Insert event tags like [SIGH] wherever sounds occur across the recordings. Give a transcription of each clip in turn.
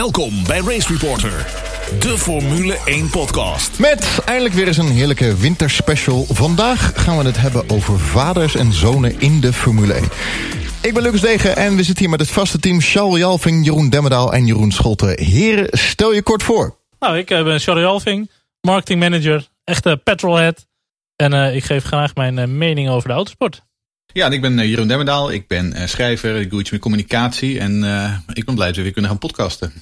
Welkom bij Race Reporter, de Formule 1 podcast. Met eindelijk weer eens een heerlijke winterspecial. Vandaag gaan we het hebben over vaders en zonen in de Formule 1. Ik ben Lucas Degen en we zitten hier met het vaste team... Charles Jalving, Jeroen Demmerdaal en Jeroen Scholte. Heren, stel je kort voor. Nou, ik eh, ben Charlie Alving, marketing manager, echte petrolhead. En uh, ik geef graag mijn uh, mening over de autosport. Ja, en ik ben Jeroen Demmerdaal. Ik ben schrijver, ik doe iets met communicatie. En ik ben blij dat we weer kunnen gaan podcasten.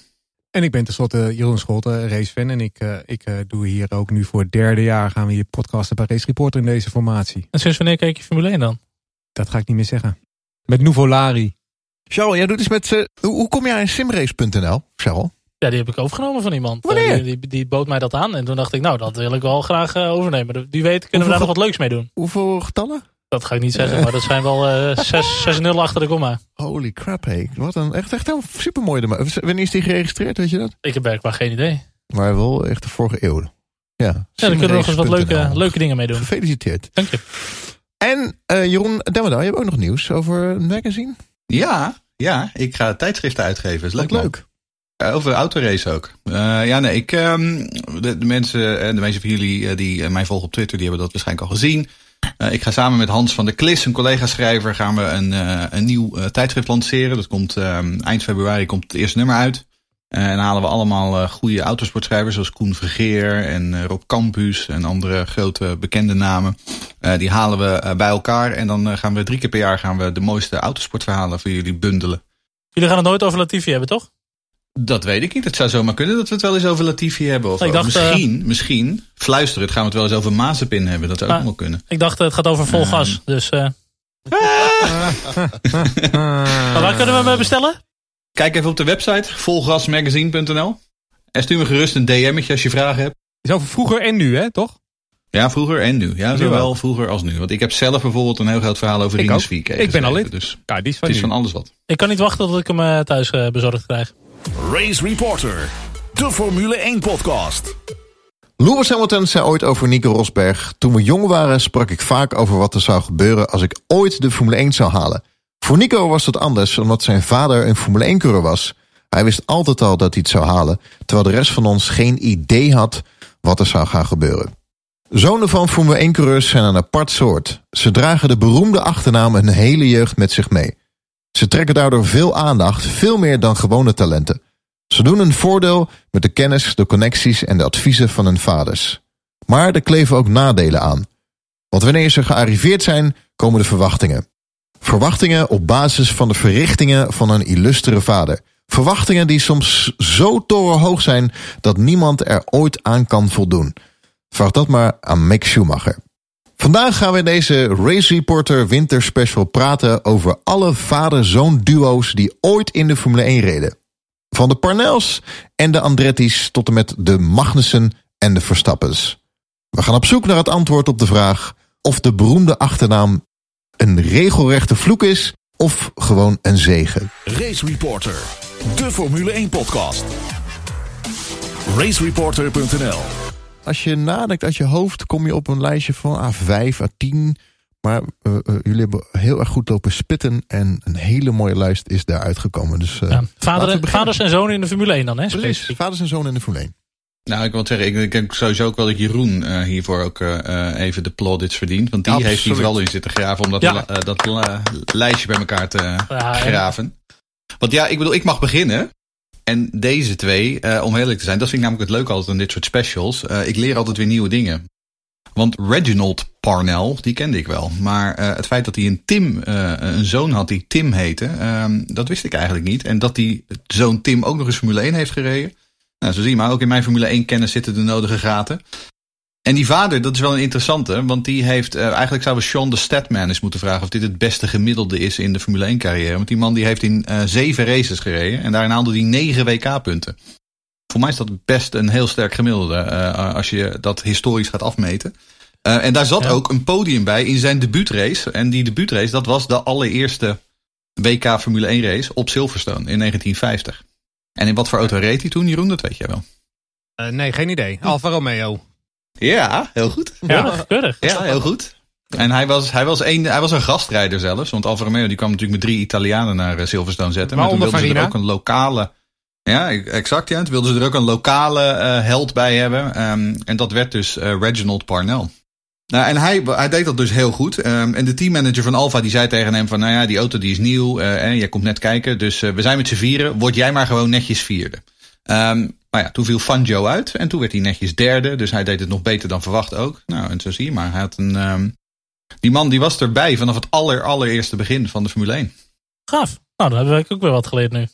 En ik ben tenslotte Jeroen Scholte, racefan. En ik, ik doe hier ook nu voor het derde jaar gaan we hier podcasten bij Race Reporter in deze formatie. En sinds wanneer kijk je Formule 1 dan? Dat ga ik niet meer zeggen. Met Nuvolari. Charles, jij doet iets met... hoe, hoe kom jij in simrace.nl, Charles? Ja, die heb ik overgenomen van iemand. Wanneer? Uh, die, die, bood mij dat aan. En toen dacht ik, nou, dat wil ik wel graag uh, overnemen. Wie weet kunnen we daar nog wat leuks mee doen. Hoeveel getallen? Dat ga ik niet zeggen, maar dat zijn wel [LAUGHS] 6-0 uh, achter de komma. Holy crap, hé. Wat een echt, echt een supermooie. Wanneer is die geregistreerd, weet je dat? Ik heb werkbaar geen idee. Maar wel echt de vorige eeuw. Ja, ja daar kunnen we nog eens wat leuke, leuke dingen mee doen. Gefeliciteerd. Dank je. En Jeroen Demmerdaal, je hebt ook nog nieuws over een magazine? Ja, ja, ik ga tijdschriften uitgeven. Is leuk, leuk. Uh, over autorace ook. Uh, ja, nee, ik, um, de, de, mensen, en de meeste van jullie die mij volgen op Twitter, die hebben dat waarschijnlijk al gezien. Uh, ik ga samen met Hans van der Klis, een collega-schrijver, gaan we een, een nieuw tijdschrift lanceren. Dat komt eind februari komt het eerste nummer uit. en halen we allemaal goede autosportschrijvers, zoals Koen Vergeer en Rob Campus en andere grote bekende namen. die halen we bij elkaar en dan gaan we drie keer per jaar gaan we de mooiste autosportverhalen voor jullie bundelen. Jullie gaan het nooit over Latifi hebben, toch? Dat weet ik niet. Het zou zomaar kunnen dat we het wel eens over Latifi hebben. Of ik dacht, misschien, uh, misschien, fluisteren, het gaan we het wel eens over Mazepin hebben. Dat zou ook wel kunnen. Ik dacht, het gaat over vol gas. Uh. Dus, uh... [LAUGHS] maar waar kunnen we hem bestellen? Kijk even op de website, volgasmagazine.nl. En stuur me gerust een DM'tje als je vragen hebt. Is over vroeger en nu, hè, toch? Ja, vroeger en nu. Ja, zowel vroeger als nu. Want ik heb zelf bijvoorbeeld een heel groot verhaal over Rinus VK. Ik ben al lid. Dus ja, die is van het is van alles wat. Ik kan niet wachten tot ik hem thuis bezorgd krijg. Race Reporter, de Formule 1 podcast. Lewis Hamilton zei ooit over Nico Rosberg... Toen we jong waren sprak ik vaak over wat er zou gebeuren... als ik ooit de Formule 1 zou halen. Voor Nico was dat anders, omdat zijn vader een Formule 1-coureur was. Hij wist altijd al dat hij het zou halen... terwijl de rest van ons geen idee had wat er zou gaan gebeuren. Zonen van Formule 1-coureurs zijn een apart soort. Ze dragen de beroemde achternaam een hele jeugd met zich mee. Ze trekken daardoor veel aandacht, veel meer dan gewone talenten. Ze doen een voordeel met de kennis, de connecties en de adviezen van hun vaders. Maar er kleven ook nadelen aan. Want wanneer ze gearriveerd zijn, komen de verwachtingen. Verwachtingen op basis van de verrichtingen van een illustere vader. Verwachtingen die soms zo torenhoog zijn dat niemand er ooit aan kan voldoen. Vraag dat maar aan Mick Schumacher. Vandaag gaan we in deze Race Reporter Winter Special praten over alle vader-zoon duo's die ooit in de Formule 1 reden. Van de Parnells en de Andretti's tot en met de Magnussen en de Verstappens. We gaan op zoek naar het antwoord op de vraag of de beroemde achternaam een regelrechte vloek is of gewoon een zegen. Race Reporter, de Formule 1 podcast. Racereporter.nl Als je nadenkt uit je hoofd kom je op een lijstje van A5, A10... Maar uh, uh, jullie hebben heel erg goed lopen spitten. En een hele mooie lijst is daar uitgekomen. Dus, uh, ja. Vader, vaders en zonen in de Formule 1 dan, hè? Precies, vaders en zonen in de Formule 1. Nou, ik wil zeggen, ik, ik denk sowieso ook wel dat Jeroen uh, hiervoor ook uh, even de plaudits verdient. Want die Absoluut. heeft hier vooral in zitten graven om dat, ja. uh, dat lijstje bij elkaar te graven. Want ja, ik bedoel, ik mag beginnen. En deze twee, om eerlijk te zijn, dat vind ik namelijk het leuke altijd aan dit soort specials. ik leer altijd weer nieuwe dingen. Want Reginald Parnell, die kende ik wel. Maar uh, het feit dat hij een Tim, uh, een zoon had die Tim heette, uh, dat wist ik eigenlijk niet. En dat die zoon Tim ook nog eens Formule 1 heeft gereden. Nou, zo zie je maar, ook in mijn Formule 1 kennis zitten de nodige gaten. En die vader, dat is wel een interessante, want die heeft, eigenlijk zouden we Sean de Statman eens moeten vragen of dit het beste gemiddelde is in de Formule 1 carrière. Want die man die heeft in zeven races gereden en daarin haalde hij negen WK-punten. Voor mij is dat best een heel sterk gemiddelde uh, als je dat historisch gaat afmeten. En daar zat ja. ook een podium bij in zijn debuutrace. En die debuutrace, dat was de allereerste WK Formule 1 race op Silverstone in 1950. En in wat voor auto reed hij toen, Jeroen? Dat weet jij wel. Nee, geen idee. Alfa Romeo. Ja, heel goed. Ja, keurig. Ja, heel goed. En hij was, hij, was een, hij was een gastrijder zelfs. Want Alfa Romeo die kwam natuurlijk met drie Italianen naar Silverstone zetten. Maar, toen wilden ze er ook een lokale Ja, exact. Ja. Toen wilden ze er ook een lokale held bij hebben. Ehm, en dat werd dus Reginald Parnell. Nou, en hij, hij deed dat dus heel goed. Um, en de teammanager van Alfa die zei tegen hem van... nou ja, die auto die is nieuw uh, en jij komt net kijken. Dus uh, we zijn met z'n vieren. Word jij maar gewoon netjes vierde. Um, maar ja, toen viel Fangio uit. En toen werd hij netjes derde. Dus hij deed het nog beter dan verwacht ook. Nou, en zo zie je maar. Hij had een, um, die man die was erbij vanaf het aller, allereerste begin van de Formule 1. Gaaf. Nou, dan hebben we ook weer wat geleerd nu.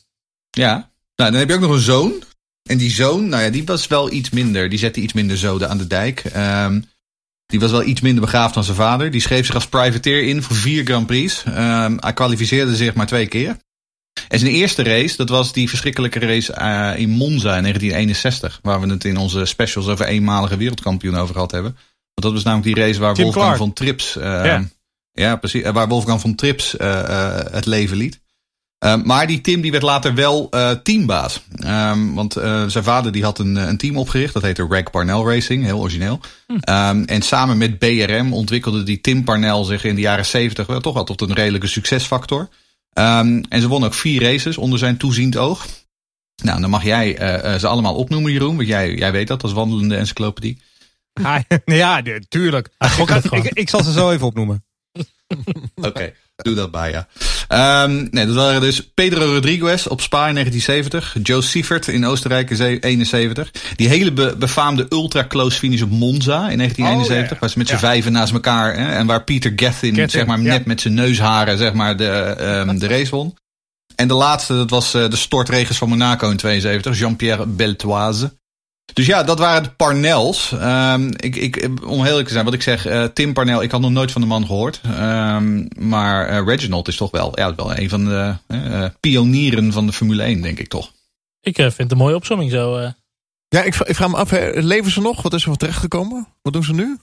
Ja. Nou, dan heb je ook nog een zoon. En die zoon, nou ja, die was wel iets minder. Die zette iets minder zoden aan de dijk. Um, die was wel iets minder begaafd dan zijn vader. Die schreef zich als privateer in voor vier Grand Prix. Um, hij kwalificeerde zich maar twee keer. En zijn eerste race, dat was die verschrikkelijke race uh, in Monza in 1961. Waar we het in onze specials over eenmalige wereldkampioen over gehad hebben. Want dat was namelijk die race waar Wolfgang Clark. van Trips... Uh, ja. ja. precies. Waar Wolfgang van Trips uh, het leven liet. Maar die Tim die werd later wel teambaas. Um, want zijn vader die had een, een team opgericht. Dat heette Reg Parnell Racing. Heel origineel. Hm. Um, en samen met BRM ontwikkelde die Tim Parnell zich in de jaren 70 wel toch wel tot een redelijke succesfactor. Um, en ze won ook vier races onder zijn toeziend oog. Nou, dan mag jij ze allemaal opnoemen, Jeroen. Want jij, jij weet dat als wandelende encyclopedie. [LAUGHS] Ja, tuurlijk. Ik, ik, ik zal ze zo even opnoemen. Oké. Okay. Doe dat bij, ja. Um, nee, dat waren dus Pedro Rodriguez op Spa in 1970. Joe Sievert in Oostenrijk in 71. Die hele be befaamde ultra-close finish op Monza in 1971. Oh, yeah. Waar ze met z'n ja. vijven naast elkaar. Hè, en waar Peter Gethin, zeg maar, net met zijn neusharen zeg maar, de, um, de race won. En de laatste, dat was uh, de stortregens van Monaco in 72. Jean-Pierre Beltoise. Dus ja, dat waren de Parnells. Um, ik, ik, om heel eerlijk te zijn, wat ik zeg, uh, Tim Parnell, ik had nog nooit van de man gehoord. Um, maar uh, Reginald is toch wel, ja, wel een van de uh, pionieren van de Formule 1, denk ik toch. Ik vind het een mooie opzomming zo. Ja, ik, ik, vraag me af, leven ze nog? Wat is er van terechtgekomen? Wat doen ze nu?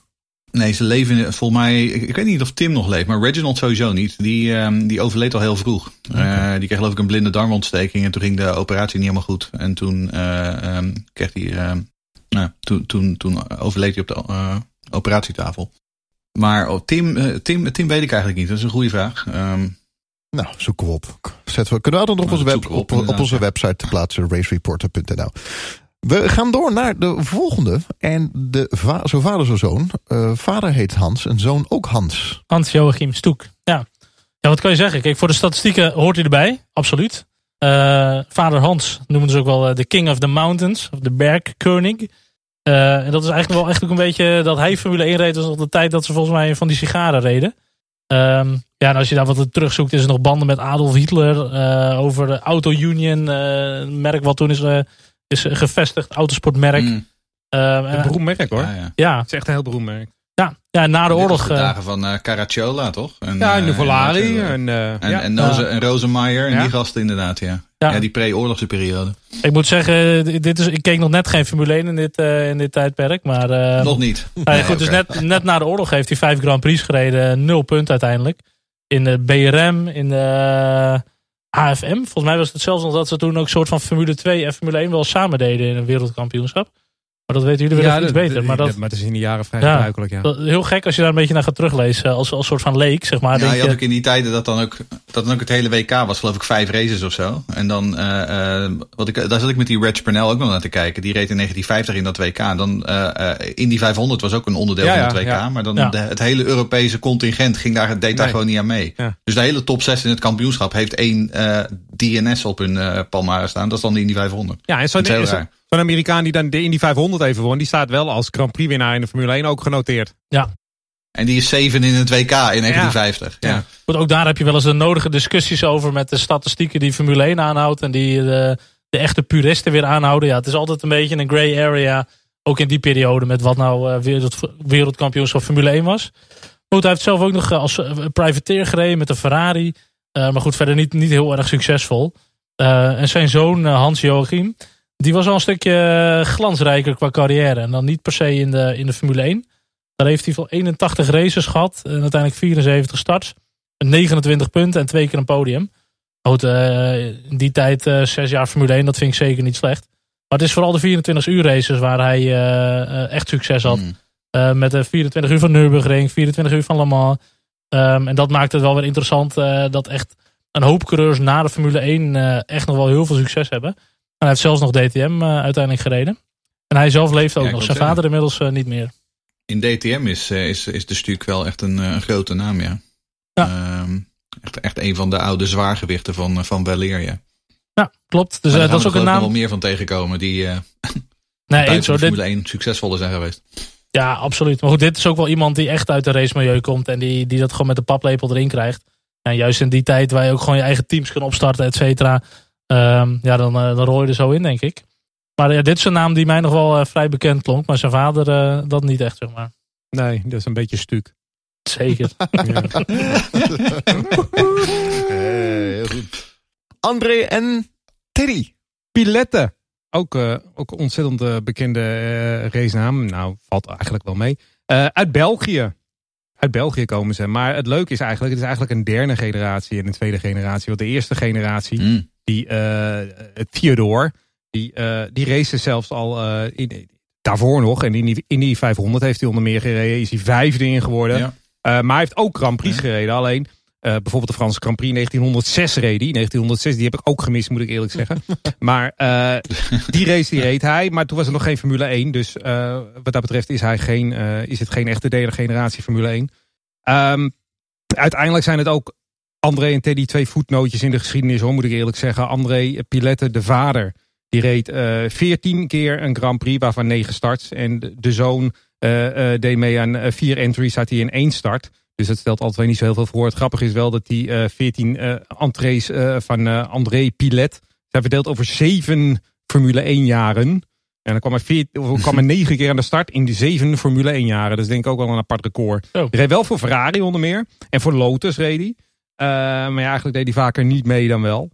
Nee, ze leven volgens mij. Ik, weet niet of Tim nog leeft, maar Reginald sowieso niet. Die, um, die overleed al heel vroeg. Okay. Uh, die kreeg geloof ik een blinde darmontsteking en toen ging de operatie niet helemaal goed. En toen uh, um, kreeg hij. Uh, nou, toen, toen, toen overleed hij op de uh, operatietafel. Maar oh, Tim, Tim, Tim weet ik eigenlijk niet. Dat is een goede vraag. Um, nou, zoeken we op. Zetten we, kunnen we dat nog op, onze, web, op, op, op onze website te plaatsen, racereporter.nl. We gaan door naar de volgende. En de zo vader, zo zoon. Uh, vader heet Hans en zoon ook Hans. Hans Joachim Stoek. Ja. ja, wat kan je zeggen? Kijk, voor de statistieken hoort hij erbij. Absoluut. Uh, vader Hans noemen ze ook wel uh, de King of the Mountains. Of de Bergkoning. en dat is eigenlijk wel echt ook een beetje dat hij Formule 1 reed. was op de tijd dat ze volgens mij van die sigaren reden. Um, ja, en als je daar wat terugzoekt, is er nog banden met Adolf Hitler. over de Auto Union. merk wat toen is is een gevestigd autosportmerk. Mm. Uh, een beroemd merk hoor. Ja, ja. ja. Het is echt een heel beroemd merk. Ja, ja na de oorlog. De dagen van uh, Caracciola, toch? En, ja, en de Volari. En, uh, en, ja. en, Noze, en Rosemeyer en die gasten inderdaad, ja. Ja, die pre-oorlogse periode. Ik moet zeggen, dit is, ik keek nog net geen Formule 1 in dit, uh, in dit tijdperk. Maar, uh, nog niet. [LAUGHS] Nee, goed, dus net, net na de oorlog heeft hij vijf Grand Prix gereden. Nul punt uiteindelijk. In de BRM, in de AFM. Volgens mij was het zelfs nog dat ze toen ook een soort van Formule 2 en Formule 1 wel samen deden in een wereldkampioenschap. Maar dat weten jullie wel iets beter. Maar, dat, maar het is in de jaren vrij ja, gebruikelijk. Ja. Heel gek als je daar een beetje naar gaat teruglezen. Als, als soort van leek, zeg maar. Ja, je had ook in die tijden dat dan ook, dat dan ook het hele WK was. Geloof ik vijf races of zo. En dan, uh, wat ik, daar zat ik met die Reg Pernell ook nog naar te kijken. Die reed in 1950 in dat WK. En dan, uh, in die 500 was ook een onderdeel van het WK. Maar dan de, het hele Europese contingent ging daar, deed daar gewoon niet aan mee. Dus de hele top 6 in het kampioenschap heeft één DNS op hun palmaren staan. Dat is dan de Indy 500. Ja, en zo, Zo'n Amerikaan die dan de Indy 500 even won, die staat wel als Grand Prix winnaar in de Formule 1 ook genoteerd. Ja. En die is 7 in het WK in 1950. Ja. ja. ja. ook daar heb je wel eens de nodige discussies over met de statistieken die Formule 1 aanhoudt en die de, de echte puristen weer aanhouden. Ja, het is altijd een beetje een gray area, ook in die periode met wat nou uh, wereld, wereldkampioenschap Formule 1 was. Goed, hij heeft zelf ook nog als uh, privateer gereden met een Ferrari. Uh, maar goed, verder niet, niet heel erg succesvol. en zijn zoon Hans Joachim, die was al een stukje eh, glansrijker qua carrière. En dan niet per se in de, in de Formule 1. Daar heeft hij veel 81 races gehad. En uiteindelijk 74 starts. 29 punten en twee keer een podium. Goed, uh, in die tijd uh, zes jaar Formule 1, dat vind ik zeker niet slecht. Maar het is vooral de 24 uur races waar hij uh, echt succes had. Mm. met de 24 uur van Nürburgring, 24 uur van Le Mans. Um, en dat maakt het wel weer interessant dat echt een hoop coureurs na de Formule 1 echt nog wel heel veel succes hebben. Hij heeft zelfs nog DTM uiteindelijk gereden. En hij zelf leeft ook nog. Zijn vader inmiddels niet meer. In DTM is, is, is de Stuk wel echt een, een grote naam, ja. ja. Ehm, echt, echt een van de oude zwaargewichten van, van Valeria. Ja, klopt. Dus dat is ook een naam. Er wel meer van tegenkomen die uh, [LAUGHS] nee, [LAUGHS] eens, de Formule 1 succesvoller zijn geweest. Ja, absoluut. Maar goed, dit is ook wel iemand die echt uit de racemilieu komt. En die, die dat gewoon met de paplepel erin krijgt. En juist in die tijd waar je ook gewoon je eigen teams kan opstarten, et cetera. Um, ja, dan, uh, dan rol je er zo in, denk ik. Maar ja, dit is een naam die mij nog wel uh, vrij bekend klonk. Maar zijn vader, uh, dat niet echt, zeg maar. Nee, dat is een beetje stuk. Zeker. [LAUGHS] hey, heel goed. André en Terry. Pilette. Ook, uh, ook ontzettend uh, bekende uh, racenaam. Nou, valt eigenlijk wel mee. uit België. Uit België komen ze. Maar het leuke is eigenlijk, het is eigenlijk een derde generatie en een tweede generatie. Want de eerste generatie, mm. Die Theodore, die, die race zelfs al in, daarvoor nog. En in die, in die 500 heeft hij onder meer gereden. Is hij vijfde in geworden. Ja. maar hij heeft ook Grand Prix gereden. Alleen uh, bijvoorbeeld de Franse Grand Prix 1906 reed hij. 1906, die heb ik ook gemist, moet ik eerlijk zeggen. [LAUGHS] maar uh, die race die reed hij. Maar toen was er nog geen Formule 1. Dus uh, wat dat betreft is, hij geen, is het geen echte derde generatie Formule 1. Um, ehm, uiteindelijk zijn het ook André en Teddy twee voetnootjes in de geschiedenis, hoor, moet ik eerlijk zeggen. André Pilette, de vader, die reed 14 keer een Grand Prix, waarvan 9 starts. En de, de zoon deed mee aan vier entries, had hij in één start. Dus dat stelt altijd niet zo heel veel voor. Het grappige is wel dat die uh, 14 uh, entrees uh, van uh, André Pilet zijn verdeeld over zeven Formule 1 jaren. En dan kwam er, vier, [LAUGHS] kwam negen keer aan de start in die zeven Formule 1 jaren. Dat is denk ik ook wel een apart record. Oh. Hij reed wel voor Ferrari onder meer. En voor Lotus reed hij. Maar ja, eigenlijk deed hij vaker niet mee dan wel.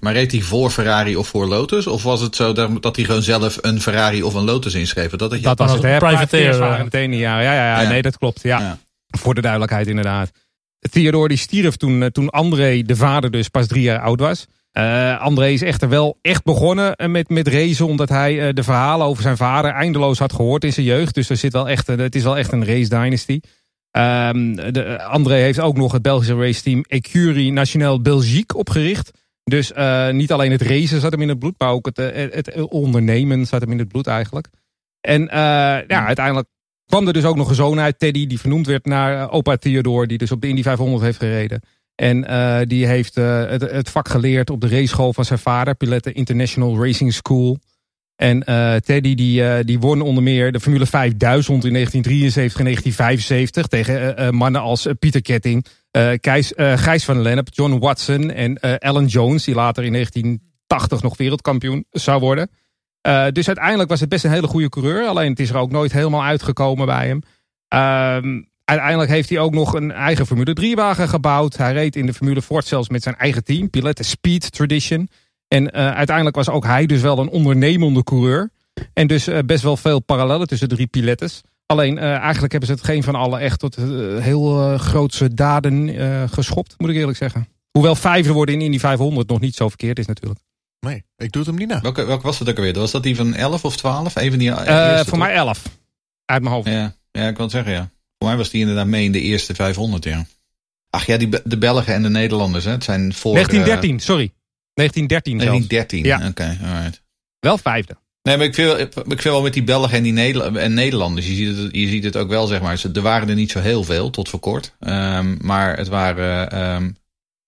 Maar reed hij voor Ferrari of voor Lotus? Of was het zo dat, dat hij gewoon zelf een Ferrari of een Lotus inschreef? Dat, dat, je dat was het, hè? Privateer waren het ene jaar. Ja, ja, ja, nee, dat klopt. Ja. ja. Voor de duidelijkheid inderdaad. Theodore die stierf toen, eh, toen André, de vader dus, pas drie jaar oud was. Uh, André is echter wel echt begonnen eh, met, met racen. Omdat hij uh, de verhalen over zijn vader eindeloos had gehoord in zijn jeugd. Dus er zit wel echt, het is wel echt een race dynasty. De, André heeft ook nog het Belgische raceteam Ecurie Nationale Belgique opgericht. Dus uh, niet alleen het racen zat hem in het bloed, maar ook het, het, het ondernemen zat hem in het bloed eigenlijk. En ja, uiteindelijk kwam er dus ook nog een zoon uit, Teddy, die vernoemd werd naar opa Theodore, die dus op de Indy 500 heeft gereden. En die heeft het, het, vak geleerd op de raceschool van zijn vader, Pilette International Racing School. En Teddy die, die won onder meer de Formule 5000 in 1973 en 1975 tegen mannen als Pieter Ketting, Gijs, Gijs van Lennep, John Watson en Alan Jones, die later in 1980 nog wereldkampioen zou worden. Dus uiteindelijk was het best een hele goede coureur. Alleen het is er ook nooit helemaal uitgekomen bij hem. Uh, uiteindelijk heeft hij ook nog een eigen Formule 3 wagen gebouwd. Hij reed in de Formule Ford zelfs met zijn eigen team. Pilette Speed Tradition. En uh, uiteindelijk was ook hij dus wel een ondernemende coureur. En dus uh, best wel veel parallellen tussen de drie pilettes. Alleen eigenlijk hebben ze het geen van allen echt tot heel grootse daden geschopt, moet ik eerlijk zeggen. Hoewel vijfde worden in Indy 500 nog niet zo verkeerd is natuurlijk. Nee, ik doe het hem niet na. Welke, welke was het ook alweer? Was dat die van 11 of 12? Even die uh, voor mij 11. Uit mijn hoofd. Ja, ja, ik kan het zeggen, ja. Voor mij was die inderdaad mee in de eerste 500, ja. Ach ja, die, de Belgen en de Nederlanders, hè. Het zijn voor... 1913, uh, sorry. 1913 1913, ja. oké, okay, alright. Wel vijfde. Nee, maar ik vind, ik vind wel met die Belgen en die Nederland, en Nederlanders, je ziet, het, je ziet het ook wel, zeg maar. Er waren er niet zo heel veel, tot voor kort. Um, maar het waren um,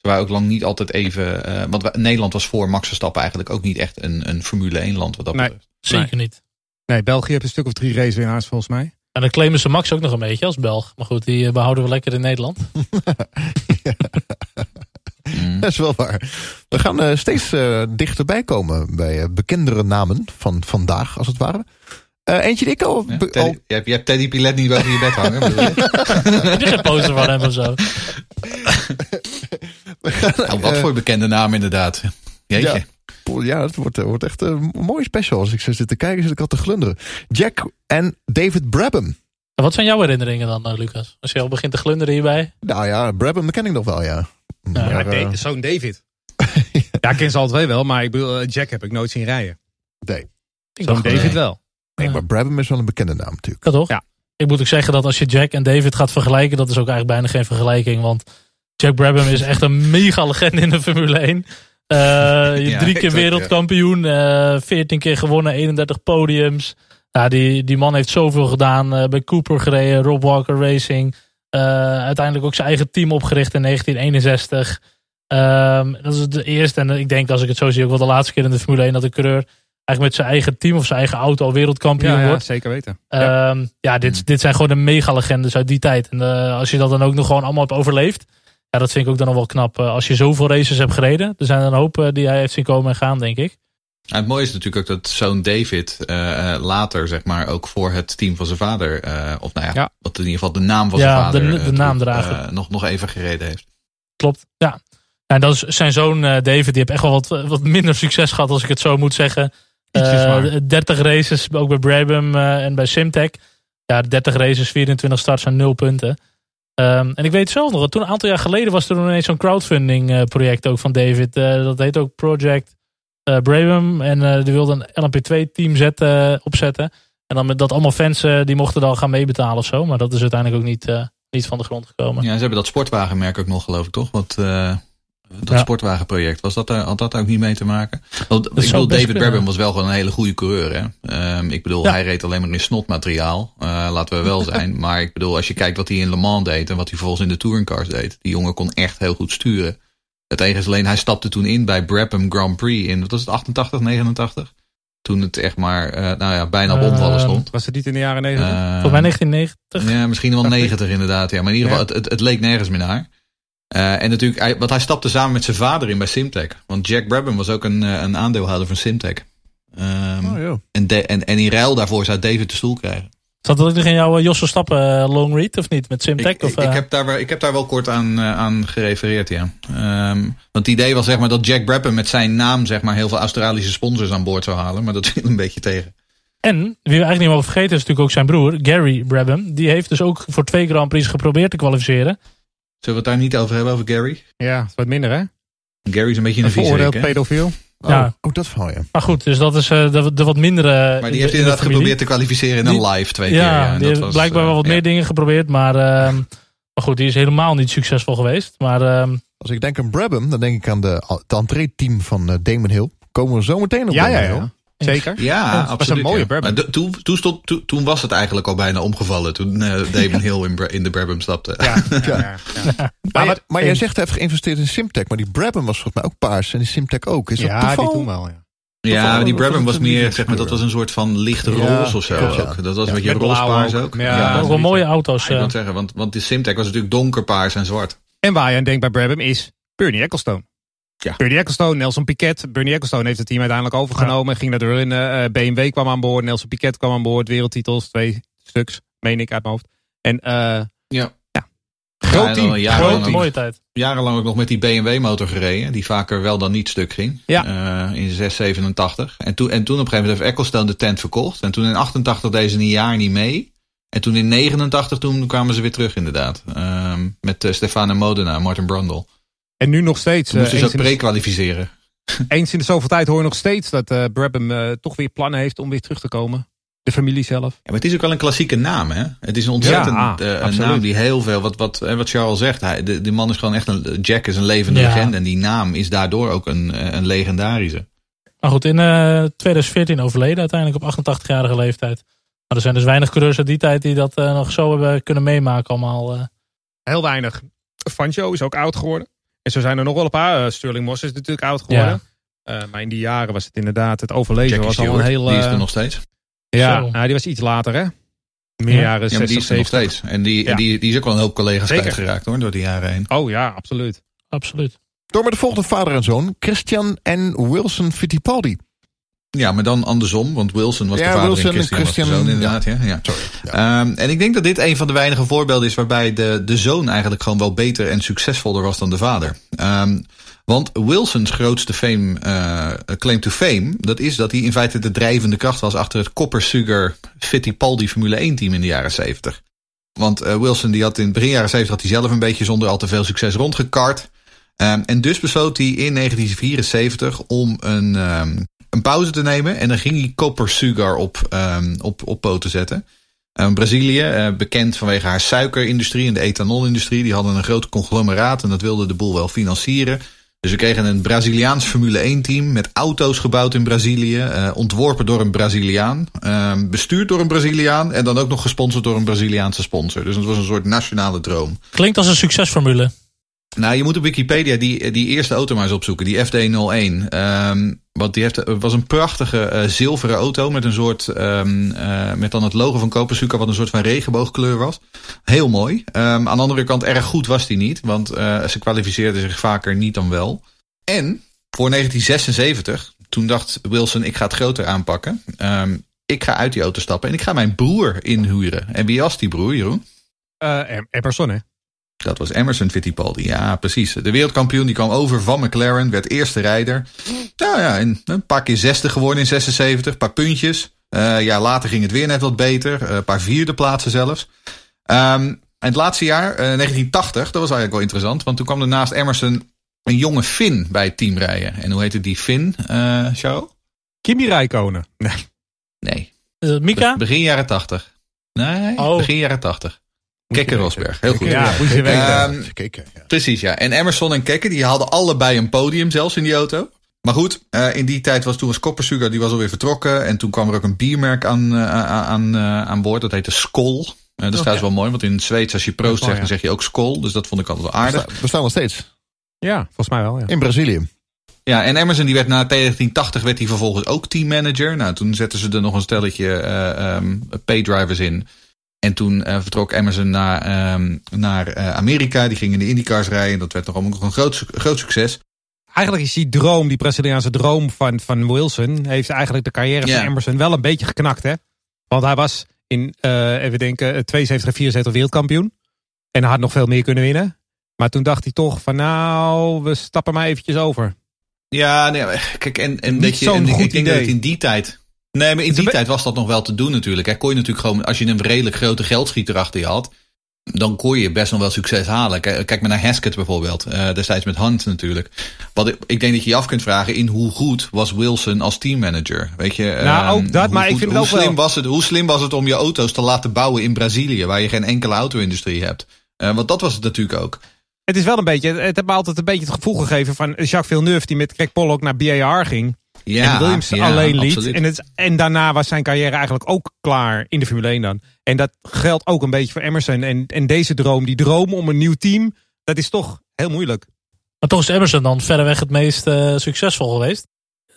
waar ook lang niet altijd even. Uh, want Nederland was voor Max Verstappen eigenlijk ook niet echt een, een Formule 1 land. Wat dat nee, Zeker niet. Nee, België heeft een stuk of drie racewinnaars volgens mij. En dan claimen ze Max ook nog een beetje als Belg. Maar goed, die eh, behouden we lekker in Nederland. [LAUGHS] [LAUGHS] Dat is wel waar. We gaan uh, steeds uh, dichterbij komen bij bekendere namen van vandaag, als het ware. Uh, eentje die ik al... Ja, Teddy, al... Je, hebt, je hebt Teddy Pilet niet boven je bed hangen. [LAUGHS] Heb je geen poster van hem of zo? nou, wat voor bekende naam inderdaad. Jeetje. Ja, ja het wordt, wordt echt een mooie special. Als ik zo zit te kijken, zit ik al te glunderen. Jack en David Brabham. Wat zijn jouw herinneringen dan, Lucas? Als je al begint te glunderen hierbij. Nou ja, Brabham ken ik nog wel, ja. Ja, uh... zo'n David. [LAUGHS] ja, ik ken ze alle twee wel, maar ik bedoel, uh, Jack heb ik nooit zien rijden. Nee. Zo'n David nee. wel. Nee, maar Brabham is wel een bekende naam natuurlijk. Ja, toch? Ja. Ik moet ook zeggen dat als je Jack en David gaat vergelijken, dat is ook eigenlijk bijna geen vergelijking. Want Jack Brabham is echt een mega legende in de Formule 1. [LAUGHS] je drie keer wereldkampioen, veertien keer gewonnen, 31 podiums. Ja, die, die man heeft zoveel gedaan. bij Cooper gereden, Rob Walker Racing. Uiteindelijk ook zijn eigen team opgericht in 1961. Ehm, dat is de eerste en ik denk als ik het zo zie ook wel de laatste keer in de Formule 1 dat de coureur eigenlijk met zijn eigen team of zijn eigen auto al wereldkampioen ja, wordt. zeker weten. Um, ja, dit, mm. dit zijn gewoon de mega-legendes uit die tijd. En uh, als je dat dan ook nog gewoon allemaal hebt overleefd. Ja, dat vind ik ook dan nog wel knap. Uh, als je zoveel races hebt gereden. Er zijn er een hoop uh, die hij heeft zien komen en gaan, denk ik. Ja, het mooie is natuurlijk ook dat zoon David later, zeg maar, ook voor het team van zijn vader, of nou ja, ja. Wat in ieder geval de naam van zijn vader, de, de naamdrager. nog, nog even gereden heeft. Klopt, ja. En dat is zijn zoon David, die heeft echt wel wat, wat minder succes gehad, als ik het zo moet zeggen. Uh, 30 races, ook bij Brabham uh, en bij Simtech. Ja, 30 races, 24 starts en 0 punten. Um, en ik weet zelf nog, toen een aantal jaar geleden was er ineens zo'n crowdfunding uh, project ook van David. Uh, dat heet ook Project uh, Brabham. En die wilde een LMP2 team zetten, opzetten. En dan met dat allemaal fans die mochten dan gaan meebetalen of zo. Maar dat is uiteindelijk ook niet, niet van de grond gekomen. Ja, ze hebben dat sportwagenmerk ook nog geloof ik toch? Wat dat sportwagenproject, was dat, had dat ook niet mee te maken? Want, ik bedoel, David Brabham was wel gewoon een hele goede coureur. Hè? Um, ik bedoel, hij reed alleen maar in snotmateriaal. Uh, laten we wel [LAUGHS] zijn. maar ik bedoel, als je kijkt wat hij in Le Mans deed en wat hij vervolgens in de touringcars deed. Die jongen kon echt heel goed sturen. Het enige is alleen, hij stapte toen in bij Brabham Grand Prix in, wat was het, 88, 89? Toen het echt maar, uh, nou ja, bijna op omvallen ehm, stond. Was het niet in de jaren 90? Uh, Volgens mij 1990. Ja, misschien wel 90 inderdaad. Ja. Maar in ieder geval, het, het, het leek nergens meer naar. Uh, en natuurlijk, hij, want hij stapte samen met zijn vader in bij Simtech. Want Jack Brabham was ook een, eh, een aandeelhouder van Simtech. Um, oh, en, de, en, en in ruil daarvoor zou David de stoel krijgen. Zat dat ook nog in jouw uh, Josse Stappen long read of niet? Met Simtech? Ik, of, ik, heb, daar, ik heb daar wel kort aan, aan gerefereerd, ja. Um, want het idee was zeg maar dat Jack Brabham met zijn naam zeg maar heel veel Australische sponsors aan boord zou halen. Maar dat viel een beetje tegen. En, wie we eigenlijk niet mogen vergeten, is natuurlijk ook zijn broer, Gary Brabham. Die heeft dus ook voor twee Grand Prix geprobeerd te kwalificeren. Zullen we het daar niet over hebben, over Gary? Ja, wat minder hè? Gary is een beetje een, een veroordeeld pedofiel. Oh, ja. ook dat verhaal, ja. Maar goed, dus dat is uh, de, de, wat mindere... Maar die heeft inderdaad geprobeerd te kwalificeren in een live twee keer. Ja, die heeft blijkbaar wel wat uh, meer dingen geprobeerd. Maar, uh, maar goed, die is helemaal niet succesvol geweest. Maar, ehm, Als ik denk aan Brabham, dan denk ik aan de, het entree-team van uh, Damon Hill. Komen we zo meteen op ja, ja, ja. Zeker. Ja, absoluut. Dat is een mooie ja. Maar toen, toen, stond, toen, toen, was het eigenlijk al bijna omgevallen. Toen uh, [LAUGHS] Damon Hill in, in de Brabham stapte. [LAUGHS] Ja, ja. ja. Maar, maar, jij zegt hij heeft geïnvesteerd in Simtech. Maar die Brabham was volgens mij ook paars. En die Simtech ook. Is ja, dat die toen wel, ja. Ja, die Brabham was meer, zeg maar, dat was een soort van lichte roze of zo. ook. Dat was een beetje roze ook. Ja, ook wel mooie auto's. Ik wil zeggen, want, want die Simtech was natuurlijk donkerpaars en zwart. En waar je aan denkt bij Brabham is Bernie Ecclestone. Ja. Bernie Ecclestone, Nelson Piquet. Bernie Ecclestone heeft het team uiteindelijk overgenomen. Ging naar de run. Uh, BMW kwam aan boord. Nelson Piquet kwam aan boord. Wereldtitels, twee stuks, meen ik uit mijn hoofd. En uh, ja. ja. Groot team. Groot mooie tijd. Jarenlang ook nog met die BMW motor gereden. Die vaker wel dan niet stuk ging. Ja. Uh, in 687. En toen, en toen op een gegeven moment heeft Ecclestone de tent verkocht. En toen in 88 deze een jaar niet mee. En toen in 89 toen kwamen ze weer terug inderdaad. Uh, met Stefano Modena en Martin Brundle. En nu nog steeds. Ze moesten ze pre-kwalificeren. [LAUGHS] Eens in de zoveel tijd hoor je nog steeds dat uh, Brabham uh, toch weer plannen heeft om weer terug te komen. De familie zelf. Ja, maar het is ook wel een klassieke naam, hè? Het is een ontzettend ja, uh, een naam die heel veel, wat, wat, wat Charles zegt, hij, de, de man is gewoon echt een, Jack is een levende ja. legende. En die naam is daardoor ook een, een legendarische. Maar goed, in 2014 overleden uiteindelijk op 88-jarige leeftijd. Maar er zijn dus weinig coureurs uit die tijd die dat nog zo hebben kunnen meemaken allemaal. Heel weinig. Fancho is ook oud geworden. En zo zijn er nog wel een paar. Uh, Sterling Moss is natuurlijk oud geworden. Ja. Uh, maar in die jaren was het inderdaad het overleven. was al een heel, die is er nog steeds. Ja, nou, die was iets later hè. Meer jaren ja, 60, die is er nog steeds. En die, ja. die, die is ook wel een hoop collega's kwijtgeraakt hoor, door die jaren heen. Oh ja, absoluut. Absoluut. Door met de volgende vader en zoon, Christian en Wilson Fittipaldi. Ja, maar dan andersom, want Wilson was de vader Wilson en Christian, Christian was de zoon inderdaad. Ja. Ja, Sorry, ja. Um, en ik denk dat dit een van de weinige voorbeelden is waarbij de, de zoon eigenlijk gewoon wel beter en succesvoller was dan de vader. Um, want Wilsons grootste fame, uh, claim to fame, dat is dat hij in feite de drijvende kracht was achter het Copper Sugar Fittipaldi Formule 1 team in de jaren 70. Want uh, Wilson die had in begin jaren 70 had hij zelf een beetje zonder al te veel succes rondgekart. Um, en dus besloot hij in 1974 om een, um, een pauze te nemen. En dan ging hij Copper Sugar op, um, op, op poten zetten. Um, Brazilië, uh, bekend vanwege haar suikerindustrie en de ethanolindustrie. Die hadden een groot conglomeraat en dat wilde de boel wel financieren. Dus we kregen een Braziliaans Formule 1 team met auto's gebouwd in Brazilië. Uh, ontworpen door een Braziliaan. Uh, bestuurd door een Braziliaan. En dan ook nog gesponsord door een Braziliaanse sponsor. Dus het was een soort nationale droom. Klinkt als een succesformule. Nou, je moet op Wikipedia die, die eerste auto maar eens opzoeken. Die FD01. Um, want die heeft, was een prachtige uh, zilveren auto met een soort, um, uh, met dan het logo van Copersucar wat een soort van regenboogkleur was. Heel mooi. Um, aan de andere kant erg goed was die niet, want ze kwalificeerde zich vaker niet dan wel. En voor 1976, toen dacht Wilson ik ga het groter aanpakken. Ik ga uit die auto stappen en ik ga mijn broer inhuren. En wie was die broer, Jeroen? Emerson, hè? Dat was Emerson Fittipaldi. Ja, precies. De wereldkampioen die kwam over van McLaren, werd eerste rijder. Nou ja, een paar keer zesde geworden in 76, een paar puntjes. Uh, ja, later ging het weer net wat beter. Uh, een paar vierde plaatsen zelfs. Um, en het laatste jaar, uh, 1980, dat was eigenlijk wel interessant. Want toen kwam er naast Emerson een jonge Finn bij het team rijden. En hoe heette die Finn, uh, show? Kimi Räikkönen. Nee. Nee. Mika? Begin jaren 80. Nee, oh. begin jaren 80. Kekke Rosberg, heel goed. Ja, moet je weten. Kekke, ja. Precies, ja. En Emerson en Kekke, die hadden allebei een podium zelfs in die auto. Maar goed, uh, in die tijd was toen was Koppersugar, die was alweer vertrokken. En toen kwam er ook een biermerk aan, uh, aan, uh, aan boord. Dat heette Skol. dat is trouwens wel mooi, want in het Zweeds als je proost zegt, dan zeg je ook Skol. Dus dat vond ik altijd wel aardig. Besta bestaan nog steeds. Ja, volgens mij wel. Ja. In Brazilië. Ja, en Emerson die werd na 1980 werd hij vervolgens ook teammanager. Nou, toen zetten ze er nog een stelletje um, paydrivers in. En toen uh, vertrok Emerson naar, uh, naar uh, Amerika. Die ging in de IndyCars rijden. Dat werd nog allemaal nog een groot, groot succes. Eigenlijk is die droom, die Braziliaanse droom van, van Wilson... heeft eigenlijk de carrière yeah. van Emerson wel een beetje geknakt. Hè? Want hij was in, even denken, 72 en 74 wereldkampioen. En hij had nog veel meer kunnen winnen. Maar toen dacht hij toch van nou, we stappen maar eventjes over. Ja, nee, kijk, en, en, Niet je, en ik denk dat in die tijd Nee, maar in die tijd was dat nog wel te doen natuurlijk. Hè. Kon je natuurlijk gewoon, als je een redelijk grote geldschieter achter je had, dan kon je best nog wel succes halen. Kijk maar naar Haskett bijvoorbeeld, uh, destijds met Hunt natuurlijk. Wat ik, ik, denk dat je je af kunt vragen in hoe goed was Wilson als teammanager. Weet je, nou, ook dat, hoe, maar ik vind hoe, het ook slim wel... was het, hoe slim was het om je auto's te laten bouwen in Brazilië, waar je geen enkele auto-industrie hebt? Uh, want dat was het natuurlijk ook. Het is wel een beetje, het heeft me altijd een beetje het gevoel gegeven van Jacques Villeneuve die met Greg Pollock naar BAR ging. Ja, en Williams ja, alleen liet. En, het, en daarna was zijn carrière eigenlijk ook klaar in de Formule 1 dan. En dat geldt ook een beetje voor Emerson. En, en deze droom, die droom om een nieuw team, dat is toch heel moeilijk. Maar toch is Emerson dan verreweg het meest uh, succesvol geweest.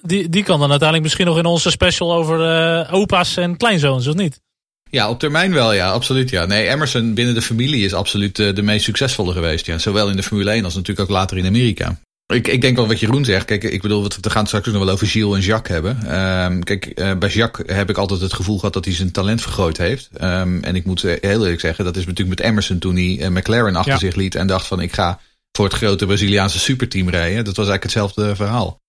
Die, die kan dan uiteindelijk misschien nog in onze special over uh, opa's en kleinzoons, of niet? Ja, op termijn wel, ja, absoluut. Ja. Nee, Emerson binnen de familie is absoluut uh, de meest succesvolle geweest. Ja. Zowel in de Formule 1 als natuurlijk ook later in Amerika. Ik, ik denk wel wat Jeroen zegt. Kijk, ik bedoel, we gaan straks nog wel over Gilles en Jacques hebben. Um, kijk, uh, bij Jacques heb ik altijd het gevoel gehad dat hij zijn talent vergroot heeft. Um, en ik moet heel eerlijk zeggen, dat is natuurlijk met Emerson toen hij uh, McLaren achter ja. zich liet en dacht van ik ga voor het grote Braziliaanse superteam rijden. Dat was eigenlijk hetzelfde verhaal.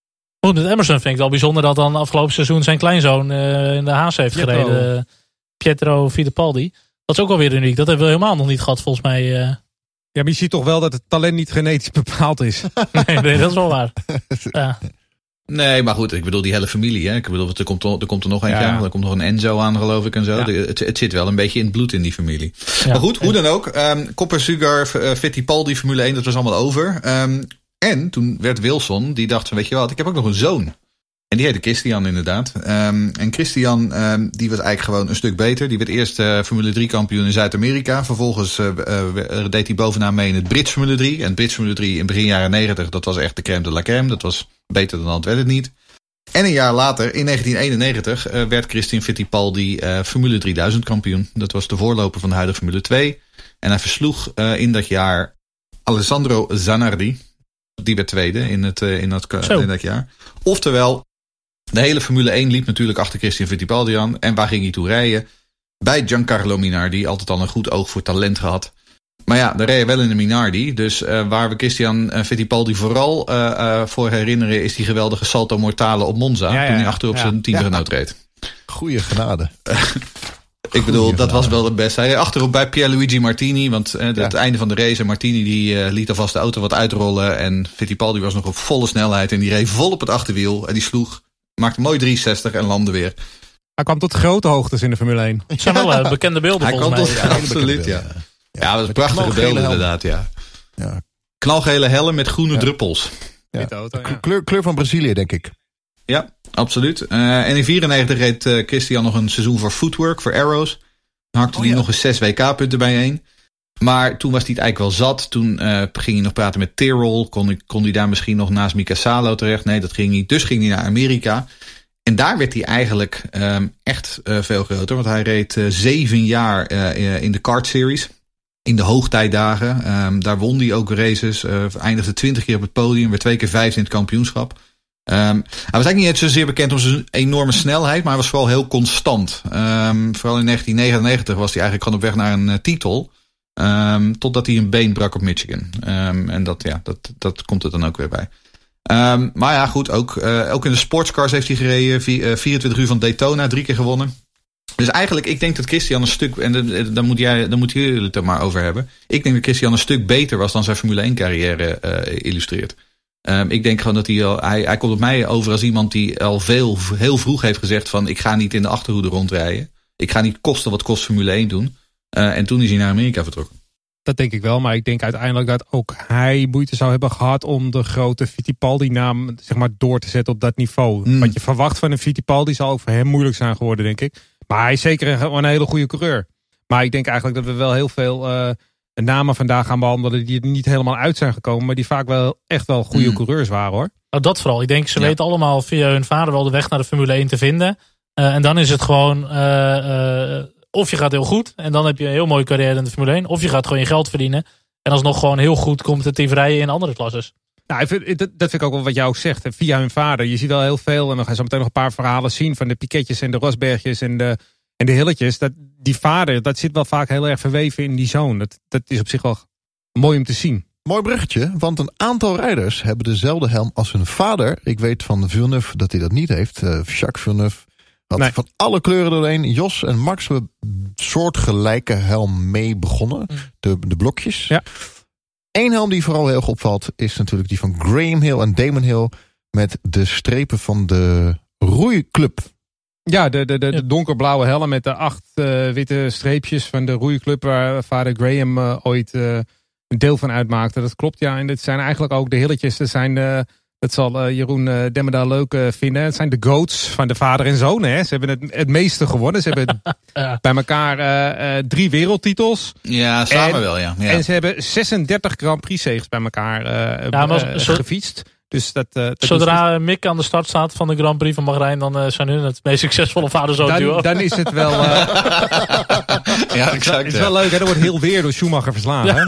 Goed, met Emerson vind ik het wel bijzonder dat dan afgelopen seizoen zijn kleinzoon uh, in de Haas heeft Pietro. gereden. Pietro Fittipaldi. Dat is ook alweer uniek. Dat hebben we helemaal nog niet gehad volgens mij. Ja, maar je ziet toch wel dat het talent niet genetisch [LAUGHS] bepaald is. [LAUGHS] nee, nee, dat is wel waar. [LAUGHS] Ja. Nee, maar goed, ik bedoel die hele familie. Hè? Ik bedoel, er komt, er, komt er nog eentje ja. aan. Er komt nog een Enzo aan, geloof ik, en zo. Ja. Het, het, zit wel een beetje in het bloed in die familie. Ja. Maar goed, hoe dan ook. Um, Copper, Sugar, uh, Fittipaldi, Formule 1, dat was allemaal over. Um, en toen werd Wilson, die dacht van, weet je wat, ik heb ook nog een zoon. En die heette Christian inderdaad. Um, en Christian um, die was eigenlijk gewoon een stuk beter. Die werd eerst uh, Formule 3 kampioen in Zuid-Amerika. Vervolgens uh, uh, deed hij bovenaan mee in het Brits Formule 3. En het Brits Formule 3 in begin jaren 90, dat was echt de crème de la crème. Dat was beter dan dat werd het niet. En een jaar later, in 1991, werd Christian Fittipaldi Formule 3000 kampioen. Dat was de voorloper van de huidige Formule 2. En hij versloeg in dat jaar Alessandro Zanardi. Die werd tweede in, het, in, dat, in dat jaar. Oftewel, de hele Formule 1 liep natuurlijk achter Christian Fittipaldi aan. En waar ging hij toe rijden? Bij Giancarlo Minardi. Altijd al een goed oog voor talent gehad. Maar ja, daar reed wel in de Minardi. Dus uh, waar we Christian Fittipaldi vooral uh, uh, voor herinneren... is die geweldige salto mortale op Monza. Ja, ja, toen hij achterop ja. zijn teamgenoot reed. Goeie genade. [LAUGHS] Ik bedoel, dat was wel het beste. Hij achterop bij Pierluigi Martini. Want uh, het einde van de race. En Martini die uh, liet alvast de auto wat uitrollen. En Fittipaldi was nog op volle snelheid. En die reed vol op het achterwiel. En die sloeg maakte mooi 360 en landde weer. Hij kwam tot grote hoogtes in de Formule 1. Het zijn wel uh, bekende beelden Hij kwam tot, ja, absoluut, ja. Ja, ja dat is prachtige beelden inderdaad, ja. ja. Knalgele helm met groene druppels. auto, kleur, kleur van Brazilië, denk ik. Ja, absoluut. en in 94 reed Christian nog een seizoen voor Footwork, voor Arrows. Hakte oh, hij nog eens 6 WK-punten bijeen. Maar toen was hij het eigenlijk wel zat. Toen uh, ging hij nog praten met Tyrrell. Kon, kon hij daar misschien nog naast Mika Salo terecht? Nee, dat ging niet. Dus ging hij naar Amerika. En daar werd hij eigenlijk um, echt uh, veel groter. Want hij reed uh, zeven jaar in de kart series. In de hoogtijdagen. Um, daar won hij ook races. eindigde twintig keer op het podium. Werd twee keer vijfde in het kampioenschap. Um, hij was eigenlijk niet zozeer bekend om zijn enorme snelheid. Maar hij was vooral heel constant. vooral in 1999 was hij eigenlijk gewoon op weg naar een titel. Um, totdat hij een been brak op Michigan. Um, en dat, ja, dat, dat komt er dan ook weer bij. Um, maar ja, goed, ook, uh, ook in de sportscars heeft hij gereden. 24 eh, uur van Daytona, drie keer gewonnen. Dus eigenlijk, ik denk dat Christian een stuk, en daar moet, jij, daar moet jullie het er maar over hebben. Ik denk dat Christian een stuk beter was dan zijn Formule 1 carrière illustreert. Ik denk gewoon dat hij al, hij, hij komt op mij over als iemand die al veel, heel vroeg heeft gezegd van ik ga niet in de achterhoede rondrijden. Ik ga niet kosten wat kost Formule 1 doen. Uh, en toen is hij naar Amerika vertrokken. Dat denk ik wel, maar ik denk uiteindelijk dat ook hij moeite zou hebben gehad om de grote Fittipaldi-naam zeg maar, door te zetten op dat niveau. Mm. Wat je verwacht van een Fittipaldi zal ook voor hem moeilijk zijn geworden, denk ik. Maar hij is zeker een, een hele goede coureur. Maar ik denk eigenlijk dat we wel heel veel uh, namen vandaag gaan behandelen die er niet helemaal uit zijn gekomen, maar die vaak wel echt wel goede mm. coureurs waren hoor. Nou, dat vooral. Ik denk, ze weten allemaal via hun vader wel de weg naar de Formule 1 te vinden. Uh, en dan is het gewoon uh, of je gaat heel goed en dan heb je een heel mooie carrière in de Formule 1. Of je gaat gewoon je geld verdienen. En alsnog gewoon heel goed competitief rijden in andere klasses. Nou, dat, dat vind ik ook wel wat jij ook zegt. Via hun vader. Je ziet wel heel veel. En dan ga je zo meteen nog een paar verhalen zien. Van de Piketjes en de Rosbergjes en de, en de Hilletjes. Dat, die vader, dat zit wel vaak heel erg verweven in die zoon. Dat, dat is op zich wel mooi om te zien. Mooi bruggetje, want een aantal rijders hebben dezelfde helm als hun vader. Ik weet van Villeneuve dat hij dat niet heeft. Uh, Jacques Villeneuve had van alle kleuren doorheen. Jos en Max hebben soortgelijke helm mee begonnen. Mm. De, de blokjes. Ja. Eén helm die vooral heel erg opvalt is natuurlijk die van Graham Hill en Damon Hill. Met de strepen van de roeiclub. Ja, de, de, de, de donkerblauwe helm met de acht uh, witte streepjes van de roeiclub waar vader Graham uh, ooit uh, een deel van uitmaakte. Dat klopt, ja. En dit zijn eigenlijk ook de hilletjes. Dat zijn dat zal uh, Jeroen uh, Demmerdaal leuk uh, vinden. Het zijn de goats van de vader en zoon. Hè? Ze hebben het, het meeste gewonnen. Ze hebben [LAUGHS] ja. bij elkaar drie wereldtitels. Ja, samen en, wel, ja. ja. En ze hebben 36 Grand Prix zegens bij elkaar ja, maar, gefietst. Dus dat, uh, dat Zodra Mick aan de start staat van de Grand Prix van Bahrein, dan uh, zijn hun het meest succesvolle vader-zoon duo. Dan, is het wel. Uh, [LAUGHS] ja, exact. Het is wel leuk, hè? Er wordt heel weer door Schumacher verslagen. Hè?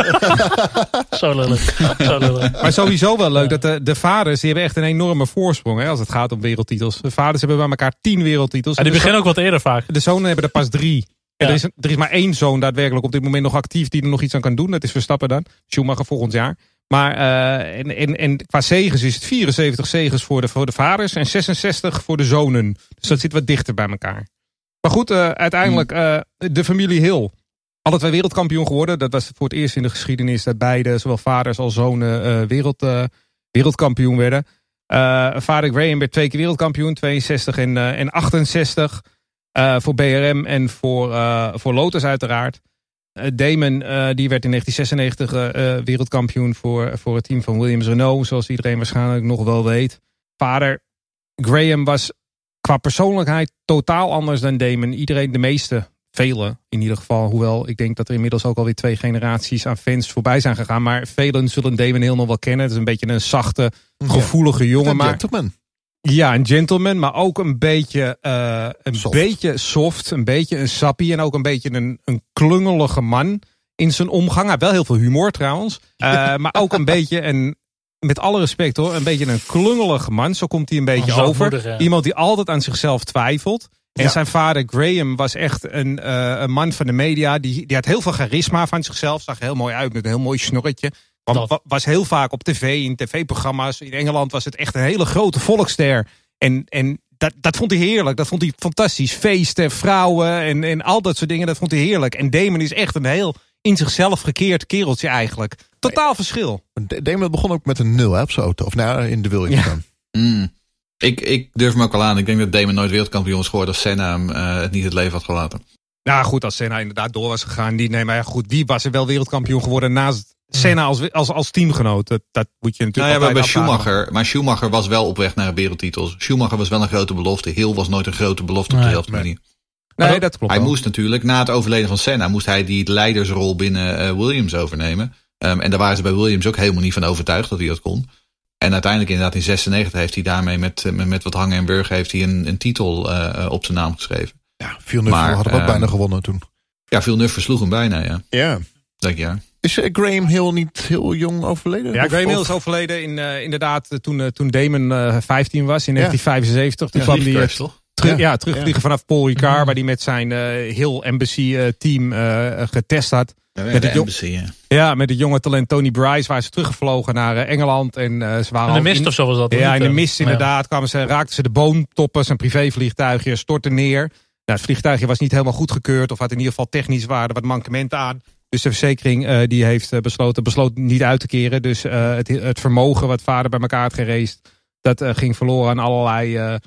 [LAUGHS] Zo lullig. Zo lullig. Maar sowieso wel leuk dat de, de vaders, die hebben echt een enorme voorsprong hè, als het gaat om wereldtitels. De vaders hebben bij elkaar tien wereldtitels. En die beginnen ook wat eerder vaak. De zonen hebben er pas drie. Ja. Er, is, er is maar één zoon daadwerkelijk op dit moment nog actief die er nog iets aan kan doen. Dat is Verstappen dan. Schumacher volgend jaar. Maar uh, en, en, en qua zegens is het 74 zegens voor de, voor de vaders en 66 voor de zonen. Dus dat zit wat dichter bij elkaar. Maar goed, uh, uiteindelijk uh, de familie Hill. Alle twee wereldkampioen geworden. Dat was voor het eerst in de geschiedenis dat beide, zowel vaders als zonen, wereld, wereldkampioen werden. vader Graham werd twee keer wereldkampioen, 62 en, en 68. voor BRM en voor, voor Lotus uiteraard. Eh, Damon uh, die werd in 1996 uh, eh, wereldkampioen voor, voor het team van Williams Renault. Zoals iedereen waarschijnlijk nog wel weet. Vader Graham was qua persoonlijkheid totaal anders dan Damon. Iedereen, de meeste, velen in ieder geval. Hoewel ik denk dat er inmiddels ook alweer twee generaties aan fans voorbij zijn gegaan. Maar velen zullen Damon heel nog wel kennen. Het is een beetje een zachte, gevoelige jongen. Maar, ja, een gentleman, maar ook een beetje, uh, een soft. beetje soft, een beetje een sappie en ook een beetje een, een klungelige man in zijn omgang. Hij wel heel veel humor trouwens, uh, [LAUGHS] maar ook een beetje een, met alle respect hoor, een beetje een klungelige man. Zo komt hij een beetje over. Iemand die altijd aan zichzelf twijfelt. En ja. zijn vader Graham was echt een, uh, een man van de media. Die, die had heel veel charisma van zichzelf. Zag er heel mooi uit met een heel mooi snorretje. Want was heel vaak op tv, in tv-programma's. In Engeland was het echt een hele grote volkster. En, en dat, dat vond hij heerlijk. Dat vond hij fantastisch. Feesten, vrouwen en, en al dat soort dingen. Dat vond hij heerlijk. En Damon is echt een heel in zichzelf gekeerd kereltje eigenlijk. Totaal verschil. Damon begon ook met een nul hè, op zijn auto. Of nou, in de Williams ja. dan. Mm. Ik, ik durf me ook al aan. Ik denk dat Damon nooit wereldkampioen is geworden als Senna hem uh, het niet het leven had gelaten. Nou goed, als Senna inderdaad door was gegaan. Die, nee, maar goed, die was er wel wereldkampioen geworden naast Senna als, als, als teamgenoot. Dat, dat moet je natuurlijk nou ja, bij Schumacher, maar Schumacher was wel op weg naar een wereldtitel. Schumacher was wel een grote belofte. Hill was nooit een grote belofte op de helft manier. Nee, dat klopt. Hij moest natuurlijk, na het overleden van Senna, moest hij die leidersrol binnen uh, Williams overnemen. Um, en daar waren ze bij Williams ook helemaal niet van overtuigd dat hij dat kon. En uiteindelijk inderdaad in 96 heeft hij daarmee met, met, met wat hangen en burger heeft hij een, een titel uh, op zijn naam geschreven. Ja, Villeneuve maar, had ook uh, bijna gewonnen toen. Ja, Villeneuve versloeg hem bijna, ja. Ja. Denk ja. Is uh, Graham Hill niet heel jong overleden? Ja, Graham Hill is overleden in, uh, inderdaad toen, toen Damon 15 was in 1975. Toen ja, kwam hij terug, ja. terugvliegen vanaf Paul Ricard, waar hij met zijn Hill Embassy team getest had. met het embassy, ja. ja, met het jonge talent Tony Bryce waren ze teruggevlogen naar Engeland. En ze waren in de mist of zo was dat? Ja, in de mist inderdaad. Kwamen ze, raakten ze de boomtoppen, zijn privévliegtuigje stortte neer. Nou, het vliegtuigje was niet helemaal goedgekeurd of had in ieder geval technisch waarde wat mankementen aan. Dus de verzekering uh, die heeft besloten, besloot niet uit te keren. Dus uh, het, het, vermogen wat vader bij elkaar had gereest, dat ging verloren aan allerlei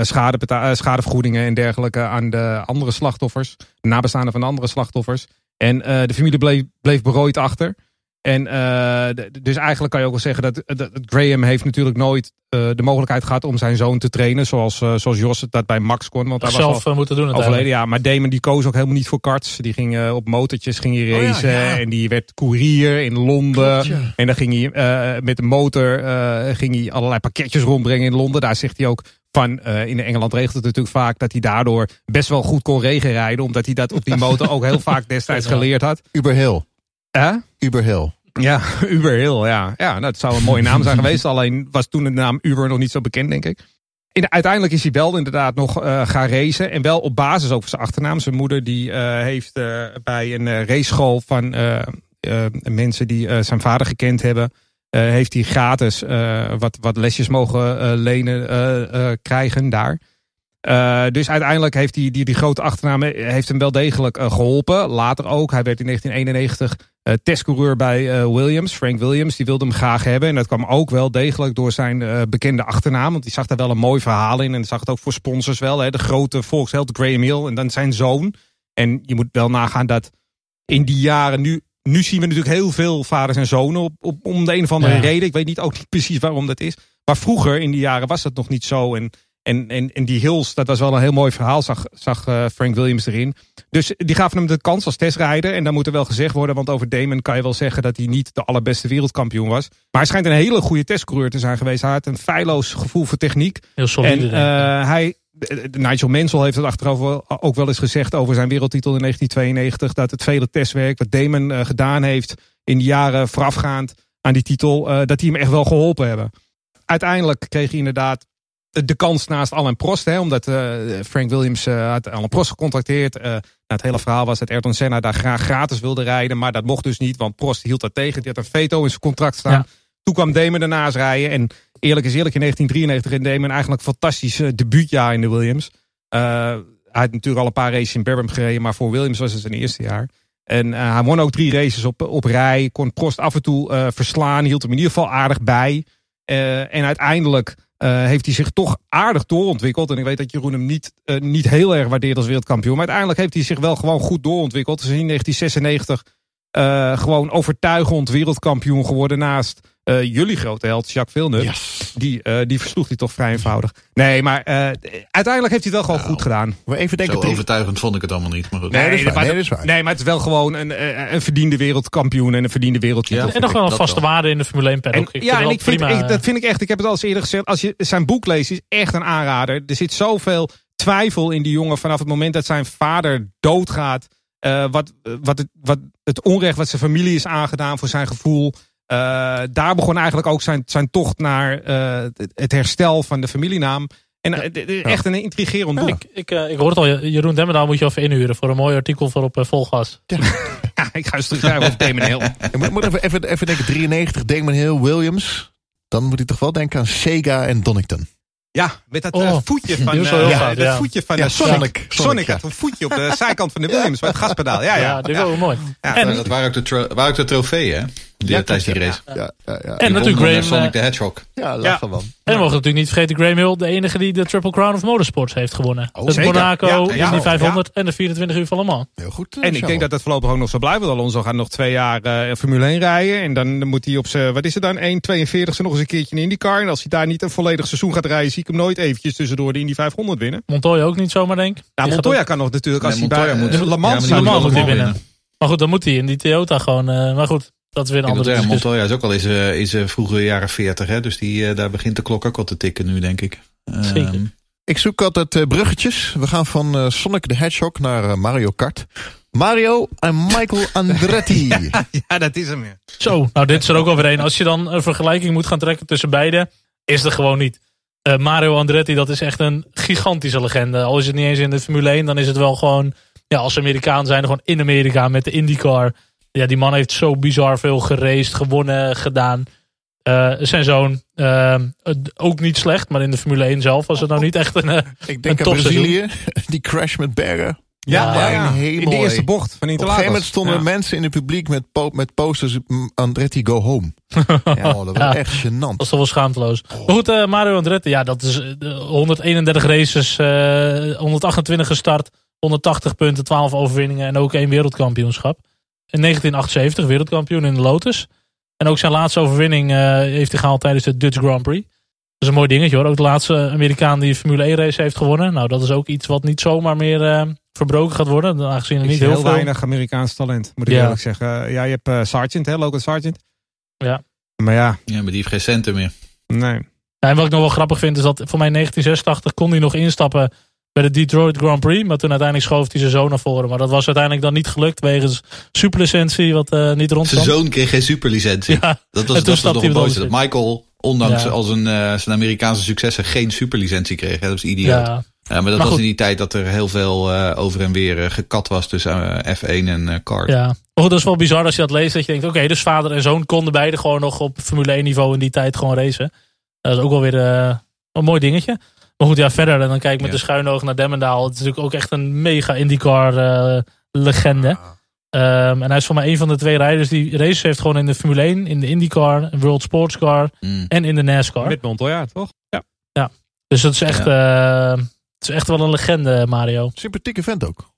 schade, schadevergoedingen en dergelijke aan de andere slachtoffers. De nabestaanden van de andere slachtoffers. En de familie bleef, bleef berooid achter. En uh, dus eigenlijk kan je ook wel zeggen dat, dat Graham heeft natuurlijk nooit uh, de mogelijkheid gehad om zijn zoon te trainen. Zoals, uh, zoals Jos het dat bij Max kon. Want hij zelf was moeten doen. Overleden, ja. Maar Damon die koos ook helemaal niet voor karts. Die ging op motortjes ging hij racen. Oh, ja, ja. En die werd koerier in Londen. Klopt, ja. En dan ging hij met de motor ging hij allerlei pakketjes rondbrengen in Londen. Daar zegt hij ook van, in Engeland regelt het natuurlijk vaak dat hij daardoor best wel goed kon regenrijden. Omdat hij dat op die [LAUGHS] motor ook heel vaak destijds geleerd had. Uberhill. Huh? Uberhill. Ja, [LAUGHS] Uberhill, ja. Ja, dat zou een mooie naam zijn geweest. Alleen was toen de naam Uber nog niet zo bekend, denk ik. In, uiteindelijk is hij wel inderdaad nog uh, gaan racen. En wel op basis ook van zijn achternaam. Zijn moeder die uh, heeft uh, bij een raceschool van mensen die zijn vader gekend hebben... heeft hij gratis wat, wat lesjes mogen lenen krijgen daar. Uh, dus uiteindelijk heeft hij die, die grote achternaam heeft hem wel degelijk uh, geholpen. Later ook. Hij werd in 1991 uh, testcoureur bij Williams. Frank Williams. Die wilde hem graag hebben. En dat kwam ook wel degelijk door zijn bekende achternaam. Want die zag daar wel een mooi verhaal in. En zag het ook voor sponsors wel. Hè. De grote volksheld Graham Hill. En dan zijn zoon. En je moet wel nagaan dat in die jaren nu... Nu zien we natuurlijk heel veel vaders en zonen op, op, om de een of andere ja. reden. Ik weet niet ook niet precies waarom dat is. Maar vroeger in die jaren was dat nog niet zo. En en, en, en die Hills, dat was wel een heel mooi verhaal, zag, zag uh, Frank Williams erin. Dus die gaven hem de kans als testrijder. En dan moet er wel gezegd worden, want over Damon kan je wel zeggen dat hij niet de allerbeste wereldkampioen was. Maar hij schijnt een hele goede testcoureur te zijn geweest. Hij had een feilloos gevoel voor techniek. Heel solide. En uh, hij, Nigel Mansell heeft het achterover ook wel eens gezegd over zijn wereldtitel in 1992. Dat het vele testwerk wat Damon gedaan heeft in de jaren voorafgaand aan die titel, dat die hem echt wel geholpen hebben. Uiteindelijk kreeg hij inderdaad de kans naast Alain Prost. Hè, omdat uh, Frank Williams uh, had Alain Prost gecontacteerd. Uh, nou, het hele verhaal was dat Ayrton Senna daar graag gratis wilde rijden. Maar dat mocht dus niet, want Prost hield dat tegen. Die had een veto in zijn contract staan. Ja. Toen kwam Damon daarnaast rijden. En eerlijk is eerlijk, in 1993 in Damon eigenlijk een fantastisch debuutjaar in de Williams. hij had natuurlijk al een paar races in Birmingham gereden. Maar voor Williams was het zijn eerste jaar. En hij won ook drie races op, op rij. Kon Prost af en toe verslaan. Hield hem in ieder geval aardig bij. en uiteindelijk... Uh, heeft hij zich toch aardig doorontwikkeld. En ik weet dat Jeroen hem niet, uh, niet heel erg waardeert als wereldkampioen. Maar uiteindelijk heeft hij zich wel gewoon goed doorontwikkeld. Dus in 1996 uh, gewoon overtuigend wereldkampioen geworden naast uh, jullie grote held, Jacques Villeneuve. Yes. Die, uh, die versloeg hij toch vrij eenvoudig. Nee, maar uh, uiteindelijk heeft hij het wel gewoon nou, goed gedaan. Maar even denken, Zo overtuigend vond ik het allemaal niet. Maar goed. Nee, nee, dat is waar, nee, dat is waar. nee, maar het is wel gewoon een, een verdiende wereldkampioen en een verdiende wereldtitel. Ja, en nog wel een vaste waarde in de Formule 1 paddock. En, ja, en ik vind, ik, dat vind ik echt, ik heb het al eens eerder gezegd. Als je zijn boek leest, is echt een aanrader. Er zit zoveel twijfel in die jongen vanaf het moment dat zijn vader doodgaat. Uh, wat, wat, het, wat het onrecht wat zijn familie is aangedaan voor zijn gevoel. Uh, daar begon eigenlijk ook zijn, zijn tocht naar uh, het herstel van de familienaam. En ja. echt een intrigerend boek. Ik, ik, uh, ik hoor het al, Jeroen Demmendaal moet je even inhuren voor een mooi artikel voor op Volgas. Ja. [LAUGHS] ja, ik ga eens terugschrijven over Damon Hill. [LAUGHS] Ik moet even, even, even denken, 93, Damon Hill, Williams. Dan moet ik toch wel denken aan Sega en Donington. Ja, met dat oh, voetje van, uh, ja, dat voetje van ja, Sonic. Sonic, Sonic had een voetje op de [LAUGHS] zijkant van de Williams bij het gaspedaal. Ja, ja. ja, dat is wel mooi. en, dat waren ook de, waren ook de trofeeën, hè? Ja, tijdens die race. Ja, ja, ja. En natuurlijk Graham... Sonic the Hedgehog. Ja, lachen man. En we mogen natuurlijk niet vergeten, Graham Hill, de enige die de Triple Crown of Motorsports heeft gewonnen. Oh, de Monaco, ja, Indy 500 en de 24 uur van Le Mans. Heel goed. en ik denk dat dat voorlopig ook nog zo blijft. Want Alonso gaat nog twee jaar uh, Formule 1 rijden. En dan moet hij op zijn, wat is het dan, 1,42 nog eens een keertje in IndyCar. En als hij daar niet een volledig seizoen gaat rijden, zie ik hem nooit eventjes tussendoor de Indy 500 winnen. Montoya ook niet zomaar, denk ik. Ja, Montoya kan nog natuurlijk als hij bij moet, Le Mans, moet hij winnen. Maar goed, dan moet hij in die Toyota gewoon. Uh, maar goed, dat is weer een andere discussie. Montoya is ook al in zijn, in zijn vroege jaren 40, hè? dus die, uh, daar begint de klok ook al te tikken nu, denk ik. Zeker. Um, ik zoek altijd bruggetjes. We gaan van Sonic the Hedgehog naar Mario Kart. Mario en Michael [LAUGHS] Andretti. [LAUGHS] ja, dat is hem. Zo, nou dit is er ook alweer een. Als je dan een vergelijking moet gaan trekken tussen beide, is er gewoon niet. Mario Andretti, dat is echt een gigantische legende. Al is het niet eens in de Formule 1, dan is het wel gewoon ja, als Amerikaan zijn, gewoon in Amerika met de IndyCar. Ja, die man heeft zo bizar veel geraced, gewonnen, gedaan. Uh, zijn zoon, uh, ook niet slecht, maar in de Formule 1 zelf was het nou niet echt een, Ik denk aan Brazilië, [LAUGHS] die crash met Bergen. Ja, ja, ja. in de eerste bocht van Interlagos. Op een gegeven moment stonden ja. mensen in het publiek met, po met posters Andretti go home. [LAUGHS] ja, oh, dat was echt gênant. Dat was toch wel schaamteloos. Oh. Maar goed, uh, Mario Andretti, ja, dat is 131 races, 128 gestart. 180 punten, 12 overwinningen en ook één wereldkampioenschap. In 1978 wereldkampioen in de Lotus. En ook zijn laatste overwinning uh, heeft hij gehaald tijdens de Dutch Grand Prix. Dat is een mooi dingetje hoor. Ook de laatste Amerikaan die Formule 1 race heeft gewonnen. Nou, dat is ook iets wat niet zomaar meer uh, verbroken gaat worden. Aangezien er niet heel, heel veel... weinig Amerikaans talent, moet ik ja. eerlijk zeggen. ja, je hebt uh, Sargent, hè, Logan Sargent. Ja. Maar ja. Ja, maar die heeft geen centen meer. Nee. Ja, en wat ik nog wel grappig vind is dat voor mij in 1986 kon hij nog instappen bij de Detroit Grand Prix. Maar toen uiteindelijk schoof hij zijn zoon naar voren. Maar dat was uiteindelijk dan niet gelukt wegens superlicentie wat uh, niet rond Zijn zoon kreeg geen superlicentie. Ja. Dat was, dat was nog een. Dat Michael, ondanks ja. als een, uh, zijn Amerikaanse successen, geen superlicentie kreeg. Dat was idioot. Ja. Ja, maar dat maar was in die tijd dat er heel veel uh, over en weer gekat was tussen uh, F1 en kart. Ja, goed, dat is wel bizar als je dat leest. Dat je denkt, oké, okay, dus vader en zoon konden beide gewoon nog op Formule 1 niveau in die tijd gewoon racen. Dat is ook wel weer een mooi dingetje. Maar goed, ja, verder. En dan kijk ik met de schuine oog naar Demmendaal. Het is natuurlijk ook echt een mega IndyCar uh, legende. Um, en hij is voor mij een van de twee rijders die races heeft gewoon in de Formule 1, in de IndyCar, World Sports Car mm. en in de NASCAR. Met Montoya, toch? Ja. ja. Dus dat is echt, ja. uh, het is echt wel een legende, Mario. Sympathieke vent ook.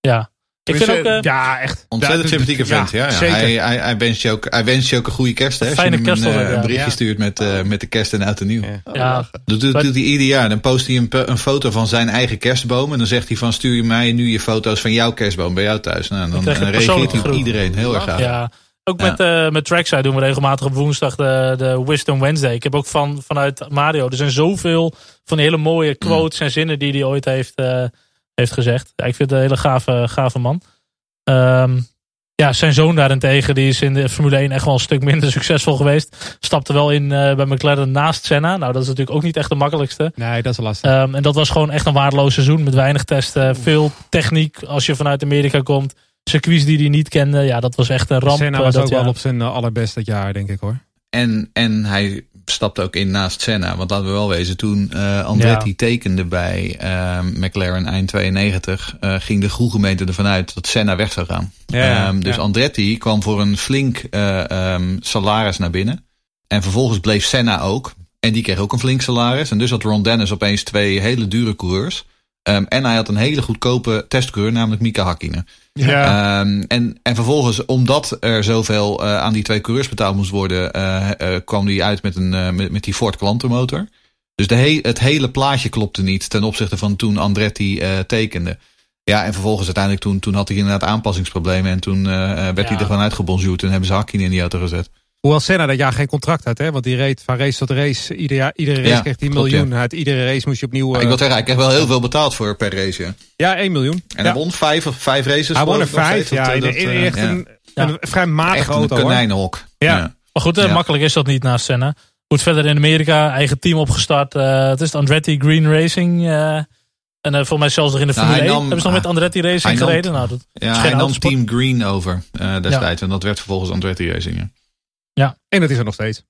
Ja. Ik vind ook, uh, ja, echt. Ontzettend sympathieke vent. Ja, ja, Hij, hij, hij, wens je ook, hij wens je ook een goede kerst. Hè, als Fijne je hem een, een, een berichtje stuurt met, uh, met de kerst en oud en nieuw. Ja. ja. Dat doet, doet hij ieder jaar. Dan post hij een, een, foto van zijn eigen kerstboom. En dan zegt hij van stuur je mij nu je foto's van jouw kerstboom bij jou thuis. Nou, dan, dan reageert hij op iedereen heel erg graag. Ja. Ook met, uh, met Trackside doen we regelmatig op woensdag de, de Wisdom Wednesday. Ik heb ook van, vanuit Mario. Er zijn zoveel van die hele mooie quotes mm. en zinnen die hij ooit heeft, uh, heeft gezegd. Ja, ik vind het een hele gave, gave man. Um, ja, zijn zoon daarentegen, die is in de Formule 1 echt wel een stuk minder [LAUGHS] succesvol geweest. Stapte wel in uh, bij McLaren naast Senna. Nou, dat is natuurlijk ook niet echt de makkelijkste. Nee, dat is lastig. Um, en dat was gewoon echt een waardeloos seizoen met weinig testen. Veel techniek als je vanuit Amerika komt. Circuits die hij niet kende. Ja, dat was echt een ramp. Senna was ook jaar. wel op zijn allerbest dat jaar, denk ik hoor. En, en hij stapte ook in naast Senna. Want laten we wel wezen, toen uh, Andretti ja. tekende bij uh, McLaren eind 92, uh, ging de groegemeente ervan uit dat Senna weg zou gaan. Ja, um, dus ja. Andretti kwam voor een flink um, salaris naar binnen. En vervolgens bleef Senna ook. En die kreeg ook een flink salaris. En dus had Ron Dennis opeens twee hele dure coureurs. Um, en hij had een hele goedkope testcoureur, namelijk Mika Hakkinen. Ja. Um, en, en vervolgens, omdat er zoveel uh, aan die twee coureurs betaald moest worden, uh, uh, kwam hij uit met, een, met, met die Ford Quantum Dus de he het hele plaatje klopte niet ten opzichte van toen Andretti tekende. Ja, en vervolgens uiteindelijk toen, toen had hij inderdaad aanpassingsproblemen. En toen werd ja. hij er gewoon uitgebonjourd en hebben ze Hakkinen in die auto gezet. Hoewel Senna dat jaar geen contract had, hè? want die reed van race tot race. Ieder jaar, iedere race ja, kreeg hij een miljoen. Ja. Uit iedere race moest je opnieuw. Uh... Ik wil zeggen, hij kreeg wel heel veel betaald voor per race. Ja, ja 1 miljoen. En hij won vijf, vijf races. Hij won er vijf, ja. Dat, in, in, echt een, een vrij matige echt auto. Een konijnenhok. Ja. ja. Maar goed, uh, makkelijk is dat niet naast Senna. Goed, verder in Amerika, eigen team opgestart. Uh, het is het Andretti Green Racing. en volgens mij zelfs nog in de Formule nou, 1. Nam, hebben ze nog met Andretti Racing nam, gereden? Nou, dat ja, hij nam Team Green over destijds. En dat werd vervolgens Andretti Racing. Ja, en dat is er nog steeds.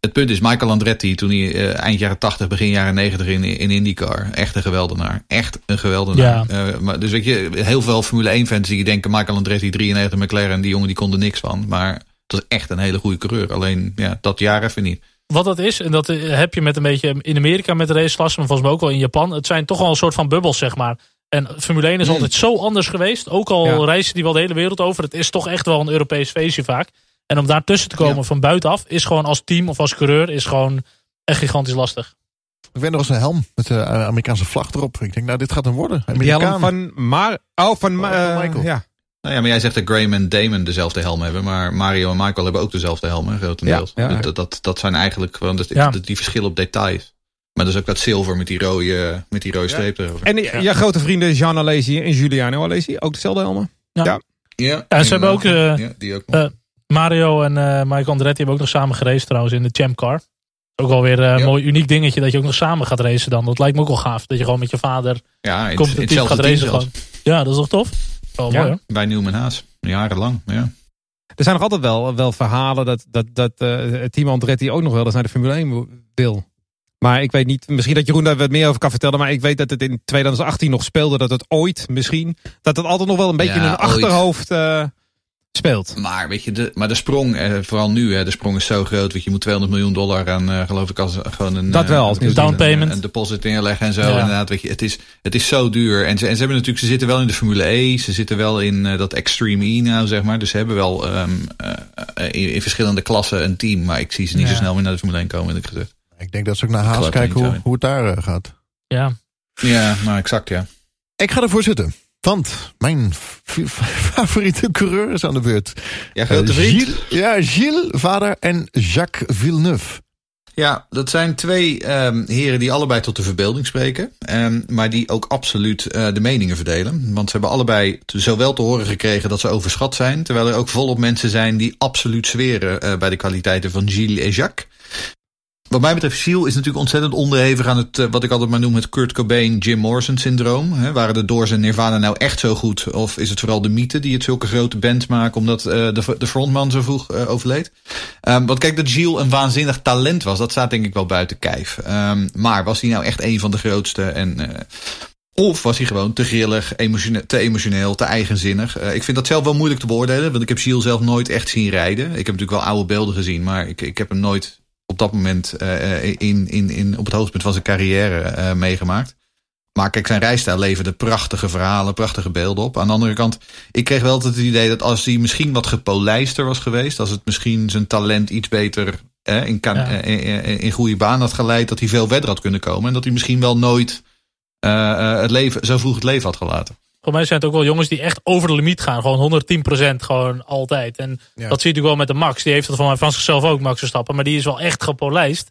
Het punt is, Michael Andretti, toen hij uh, eind jaren 80, begin jaren 90 in, in IndyCar. Echt een geweldenaar. Echt een geweldenaar. Ja. Uh, maar, dus weet je, heel veel Formule 1 fans die denken Michael Andretti, 93 McLaren, die jongen die kon er niks van. Maar het dat is echt een hele goede coureur. Alleen ja, dat jaar even niet. Wat dat is, en dat heb je met een beetje in Amerika met de raceklassen, maar volgens mij ook wel in Japan. Het zijn toch wel een soort van bubbels, zeg maar. En Formule 1 is hmm. altijd zo anders geweest. Ook al reizen die wel de hele wereld over. Het is toch echt wel een Europees feestje vaak. En om daar tussen te komen van buitenaf is gewoon als team of als coureur is gewoon echt gigantisch lastig. Ik weet nog eens een helm met de Amerikaanse vlag erop. Ik denk, nou, dit gaat hem worden. Die helm van Mar... Oh, van, uh, Michael. Ja. Nou ja, maar jij zegt dat Graham en Damon dezelfde helm hebben. Maar Mario en Michael hebben ook dezelfde helm, grotendeels. Ja, ja. Dat, dat, dat zijn eigenlijk gewoon die verschillen op details. Maar dus ook dat zilver met die rode, met die rode streep erover. En ja. jouw grote vrienden Jean Alesi en Giuliano Alesi, ook dezelfde helmen? Ja. Ja, ja. ze hebben ook, uh, die ook uh, Mario en uh, Michael Andretti hebben ook nog samen geraced trouwens in de Champ Car. Ook alweer een mooi uniek dingetje dat je ook nog samen gaat racen dan. Dat lijkt me ook wel gaaf. Dat je gewoon met je vader ja, competitief gaat racen. Gewoon. Ja, dat is toch tof? Oh, ja, mooi, bij Newman Haas. Jarenlang, ja. Er zijn nog altijd wel, wel verhalen dat, dat, dat uh, team Andretti ook nog wel eens naar de Formule 1 wil. Maar ik weet niet, misschien dat Jeroen daar wat meer over kan vertellen. Maar ik weet dat het in 2018 nog speelde. Dat het ooit misschien, dat het altijd nog wel een beetje in een achterhoofd uh, speelt. Maar weet je, de, maar de sprong, eh, vooral nu, hè, de sprong is zo groot. Weet je, je moet 200 miljoen dollar aan, uh, geloof ik, als gewoon een, dat wel, als een, down payment. Een, deposit inleggen en zo. Inderdaad, weet je, het is, het is zo duur. En ze, en ze hebben natuurlijk, ze zitten wel in de Formule E, ze zitten wel in uh, dat Extreme E nou, zeg maar. Dus ze hebben wel um, uh, in, in, verschillende klassen een team. Maar ik zie ze niet zo snel meer naar de Formule 1 komen, ik gezegd. Ik denk dat ze ook naar Haas kijken hoe, hoe het daar gaat. Ja. Ja, nou exact, ja. Ik ga ervoor zitten. Want mijn favoriete coureur is aan de beurt. Ja, grote uh, vriend. Gilles, ja, Gilles, vader en Jacques Villeneuve. Ja, dat zijn twee um, heren die allebei tot de verbeelding spreken. Um, maar die ook absoluut uh, de meningen verdelen. Want ze hebben allebei zowel te horen gekregen dat ze overschat zijn. Terwijl er ook volop mensen zijn die absoluut zweren uh, bij de kwaliteiten van Gilles en Jacques. Wat mij betreft, Seal is natuurlijk ontzettend onderhevig aan het, eh, wat ik altijd maar noem, het Kurt Cobain, Jim Morrison syndroom. Waren de Doors en Nirvana nou echt zo goed? Of is het vooral de mythe die het zulke grote bands maken, omdat uh, de, de frontman zo vroeg uh, overleed? Um, want kijk, dat Gilles een waanzinnig talent was, dat staat denk ik wel buiten kijf. Um, maar was hij nou echt een van de grootste? En, of was hij gewoon te grillig, te emotioneel, te eigenzinnig? Ik vind dat zelf wel moeilijk te beoordelen, want ik heb Gilles zelf nooit echt zien rijden. Ik heb natuurlijk wel oude beelden gezien, maar ik, ik heb hem nooit op dat moment uh, in, in, in, op het hoogtepunt van zijn carrière uh, meegemaakt. Maar kijk, zijn rijstijl leverde prachtige verhalen, prachtige beelden op. Aan de andere kant, ik kreeg wel altijd het idee dat als hij misschien wat gepolijster was geweest, als het misschien zijn talent iets beter eh, in, kan, ja. in, in, goede baan had geleid, dat hij veel verder had kunnen komen. En dat hij misschien wel nooit uh, het leven, zo vroeg het leven had gelaten. Voor mij zijn het ook wel jongens die echt over de limiet gaan. Gewoon 110% gewoon altijd. En dat zie je natuurlijk wel met de Max. Die heeft dat van van zichzelf ook, Max stappen. Maar die is wel echt gepolijst.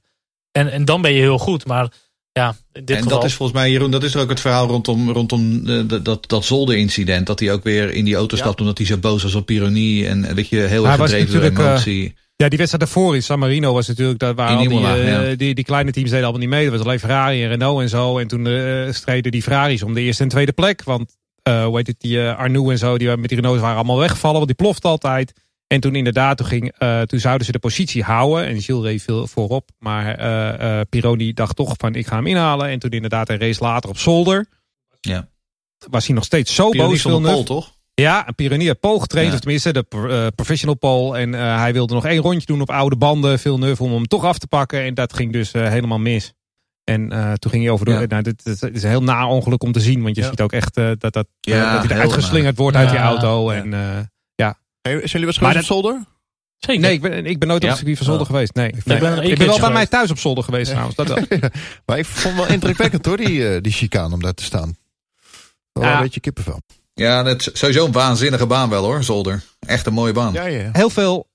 En, en dan ben je heel goed. Maar ja, in dit en geval... dat is volgens mij, Jeroen, dat is er ook het verhaal rondom, rondom de, dat, dat zolder-incident. Dat hij ook weer in die auto stapt omdat hij zo boos was op ironie. En weet je, heel erg gedreven door eh, emotie. Uh, ja, die wedstrijd daarvoor in San Marino was natuurlijk, dat waren die, uh, die, die, kleine teams deden allemaal niet mee. Dat was alleen Ferrari en Renault en zo. En toen uh, streden die Ferraris om de eerste en tweede plek. Want uh, hoe heet het, die uh, Arnoux en zo, die met die Renaults waren allemaal weggevallen, want die ploft altijd. En toen inderdaad, toen, ging, uh, toen zouden ze de positie houden. En Gilles reed veel voorop. Maar uh, Pironi dacht toch van, ik ga hem inhalen. En toen inderdaad een race later op zolder. Ja. Was hij nog steeds zo Pironi boos. Pironi Pol, toch? Ja, Pironi had Pol getraind. Ja. Of tenminste, de professional Pol. En hij wilde nog één rondje doen op oude banden. Veel neuf om hem toch af te pakken. En dat ging dus helemaal mis. En uh, toen ging hij over de. Ja. Nou, dit, dit, is een heel na ongeluk om te zien. Want je ja. ziet ook echt uh, dat, dat, ja, uh, dat hij eruit geslingerd wordt uit die auto. En ja. Hey, zijn jullie wel geweest op zolder? Zeker. Nee, ik ben, ik ben nooit op het circuit van zolder geweest. Nee, ik, nee. ben, ik ben wel bij mij thuis op zolder geweest trouwens. Dat wel. [LAUGHS] maar ik vond het wel indrukwekkend hoor, die, die chicane om daar te staan. Wel een beetje kippenvel. Ja, is sowieso een waanzinnige baan wel hoor, zolder. Echt een mooie baan. Ja, ja. Heel veel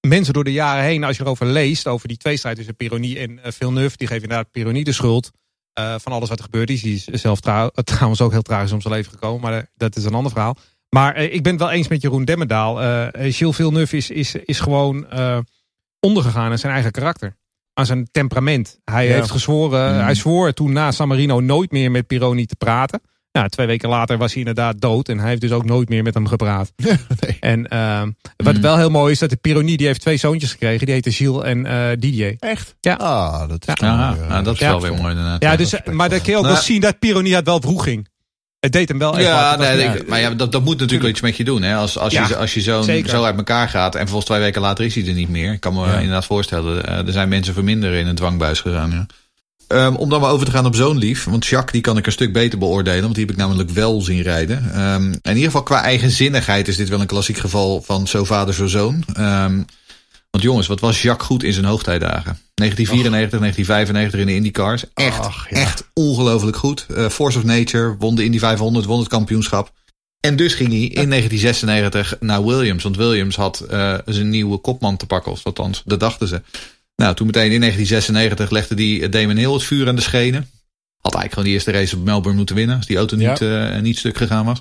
mensen door de jaren heen, als je erover leest, over die tweestrijd tussen Pironi en uh, Villeneuve, die geven inderdaad Pironi de schuld uh, van alles wat er gebeurd is. Die is zelf trouw, trouwens ook heel tragisch om zijn leven gekomen, maar uh, dat is een ander verhaal. Maar ik ben het wel eens met Jeroen Demmendaal. Gilles Villeneuve is, is, is gewoon ondergegaan aan zijn eigen karakter. Aan zijn temperament. Hij ja. heeft gezworen, mm. hij zwoor toen na San Marino nooit meer met Pironi te praten. Nou, twee weken later was hij inderdaad dood. En hij heeft dus ook nooit meer met hem gepraat. [LAUGHS] nee. En uh, wat mm. wel heel mooi is, dat de Pironie die heeft twee zoontjes gekregen. Die heten Gilles en uh, Didier. Echt? Ja. Ah, dat is, ja. ah, ah, dat is wel weer mooi inderdaad. Ja, dus, maar dan kun je ook nou, wel zien dat Pironie het wel vroeg ging. Het deed hem wel Ja, nee, maar ja, dat, dat moet natuurlijk wel iets met je doen. Hè? Als, als, je, als je zo, zo uit elkaar gaat en volgens twee weken later is hij er niet meer. Ik kan me inderdaad voorstellen, er zijn mensen verminderen in een dwangbuis gegaan. Um, om dan maar over te gaan op zo'n lief. Want Jacques die kan ik een stuk beter beoordelen. Want die heb ik namelijk wel zien rijden. Um, in ieder geval qua eigenzinnigheid is dit wel een klassiek geval van zo vader zo zoon. Um, want jongens, wat was Jacques goed in zijn hoogtijdagen? 1994, 1995 in de IndyCars. Echt, echt ongelooflijk goed. Uh, Force of Nature, won de Indy 500, won het kampioenschap. En dus ging hij in 1996 naar Williams. Want Williams had uh, zijn nieuwe kopman te pakken. Of althans, dat dachten ze. Nou, toen meteen in 1996 legde die Damon Hill het vuur aan de schenen. Had eigenlijk gewoon die eerste race op Melbourne moeten winnen. Als die auto niet, uh, niet stuk gegaan was.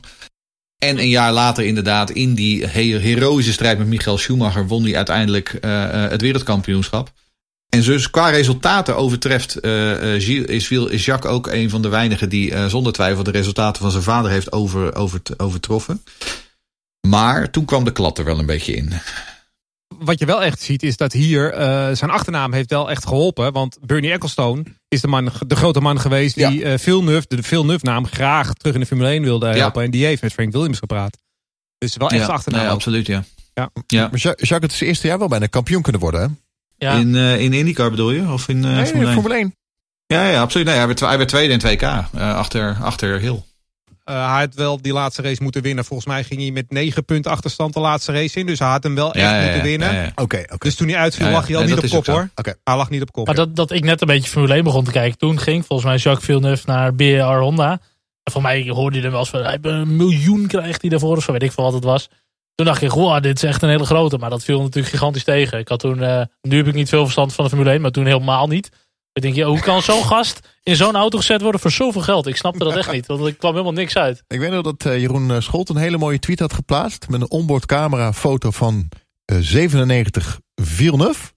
En een jaar later inderdaad in die heroïsche strijd met Michael Schumacher won hij uiteindelijk uh, het wereldkampioenschap. En dus qua resultaten overtreft uh, is, is Jacques ook een van de weinigen die zonder twijfel de resultaten van zijn vader heeft over, over, overtroffen. Maar toen kwam de klad er wel een beetje in wat je wel echt ziet is dat hier uh, zijn achternaam heeft wel echt geholpen. Want Bernie Ecclestone is de, man, de grote man geweest die ja. uh, Villeneuve, de Villeneuve naam, graag terug in de Formule 1 wilde helpen. En die heeft met Frank Williams gepraat. Dus wel echt ja, achternaam. Ja, absoluut, ja. ja. ja. Maar Jacques, het is eerste jaar wel bijna kampioen kunnen worden, hè? Ja. In, uh, in IndyCar bedoel je? Of in, nee, Formule, 1? Formule 1? Ja, ja, absoluut. Nee, hij, werd, hij werd tweede in 2K achter, achter Hill. Uh, hij had wel die laatste race moeten winnen. Volgens mij ging hij met 9 punten achterstand de laatste race in. Dus hij had hem wel echt moeten winnen. Oké, oké. Dus toen hij uitviel lag hij al niet op kop hoor. Okay. Hij lag niet op kop. Maar dat, dat ik net een beetje Formule 1 begon te kijken. Toen ging volgens mij Jacques Villeneuve naar BR Honda. En voor mij hoorde hij hem wel eens van, hij een miljoen krijgt hij daarvoor. Of zo weet ik veel wat het was. Toen dacht ik, wow, dit is echt een hele grote. Maar dat viel natuurlijk gigantisch tegen. Ik had toen, uh, nu heb ik niet veel verstand van de Formule 1, maar toen helemaal niet. Ik denk, je, hoe kan zo'n gast in zo'n auto gezet worden voor zoveel geld? Ik snapte dat echt niet, want er kwam helemaal niks uit. Ik weet nog dat uh, Jeroen eh, Scholt een hele mooie tweet had geplaatst... met een onboardcamera foto van uh, 97 Villeneuve.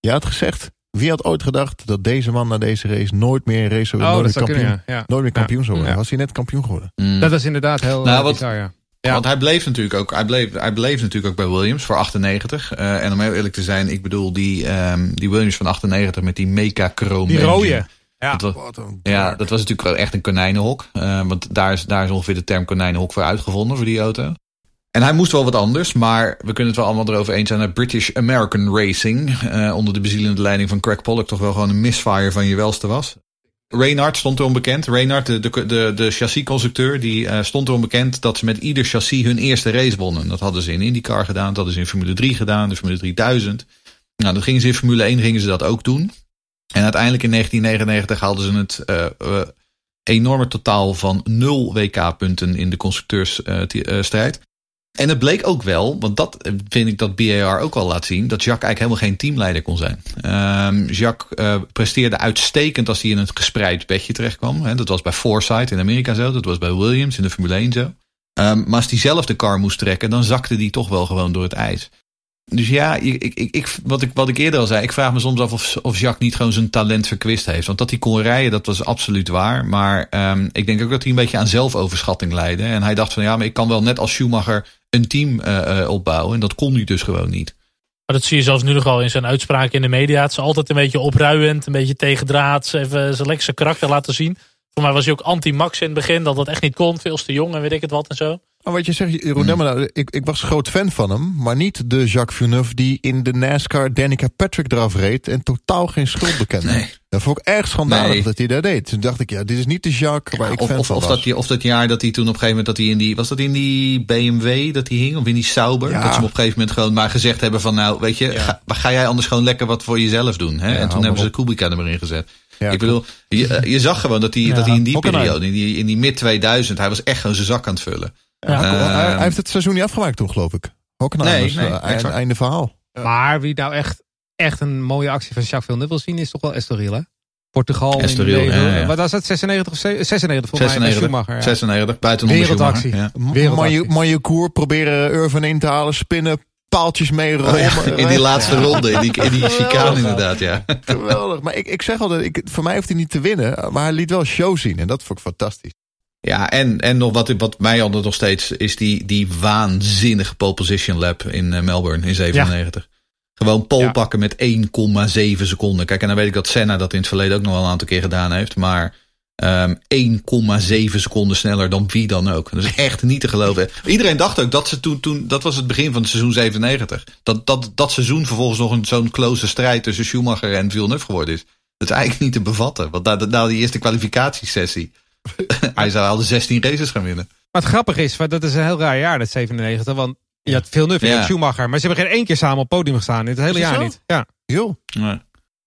Je had gezegd, wie had ooit gedacht dat deze man na deze race nooit meer race zou oh, nooit, meer kampioen, ja. nooit meer kampioen zou worden? Was hij net kampioen geworden? Mm. Dat is inderdaad heel nou, wat, bizar, ja. Ja. Want hij bleef natuurlijk ook, hij bleef, hij bleef natuurlijk ook bij Williams voor 98. Uh, en om heel eerlijk te zijn, ik bedoel die, um, die Williams van 98 met die Mecha Chrome. Die rode. Ja. Dat was, ja, dat was natuurlijk wel echt een konijnenhok. Uh, want daar is, daar is ongeveer de term konijnenhok voor uitgevonden, voor die auto. En hij moest wel wat anders, maar we kunnen het wel allemaal erover eens zijn. British American Racing, uh, onder de bezielende leiding van Craig Pollock, toch wel gewoon een misfire van je welste was. Reynard stond er onbekend. Reynard, de, de, de, chassisconstructeur, die uh, stond er onbekend dat ze met ieder chassis hun eerste race wonnen. Dat hadden ze in IndyCar gedaan, dat ze in Formule 3 gedaan, de Formule 3000. Nou, dan gingen ze in Formule 1 gingen ze dat ook doen. En uiteindelijk in 1999 haalden ze het uh, uh, enorme totaal van 0 WK-punten in de constructeursstrijd. En het bleek ook wel, want dat vind ik dat BAR ook wel laat zien, dat Jacques eigenlijk helemaal geen teamleider kon zijn. Um, Jacques uh, presteerde uitstekend als hij in een gespreid bedje terechtkwam. dat was bij Forsyth in Amerika zo, dat was bij Williams in de Formule 1 zo. Um, maar als hij zelf de car moest trekken, dan zakte die toch wel gewoon door het ijs. Dus ja, ik, ik, ik, wat, ik, wat ik eerder al zei, ik vraag me soms af of, of Jacques niet gewoon zijn talent verkwist heeft. Want dat hij kon rijden, dat was absoluut waar. Maar um, ik denk ook dat hij een beetje aan zelfoverschatting leidde. En hij dacht van ja, maar ik kan wel net als Schumacher een team uh, opbouwen. En dat kon hij dus gewoon niet. Maar dat zie je zelfs nu nogal in zijn uitspraken in de media. Het is altijd een beetje opruiend, een beetje tegendraads. Even zijn lekkere karakter laten zien. Voor mij was hij ook anti-Max in het begin, dat dat echt niet kon. Veel te jong en weet ik het wat en zo. Maar wat je zegt, Jeroen, mm. nou, ik, ik was groot fan van hem. Maar niet de Jacques Villeneuve die in de NASCAR Danica Patrick eraf reed. En totaal geen schuld bekende. Nee. Dat vond ik erg schandalig dat hij dat deed. Toen dacht ik, ja, dit is niet de Jacques waar ik of, fan of, van of Dat, of dat jaar dat hij toen op een gegeven moment, dat hij in die, was dat in die BMW dat hij hing? Of in die Sauber? Dat ze hem op een gegeven moment gewoon maar gezegd hebben van, nou, weet je, ga, ga, jij anders gewoon lekker wat voor jezelf doen? Hè? en toen hebben ze de Kubica er maar in gezet. ik bedoel, je, eh, je, zag gewoon dat hij, dat hij in die periode, in die, in die mid 2000, hij was echt gewoon zijn zak aan het vullen. Ja, hij, ehm, heeft het seizoen niet afgemaakt toen, geloof ik. Hockenheim nee, nee, uh, einde, verhaal. Maar wie nou echt, echt een mooie actie van Jacques Villeneuve wil zien, is toch wel Estoril, hè? Portugal. Estoril, in ja, ja. Wat was dat? 96 of 96 volgens 96, mij. Schumacher, ja. 96, buiten Wereldactie. Ja. Mooie koer, proberen Urban in te halen, spinnen, paaltjes mee rollen. Oh in die laatste ronde, in die, in die chicane inderdaad, ja. Geweldig. Maar ik, ik zeg altijd, ik, voor mij hoeft hij niet te winnen, maar hij liet wel show zien en dat vond ik fantastisch. Ja, en, en nog wat, wat mij altijd nog steeds is die, die waanzinnige pole position lap in uh, Melbourne in 97. Gewoon pole pakken met 1,7 seconden. Kijk, en dan weet ik dat Senna dat in het verleden ook nog wel een aantal keer gedaan heeft. Maar Um, ehm, 1,7 seconden sneller dan wie dan ook. Dat is echt niet te geloven. Iedereen dacht ook dat ze toen, toen dat was het begin van het seizoen 97. Dat dat, dat seizoen vervolgens nog een zo'n close strijd tussen Schumacher en Villeneuve geworden is. Dat is eigenlijk niet te bevatten. Want na, na die eerste kwalificatiesessie, [LAUGHS] hij zou al de 16 races gaan winnen. Maar het grappige is, dat is een heel raar jaar, dat 97. Want je had Villeneuve en Schumacher, maar ze hebben geen één keer samen op podium gestaan. In het hele jaar niet. Ja. Jo. Nee.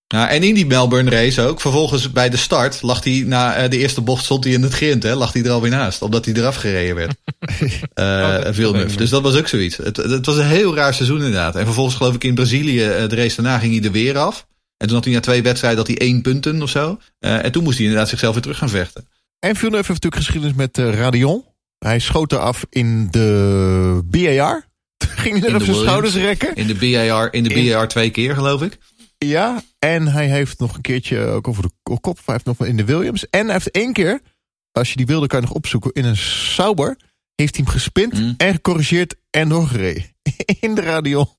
Ja, en in die Melbourne race ook. Vervolgens bij de start lag hij na eh, de eerste bocht stond hij in het grind. Hè, lag hij er alweer naast. Omdat hij eraf gereden werd. [LAUGHS] uh, Villeneuve. Dus dat was ook zoiets. Het, het, was een heel raar seizoen inderdaad. En vervolgens geloof ik in Brazilië, eh, de race daarna ging hij er weer af. En toen had hij na twee wedstrijden dat hij één punten of zo. Uh, en toen moest hij inderdaad zichzelf weer terug gaan vechten. En Villeneuve heeft natuurlijk geschiedenis met uh, Radion. Hij schoot eraf in de BAR. [LAUGHS] ging hij er op zijn schouders rekken. In de BAR, in de BAR twee keer geloof ik. Ja, en hij heeft nog een keertje ook over de kop. Hij heeft nog in de Williams. En hij heeft één keer, als je die wilde kan je nog opzoeken, in een Sauber. Heeft hij hem gespind mm. en gecorrigeerd en doorgereden. [LAUGHS] In de radio.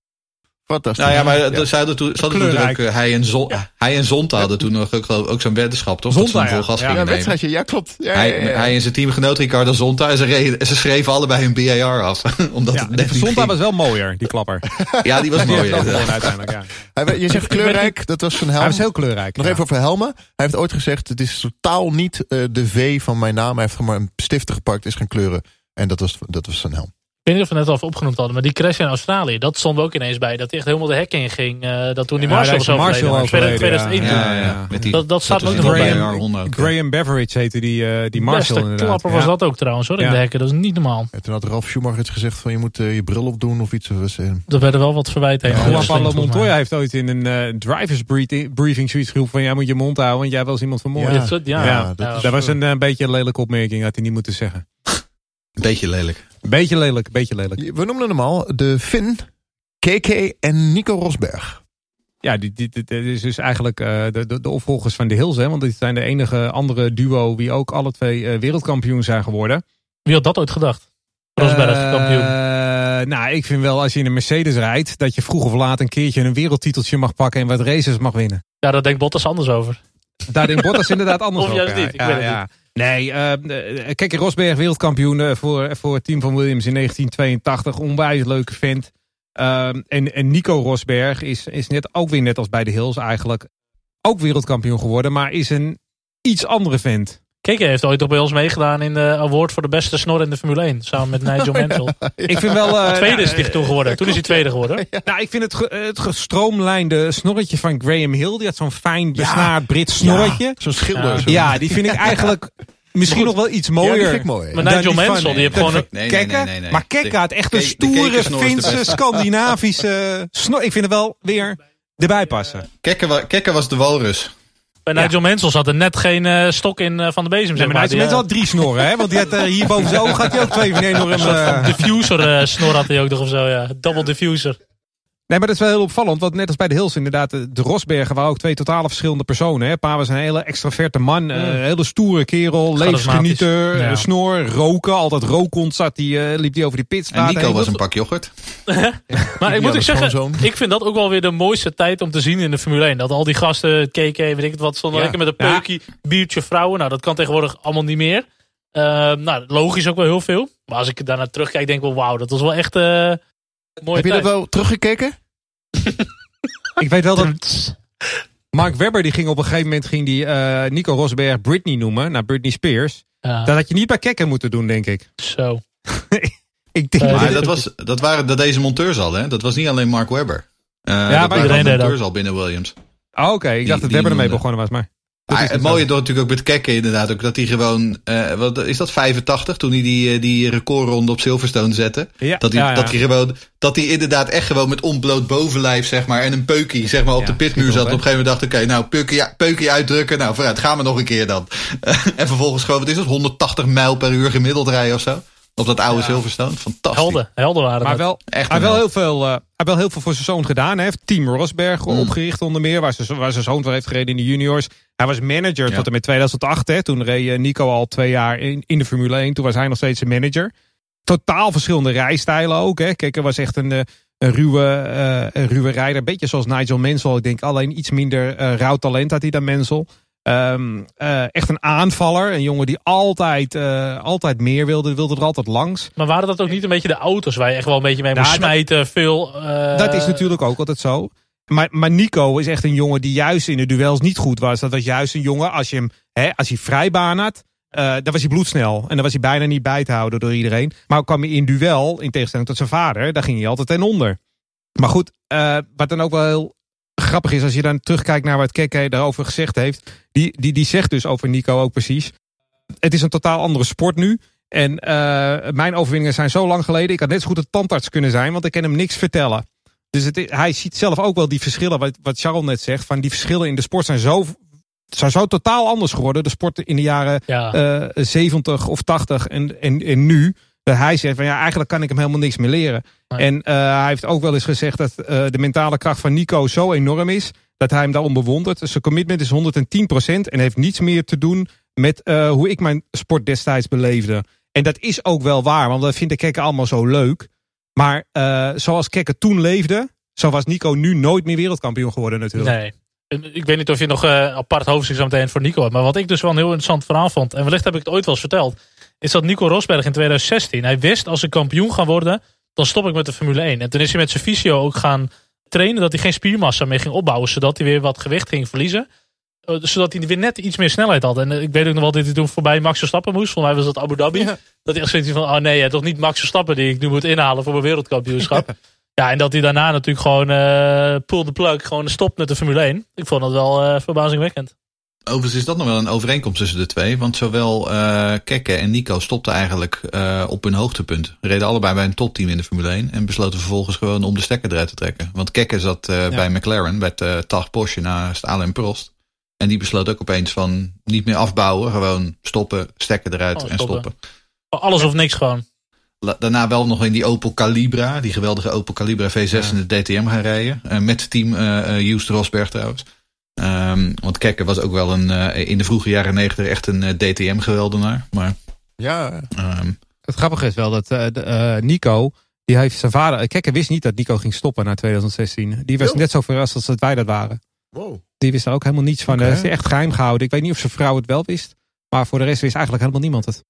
Fantastisch. Nou ja, maar ja. Ze hadden toen, ze hadden toen ook, uh, hij, en Zon, ja. hij en Zonta hadden toen nog ook, ook zo'n weddenschap, toch? Zonta, dat ze ja. ja, wedstrijdje, ja klopt. Ja, hij, hij en zijn teamgenoot Ricardo Zonta, ze, reden, ze schreven allebei een BAR af. [LAUGHS] omdat ja, het Zonta was wel mooier, die klapper. ja, die was mooier. uiteindelijk, ja. [LAUGHS] Hij, je zegt kleurrijk, dat was zijn helm. Hij was heel kleurrijk. Nog even over helmen. Hij heeft ooit gezegd, het is totaal niet uh, de V van mijn naam. Hij heeft gewoon maar een stifter gepakt, is gaan kleuren. En dat was, dat was zijn helm weet niet of we net al opgenoemd hadden, maar die crash in Australië, dat stond ook ineens bij. Dat hij echt helemaal de hek in ging. Uh, dat toen die Marshall was overleden. 2001 ja. Ja, ja, dat, dat staat ook nog bij. Graham Beveridge heette die, uh, die Marshall Beste klapper was dat ook trouwens hoor, in de hekken. Dat is niet normaal. En toen had Ralf Schumacher iets gezegd van je moet uh, je bril opdoen of iets. Uh, er werden wel wat verwijten. Ja, Juan Pablo Montoya heeft ooit in een drivers briefing zoiets geroepen van jij moet je mond houden, want jij was iemand vermoord. Ja, ja, dat was een beetje een lelijke opmerking, had hij niet moeten zeggen. Beetje lelijk. Beetje lelijk, beetje lelijk. We noemden hem al de Finn, KK en Nico Rosberg. Ja, die, die, dit is dus eigenlijk uh, de, de, de, opvolgers van de Hills. Hè, want dit zijn de enige andere duo die ook alle twee uh, wereldkampioen zijn geworden. Wie had dat ooit gedacht? Rosberg uh, kampioen. Nou, ik vind wel als je in een Mercedes rijdt... dat je vroeg of laat een keertje een wereldtiteltje mag pakken... en wat races mag winnen. Ja, daar denkt Bottas anders over. Daar denkt Bottas [LAUGHS] inderdaad anders of over. Of juist niet, ik weet het niet. Nee, uh, kijk, Rosberg wereldkampioen eh, voor, voor het team van Williams in 1982. Onwijs leuke vent. Uh, en, en Nico Rosberg is, is net ook weer net als bij de Hills eigenlijk ook wereldkampioen geworden. Maar is een iets andere vent. Kijk, hij heeft ooit op bij ons meegedaan in de award voor de beste snor in de Formule 1. Samen met Nigel [LAUGHS] Mansell. Ik vind wel... Uh, tweede is hij toen geworden. Toen is hij tweede geworden. [LAUGHS] Nou, ik vind het, het gestroomlijnde snorretje van Graham Hill. Die had zo'n fijn besnaard Brits snorretje. zo'n schilder. Zo. Ja, die vind ik eigenlijk misschien nog wel iets mooier. Ja, mooi. Maar Nigel Mansell, die heeft gewoon een... Nee, nee, nee, nee, Maar Kekka had echt een stoere, Finse, [LAUGHS] Scandinavische snor. Ik vind het wel weer erbij passen. Kekker was de walrus. Bij Nigel Mansell zat er net geen uh, stok in uh, van de bezem. Nee, maar Nigel Mansell had drie snorren, hè? Want die had, uh, hier boven zijn oog had hij ook twee van enorm... Uh... Diffuser snor had hij ook nog of zo, ja. Double diffuser. Nee, maar dat is wel heel opvallend. Want net als bij de Hills inderdaad, de Rosbergen waren ook twee totaal verschillende personen. Hè. Pa was een hele extraverte man, een hele stoere kerel, levensgenieter, ja. snor, roken. Altijd rookend zat hij, uh, liep hij over die pitstraat. En Nico was een pak yoghurt. [LAUGHS] maar ik moet ik zeggen, ik vind dat ook wel weer de mooiste tijd om te zien in de Formule 1. Dat al die gasten, KK, weet ik het wat, stonden lekker met een peukje, biertje, vrouwen. Nou, dat kan tegenwoordig allemaal niet meer. Uh, nou, logisch ook wel heel veel. Maar als ik daarna terugkijk, denk ik wel, wauw, dat was wel echt... Uh, heb je dat wel teruggekeken? [LAUGHS] ik weet wel dat... Mark Webber die ging op een gegeven moment ging die, uh, Nico Rosberg Britney noemen. Naar Britney Spears. Ja. Dat had je niet bij Kekken moeten doen, denk ik. [LAUGHS] Zo. ik denk maar dat, was, dat waren dat deze monteurs al, hè? Dat was niet alleen Mark Webber. Uh, ja, dat waren monteurs al binnen Williams. Oh, Oké, ik dacht dat Webber ermee begonnen was, maar... Maar het mooie door natuurlijk ook met Kekke inderdaad ook dat hij gewoon, uh, wat is dat 85 toen hij die, eh, die recordronde op Silverstone zette. Ja, dat hij, dat hij gewoon, dat hij inderdaad echt gewoon met ontbloot bovenlijf zeg maar en een peukie zeg maar op de pitmuur zat. Op een gegeven moment dacht oké nou peukie, peukie uitdrukken, nou vooruit gaan we nog een keer dan. [LAUGHS] en vervolgens gewoon, wat is dat 180 mijl per uur gemiddeld rijden of zo. Op dat oude ja. Silverstone. Fantastisch. Helder, helder waren maar wel, Echt hij wel heel veel, uh, hij wel heel veel voor zijn zoon gedaan. Hij heeft Team Rosberg mm. opgericht onder meer. Waar, ze, waar zijn zoon voor heeft gereden in de juniors. Hij was manager tot en met 2008. Hè. Toen reed eh, Nico al twee jaar in, in de Formule 1. Toen was hij nog steeds een manager. Totaal verschillende rijstijlen ook. Hè. Kijk, hij was echt een, eh, een ruwe, uh, een ruwe rijder. Beetje zoals Nigel Mansell. Ik denk alleen iets minder uh, rauw talent had hij dan Mansell. Um, echt een aanvaller. Een jongen die altijd, uh, altijd meer wilde. Wilde er altijd langs. Maar waren dat ook niet een beetje de auto's waar je echt wel een beetje mee moest smijten? veel, uh... Dat is natuurlijk ook altijd zo. Maar, maar Nico is echt een jongen die juist in de duels niet goed was. Dat was juist een jongen, als je hem hè, als hij vrijbaan had, dan was hij bloedsnel. En dan was hij bijna niet bij te houden door iedereen. Maar kwam hij in duel, in tegenstelling tot zijn vader, daar ging hij altijd ten onder. Maar goed, wat dan ook wel heel grappig is, als je dan terugkijkt naar wat Keke daarover gezegd heeft. Die, die, die zegt dus over Nico ook precies. Het is een totaal andere sport nu. En uh, mijn overwinningen zijn zo lang geleden. Ik had net zo goed een tandarts kunnen zijn, want ik kan hem niks vertellen. Dus het, hij ziet zelf ook wel die verschillen, wat, wat Charles net zegt. Van die verschillen in de sport zijn zo, zijn zo totaal anders geworden. De sport in de jaren ja. uh, 70 of 80 en, en, en nu. Dat hij zegt van ja, eigenlijk kan ik hem helemaal niks meer leren. En uh, hij heeft ook wel eens gezegd dat uh, de mentale kracht van Nico zo enorm is. Dat hij hem daarom bewondert. Zijn commitment is 110% en heeft niets meer te doen met uh, hoe ik mijn sport destijds beleefde. En dat is ook wel waar, want dat vindt de Kekken allemaal zo leuk. Maar zoals Kekken toen leefde, zo was Nico nu nooit meer wereldkampioen geworden natuurlijk. Nee. Ik weet niet of je nog apart hoofdstuk zo meteen voor Nico hebt. Maar wat ik dus wel een heel interessant verhaal vond. En wellicht heb ik het ooit wel eens verteld is dat Nico Rosberg in 2016. Hij wist als ik kampioen ga worden, dan stop ik met de Formule 1. En toen is hij met zijn fysio ook gaan trainen dat hij geen spiermassa meer ging opbouwen. Zodat hij weer wat gewicht ging verliezen. Eh, zodat hij weer net iets meer snelheid had. En eh, ik weet ook nog wel dat hij toen voorbij Max Verstappen moest. Volgens mij was dat Abu Dhabi. Dat hij echt zoiets van, oh nee, toch niet Max Verstappen die ik nu moet inhalen voor mijn wereldkampioenschap. ja, en dat hij daarna natuurlijk gewoon uh, pull the plug, gewoon stopt met de Formule 1. Ik vond dat wel uh, verbazingwekkend. Overigens is dat nog wel een overeenkomst tussen de twee. Want zowel uh, Kekke en Nico stopten eigenlijk uh, op hun hoogtepunt. Reden allebei bij een topteam in de Formule 1. En besloten vervolgens gewoon om de stekker eruit te trekken. Want Kekke zat uh, ja. bij McLaren, bij uh, Tag Porsche naast Alain Prost. En die besloot ook opeens van niet meer afbouwen. Gewoon stoppen, stekker eruit oh, en stoppen. Alles of niks gewoon. Daarna wel nog in die Opel Calibra. Die geweldige Opel Calibra V6 ja. in de DTM gaan rijden. met team Joost Rosberg trouwens. Um, want Kekker was ook wel een, uh, in de vroege jaren negentig echt een uh, DTM-geweldenaar. Maar, ja. Um, het grappige is wel dat uh, Nico, die heeft zijn vader... Kekker wist niet dat Nico ging stoppen na 2016. Die was net zo verrast als dat wij dat waren. Wow. Die wist er ook helemaal niets van. Okay. Dat is echt geheim gehouden. Ik weet niet of zijn vrouw het wel wist. Maar voor de rest wist eigenlijk helemaal niemand het.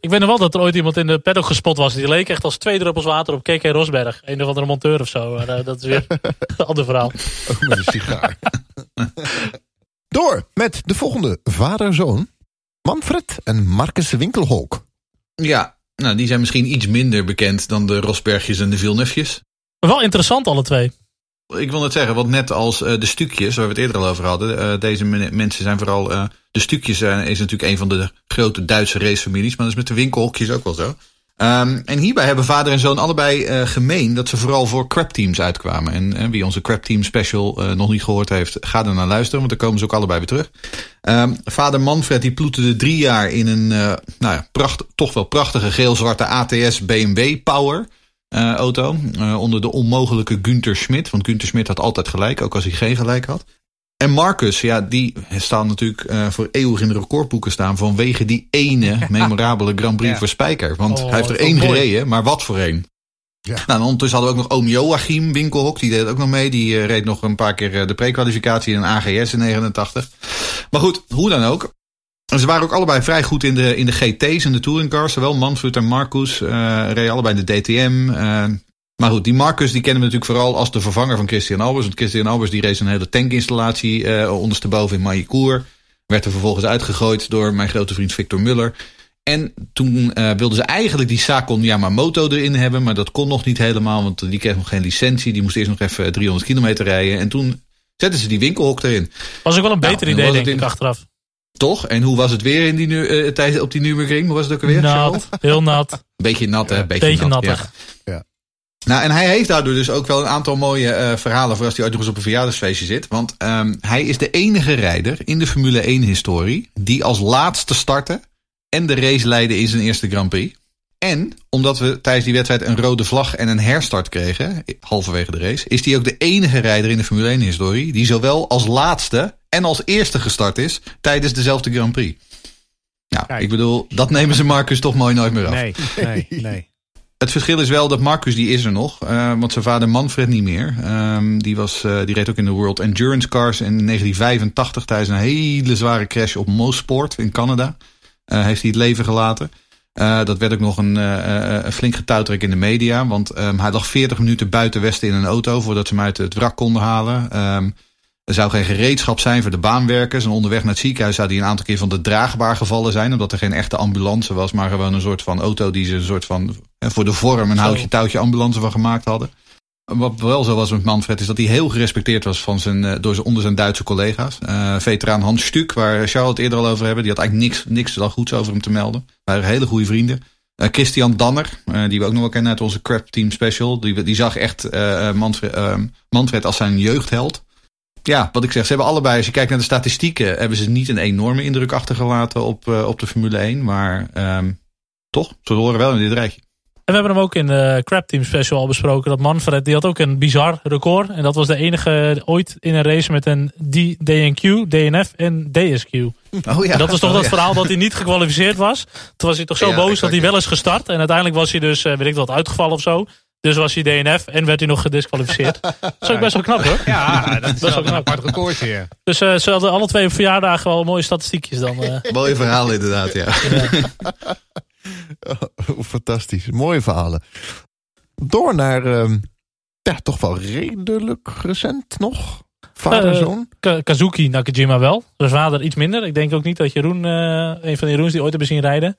Ik weet nog wel dat er ooit iemand in de paddock gespot was. Die leek echt als twee druppels water op KK Rosberg. Een of andere monteur of zo. Maar, dat is weer [LAUGHS] een ander verhaal. Ook met een sigaar. [LAUGHS] Door met de volgende vader-zoon. Manfred en Marcus Winkelholk. Ja, nou die zijn misschien iets minder bekend dan de Rosbergjes en de Villeneuvejes. Wel interessant alle twee. Ik wil net zeggen, want net als uh, de stukjes, waar we het eerder al over hadden. Uh, deze mensen zijn vooral. Uh, de stukjes is natuurlijk een van de grote Duitse racefamilies. Maar dat is met de winkelhokjes ook wel zo. Um, en hierbij hebben vader en zoon allebei uh, gemeen dat ze vooral voor crap teams uitkwamen. En uh, wie onze crap team special uh, nog niet gehoord heeft, ga er naar luisteren, want dan komen ze ook allebei weer terug. Um, vader Manfred die ploeterde drie jaar in een nou ja, toch wel prachtige geel-zwarte ATS BMW Power auto. onder de onmogelijke Günther Schmidt, want Günther Schmidt had altijd gelijk, ook als hij geen gelijk had. En Marcus, ja, die staat natuurlijk uh, voor eeuwig in de recordboeken staan vanwege die ene [LAUGHS] memorabele Grand Prix ja. voor Spijker. Want oh, hij heeft er één gereden, maar wat voor één. Ja. Nou, en ondertussen hadden we ook nog oom Joachim Winkelhok, die deed ook nog mee. Die uh, reed nog een paar keer uh, de prekwalificatie in een AGS in 89. Maar goed, hoe dan ook. Ze waren ook allebei vrij goed in de, in de GT's en de touringcars. Zowel Manfred en Marcus reden allebei in de DTM. Maar goed, die Marcus die kennen we natuurlijk vooral als de vervanger van Christian Albers. Want Christian Albers die race een hele tankinstallatie uh, ondersteboven in Maillicourt. Werd er vervolgens uitgegooid door mijn grote vriend Victor Muller. En toen uh, wilden ze eigenlijk die Sakon Yamamoto erin hebben. Maar dat kon nog niet helemaal, want die kreeg nog geen licentie. Die moest eerst nog even 300 kilometer rijden. En toen zetten ze die winkelhok erin. Was ook wel een nou, beter idee, denk ik, achteraf. Toch? En hoe was het weer in die, uh, tijdens, op die Nürburgring? Hoe was het ook alweer? Nat, heel nat. Beetje nat, hè? Beetje, Beetje nat, nattig. Ja. ja. Nou, en hij heeft daardoor dus ook wel een aantal mooie uh, verhalen voor als hij ooit nog eens op een verjaardagsfeestje zit. Want um, hij is de enige rijder in de Formule 1 historie die als laatste startte en de race leidde in zijn eerste Grand Prix. En omdat we tijdens die wedstrijd een rode vlag en een herstart kregen, halverwege de race, is hij ook de enige rijder in de Formule 1 historie die zowel als laatste en als eerste gestart is tijdens dezelfde Grand Prix. Nou, Kijk. ik bedoel, dat nemen ze Marcus toch mooi nooit meer af. Nee, nee, nee. Het verschil is wel dat Marcus, die is er nog. Uh, want zijn vader Manfred niet meer. Um, die, was, uh, die reed ook in de World Endurance Cars in 1985 tijdens een hele zware crash op Mosport in Canada. Uh, heeft hij het leven gelaten. dat werd ook nog een, flink getouwtrek in de media. Want um, hij lag 40 minuten buiten Westen in een auto voordat ze hem uit het wrak konden halen. Um, er zou geen gereedschap zijn voor de baanwerkers. En onderweg naar het ziekenhuis zou die een aantal keer van de draagbaar gevallen zijn. Omdat er geen echte ambulance was, maar gewoon een soort van auto die ze een soort van voor de vorm een houtje touwtje ambulance van gemaakt hadden. Wat wel zo was met Manfred is dat hij heel gerespecteerd was van zijn, eh, door zijn, onder zijn Duitse collega's. Uh, veteraan Hans Stuk, waar Charles het eerder al over hebben, die had eigenlijk niks, niks dan goeds over hem te melden. Waren hele goede vrienden. Uh, Christian Danner, die we ook nog wel kennen uit onze Crap Team Special, die, die zag echt Manfred, Manfred als zijn jeugdheld ja, wat ik zeg, ze hebben allebei, als je kijkt naar de statistieken, hebben ze niet een enorme indruk achtergelaten op, uh, op de Formule 1. Maar um, toch, ze horen wel in dit rijtje. En we hebben hem ook in de Crap Team Special al besproken. Dat Manfred, die had ook een bizar record. En dat was de enige ooit in een race met een DNQ, DNF en DSQ. Oh ja. En dat was toch oh dat verhaal dat hij niet gekwalificeerd was. Toen was hij toch zo boos dat hij wel is gestart. En uiteindelijk was hij dus, uh, weet ik wat, uitgevallen of zo. Dus was hij DNF en werd hij nog gedisqualificeerd. [LAUGHS] dat is ook best wel knap hoor. Ja, dat is [LAUGHS] wel een apart record hier. Dus uh, ze hadden alle twee verjaardagen wel mooie statistiekjes dan. Uh. [LAUGHS] Mooie verhalen inderdaad, ja. oh, fantastisch. Mooie verhalen. Door naar uh, ja, toch wel redelijk recent nog. Vader-zoon? Uh, Kazuki Nakajima wel. Zijn vader iets minder. Ik denk ook niet dat Jeroen, een van de Jeroens die ooit hebben zien rijden.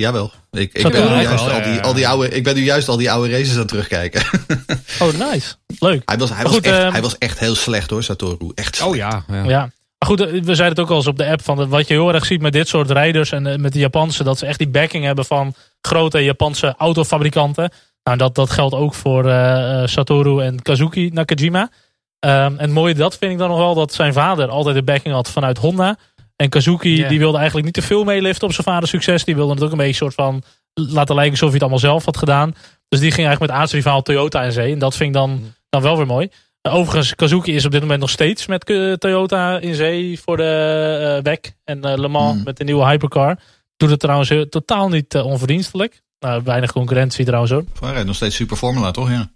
Jawel. Ik, ik, ben nu juist al die, al die oude, ik ben nu juist al die oude races aan het terugkijken. [LAUGHS] Oh, nice. Leuk. Hij was, hij, was echt, ehm, hij was echt heel slecht hoor, Satoru. Echt slecht. Oh ja. Ja. ja. Maar goed, eh, we zeiden het ook al eens op de app. Van wat je heel erg ziet met dit soort rijders en eh, met de Japanse. Dat ze echt die backing hebben van grote Japanse autofabrikanten. Nou, dat, dat geldt ook voor uh, Satoru en Kazuki Nakajima. Um, en het mooie dat vind ik dan nog wel dat zijn vader altijd de backing had vanuit Honda. En Kazuki die wilde eigenlijk niet te veel meeliften op zijn vaders succes. Die wilde het ook een beetje soort van laten lijken alsof hij het allemaal zelf had gedaan. Dus die ging eigenlijk met aardsrivaal Toyota in zee. En dat vind ik dan, mm. dan wel weer mooi. Overigens, Kazuki is op dit moment nog steeds met Toyota in zee voor de uh, WEC en uh, Le Mans mm. met de nieuwe hypercar. Doet het trouwens totaal niet onverdienstelijk. Nou, weinig concurrentie trouwens hoor. Hij rijdt nog steeds super formula toch? Ja.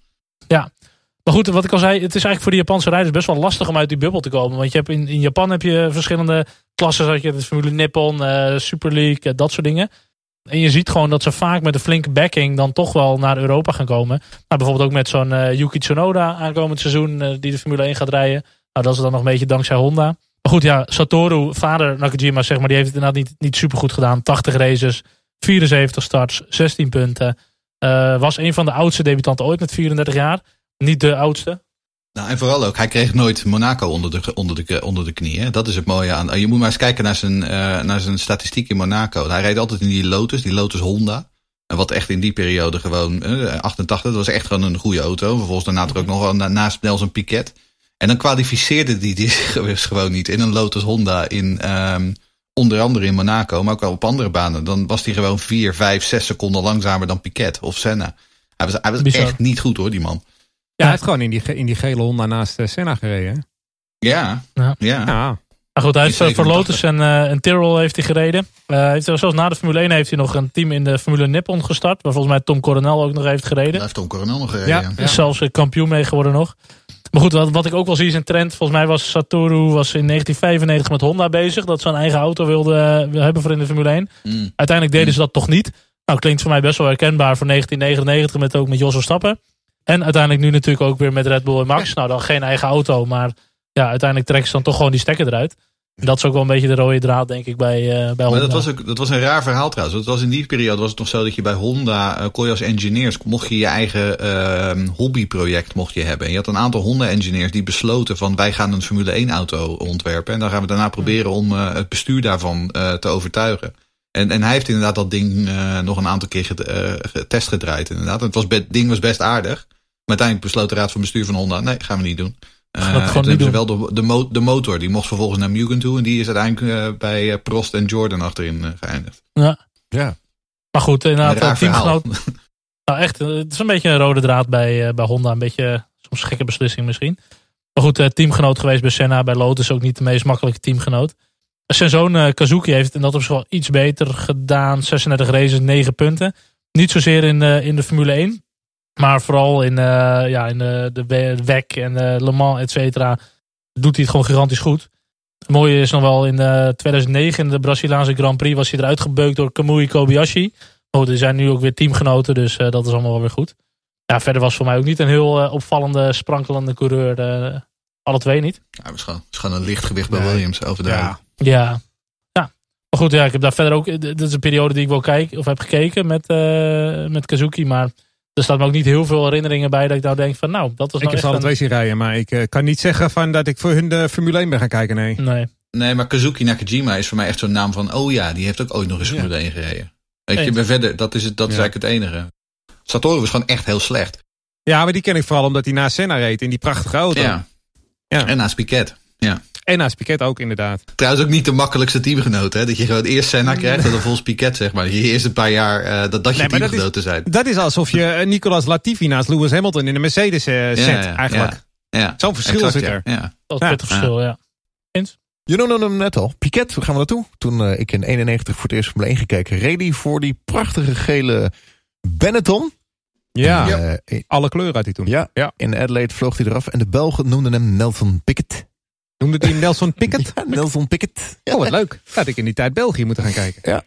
Ja, maar goed, wat ik al zei, het is eigenlijk voor de Japanse rijders best wel lastig om uit die bubbel te komen. Want je hebt in, in Japan heb je verschillende klassen, zoals je de Formule Nippon, uh, Super League, uh, dat soort dingen. En je ziet gewoon dat ze vaak met een flinke backing dan toch wel naar Europa gaan komen. Nou, bijvoorbeeld ook met zo'n uh, Yuki Tsunoda aankomend seizoen die de Formule 1 gaat rijden. Nou, dat is dan nog een beetje dankzij Honda. Maar goed, ja, Satoru, vader Nakajima, zeg maar, die heeft het inderdaad niet, niet super goed gedaan. 80 races, 74 starts, 16 punten. was een van de oudste debutanten ooit met 34 jaar. Niet de oudste. Nou, en vooral ook, hij kreeg nooit Monaco onder de, onder de, onder de knie. Hè? Dat is het mooie aan. Je moet maar eens kijken naar zijn, uh, naar zijn statistiek in Monaco. Hij reed altijd in die Lotus, die Lotus Honda. En wat echt in die periode gewoon, uh, 88, dat was echt gewoon een goede auto. Vervolgens daarna er ook nog wel naast Nelson Piquet. En dan kwalificeerde hij die [LAUGHS] gewoon niet in een Lotus Honda in, um, onder andere in Monaco, maar ook wel op andere banen. Dan was hij gewoon 4, 5, 6 seconden langzamer dan Piquet of Senna. Hij was, hij was echt niet goed hoor, die man. Ja, hij heeft gewoon in die, in die gele Honda naast uh, Senna gereden. Ja, ja. ja. ja. Maar goed, hij heeft eh, voor Lotus en, uh, en Tyrrell heeft hij gereden. Uh, heeft, zoals na de Formule 1 heeft hij nog een team in de Formule Nippon gestart. Waar volgens mij Tom Coronel ook nog heeft gereden. Hij heeft Tom Coronel nog gereden. Ja, Is zelfs kampioen mee geworden nog. Maar goed, wat, wat ik ook wel zie is een trend. Volgens mij was Satoru was in 1995 met Honda bezig. Dat ze een eigen auto wilden hebben voor in de Formule 1. Mm. Uiteindelijk deden ze dat toch niet. Nou, klinkt voor mij best wel herkenbaar voor 1999 met ook met Jos Verstappen. En uiteindelijk nu natuurlijk ook weer met Red Bull en Max. Nou, dan geen eigen auto, maar ja, uiteindelijk trekken ze dan toch gewoon die stekker eruit. En dat is ook wel een beetje de rode draad, denk ik, bij, uh, bij Honda. Maar dat was, ook, dat was een raar verhaal trouwens. Dat was in die periode was het nog zo dat je bij Honda, uh, kon je als engineers, mocht je je eigen uh, hobbyproject mocht je hebben. En je had een aantal Honda-engineers die besloten van wij gaan een Formule 1 auto ontwerpen. En dan gaan we daarna proberen om uh, het bestuur daarvan te overtuigen. En, en hij heeft inderdaad dat ding nog een aantal keer getest gedraaid. Inderdaad. En het, was ding was best aardig. Maar uiteindelijk besloot de raad van bestuur van Honda, nee, gaan we niet doen. Uh, toen hebben ze wel de, de, de, motor, die mocht vervolgens naar Mugen toe. En die is uiteindelijk uh, bij uh, Prost en Jordan achterin uh, geëindigd. Ja. ja. Maar goed, inderdaad, teamgenoot. [LAUGHS] nou echt, het is een beetje een rode draad bij, bij Honda. Een beetje, soms gekke beslissing misschien. Maar goed, teamgenoot geweest bij Senna, bij Lotus ook niet de meest makkelijke teamgenoot. Zijn zoon Kazuki heeft in dat opzicht wel iets beter gedaan. 36 races, 9 punten. Niet zozeer in, in de Formule 1. Maar vooral in, ja, in de, de WEC en Le Mans, et cetera. Doet hij het gewoon gigantisch goed. Het mooie is nog wel in 2009 in de Braziliaanse Grand Prix was hij eruit gebeukt door Kamui Kobayashi. Oh, die zijn nu ook weer teamgenoten, dus dat is allemaal wel weer goed. Ja, verder was voor mij ook niet een heel opvallende, sprankelende coureur. alle twee niet. Ja, het is gewoon, een lichtgewicht bij Williams over de ja. ja. Maar goed, ja, ik heb daar verder ook. Dit is een periode die ik wel kijk of heb gekeken met, uh, met Kazuki. Maar er staat me ook niet heel veel herinneringen bij dat ik nou denk van nou, dat was Ik nou heb alle twee zien rijden, maar ik uh, kan niet zeggen van dat ik voor hun de Formule 1 ben gaan kijken, nee. Nee, nee maar Kazuki Nakajima is voor mij echt zo'n naam van oh ja, die heeft ook ooit nog eens Formule 1 gereden. Weet je, ben verder, dat is, het, dat is eigenlijk het enige. Satoru was gewoon echt heel slecht. Ja, maar die ken ik vooral omdat hij na Senna reed in die prachtige auto. Ja. ja. En naast Piquet. Ja. En naast Piquet ook inderdaad. Trouwens ook niet de makkelijkste teamgenoot. Hè? Dat je gewoon eerst Senna krijgt en dan volgens Piquet zeg maar. Je eerst een paar jaar uh, dat, dat je nee, teamgenoten zijn. Dat is alsof je eh, Nicolas Latifi naast Lewis Hamilton in de Mercedes uh, zet ja, eigenlijk. Ja, Zo'n verschil zit er. Ja. Dat is een verschil, ja. Eens? Je noemde hem net al. Piquet, waar gaan we naartoe? Toen uh, ik in 91 voor het eerst Formule 1 gekeken. Reed hij voor die prachtige gele Benetton. Ja, uh, alle kleuren had hij toen. Ja, ja, in Adelaide vloog hij eraf. En de Belgen noemden hem Nelson Piquet. Noemde die [LAUGHS] Nelson Pickett? Nelson [LAUGHS] Pickett. Oh, wat leuk. Had ik in die tijd België moeten gaan kijken. Ja.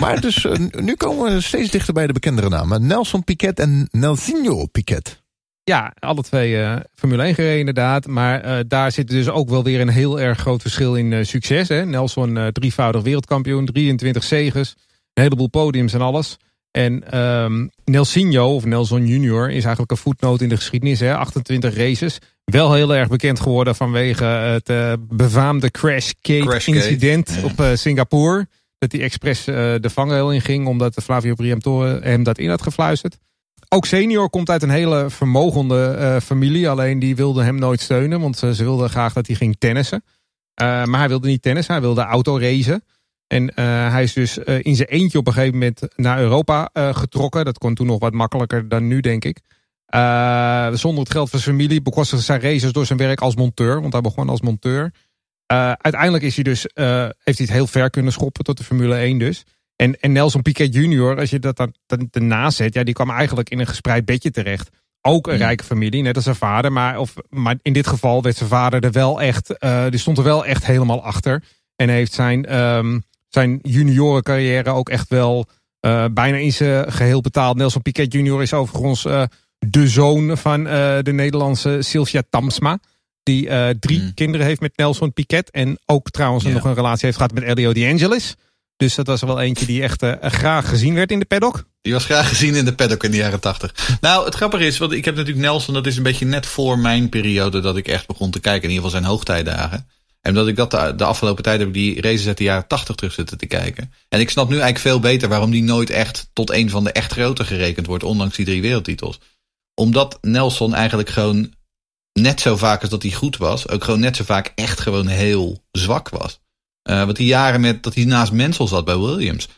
Maar dus, uh, nu komen we steeds dichter bij de bekendere namen. Nelson Piquet en Nelsinho Piquet. Ja, alle twee uh, Formule 1 gereden inderdaad. Maar uh, daar zit dus ook wel weer een heel erg groot verschil in succes. Hè? Nelson drievoudig wereldkampioen, 23 zegens, een heleboel podiums en alles. En um, Nelsinho, of Nelson Junior, is eigenlijk een voetnoot in de geschiedenis. Hè? 28 races. Wel heel erg bekend geworden vanwege het uh, befaamde Crash Gate incident op uh, Singapore. Dat hij expres uh, de vangrail in ging omdat de Flavio Briatore hem dat in had gefluisterd. Ook senior komt uit een hele vermogende familie. Alleen die wilde hem nooit steunen. Want ze wilden graag dat hij ging tennissen. maar hij wilde niet tennissen. Hij wilde autoracen. En hij is dus in zijn eentje op een gegeven moment naar Europa getrokken. Dat kon toen nog wat makkelijker dan nu denk ik. Zonder het geld van zijn familie bekostigde zijn races door zijn werk als monteur. Want hij begon als monteur. Uiteindelijk is hij dus, heeft hij het heel ver kunnen schoppen tot de Formule 1 dus. En, en Nelson Piquet Jr., als je dat dan, dan ernaast zet, ja, die kwam eigenlijk in een gespreid bedje terecht. Ook een rijke familie, net als zijn vader. Maar, of, maar in dit geval werd zijn vader er wel echt, die stond er wel echt helemaal achter. En heeft zijn, um, zijn juniorencarrière ook echt wel bijna in zijn geheel betaald. Nelson Piquet Jr. is overigens de zoon van uh, de Nederlandse Sylvia Tamsma. Die drie mm. kinderen heeft met Nelson Piquet. En ook trouwens nog een relatie heeft gehad met Elio De Angelis. Dus dat was er wel eentje die echt graag gezien werd in de paddock. Die was graag gezien in de paddock in de jaren tachtig. Nou, het grappige is, want ik heb natuurlijk Nelson, dat is een beetje net voor mijn periode dat ik echt begon te kijken. In ieder geval zijn hoogtijdagen. En dat ik dat de, de, afgelopen tijd heb ik die races uit de jaren 80 terug zitten te kijken. En ik snap nu eigenlijk veel beter waarom die nooit echt tot een van de echt grote gerekend wordt, ondanks die drie wereldtitels omdat Nelson eigenlijk gewoon net zo vaak als dat hij goed was, ook gewoon net zo vaak echt gewoon heel zwak was. Uh, want die jaren met dat hij naast Mensel zat bij Williams.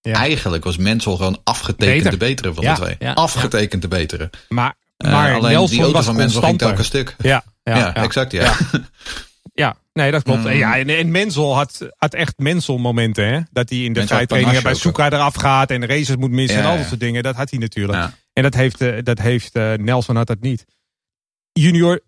Ja. Eigenlijk was Mensel gewoon afgetekend de betere van de twee. afgetekend de betere. Maar, eh, maar alleen Nelson die auto van Mensel ging elke stuk. Ja, ja, exact ja. [LAUGHS] Ja, nee, dat klopt. Mm. Ja, en, en Mensel had, had echt Mensel momenten. Hè? Dat hij in de vrijtrainingen bij Soeka eraf gaat en races moet missen en al dat soort dingen. Dat had hij natuurlijk. En dat heeft, uh, dat heeft uh, Nelson had dat niet. Junior.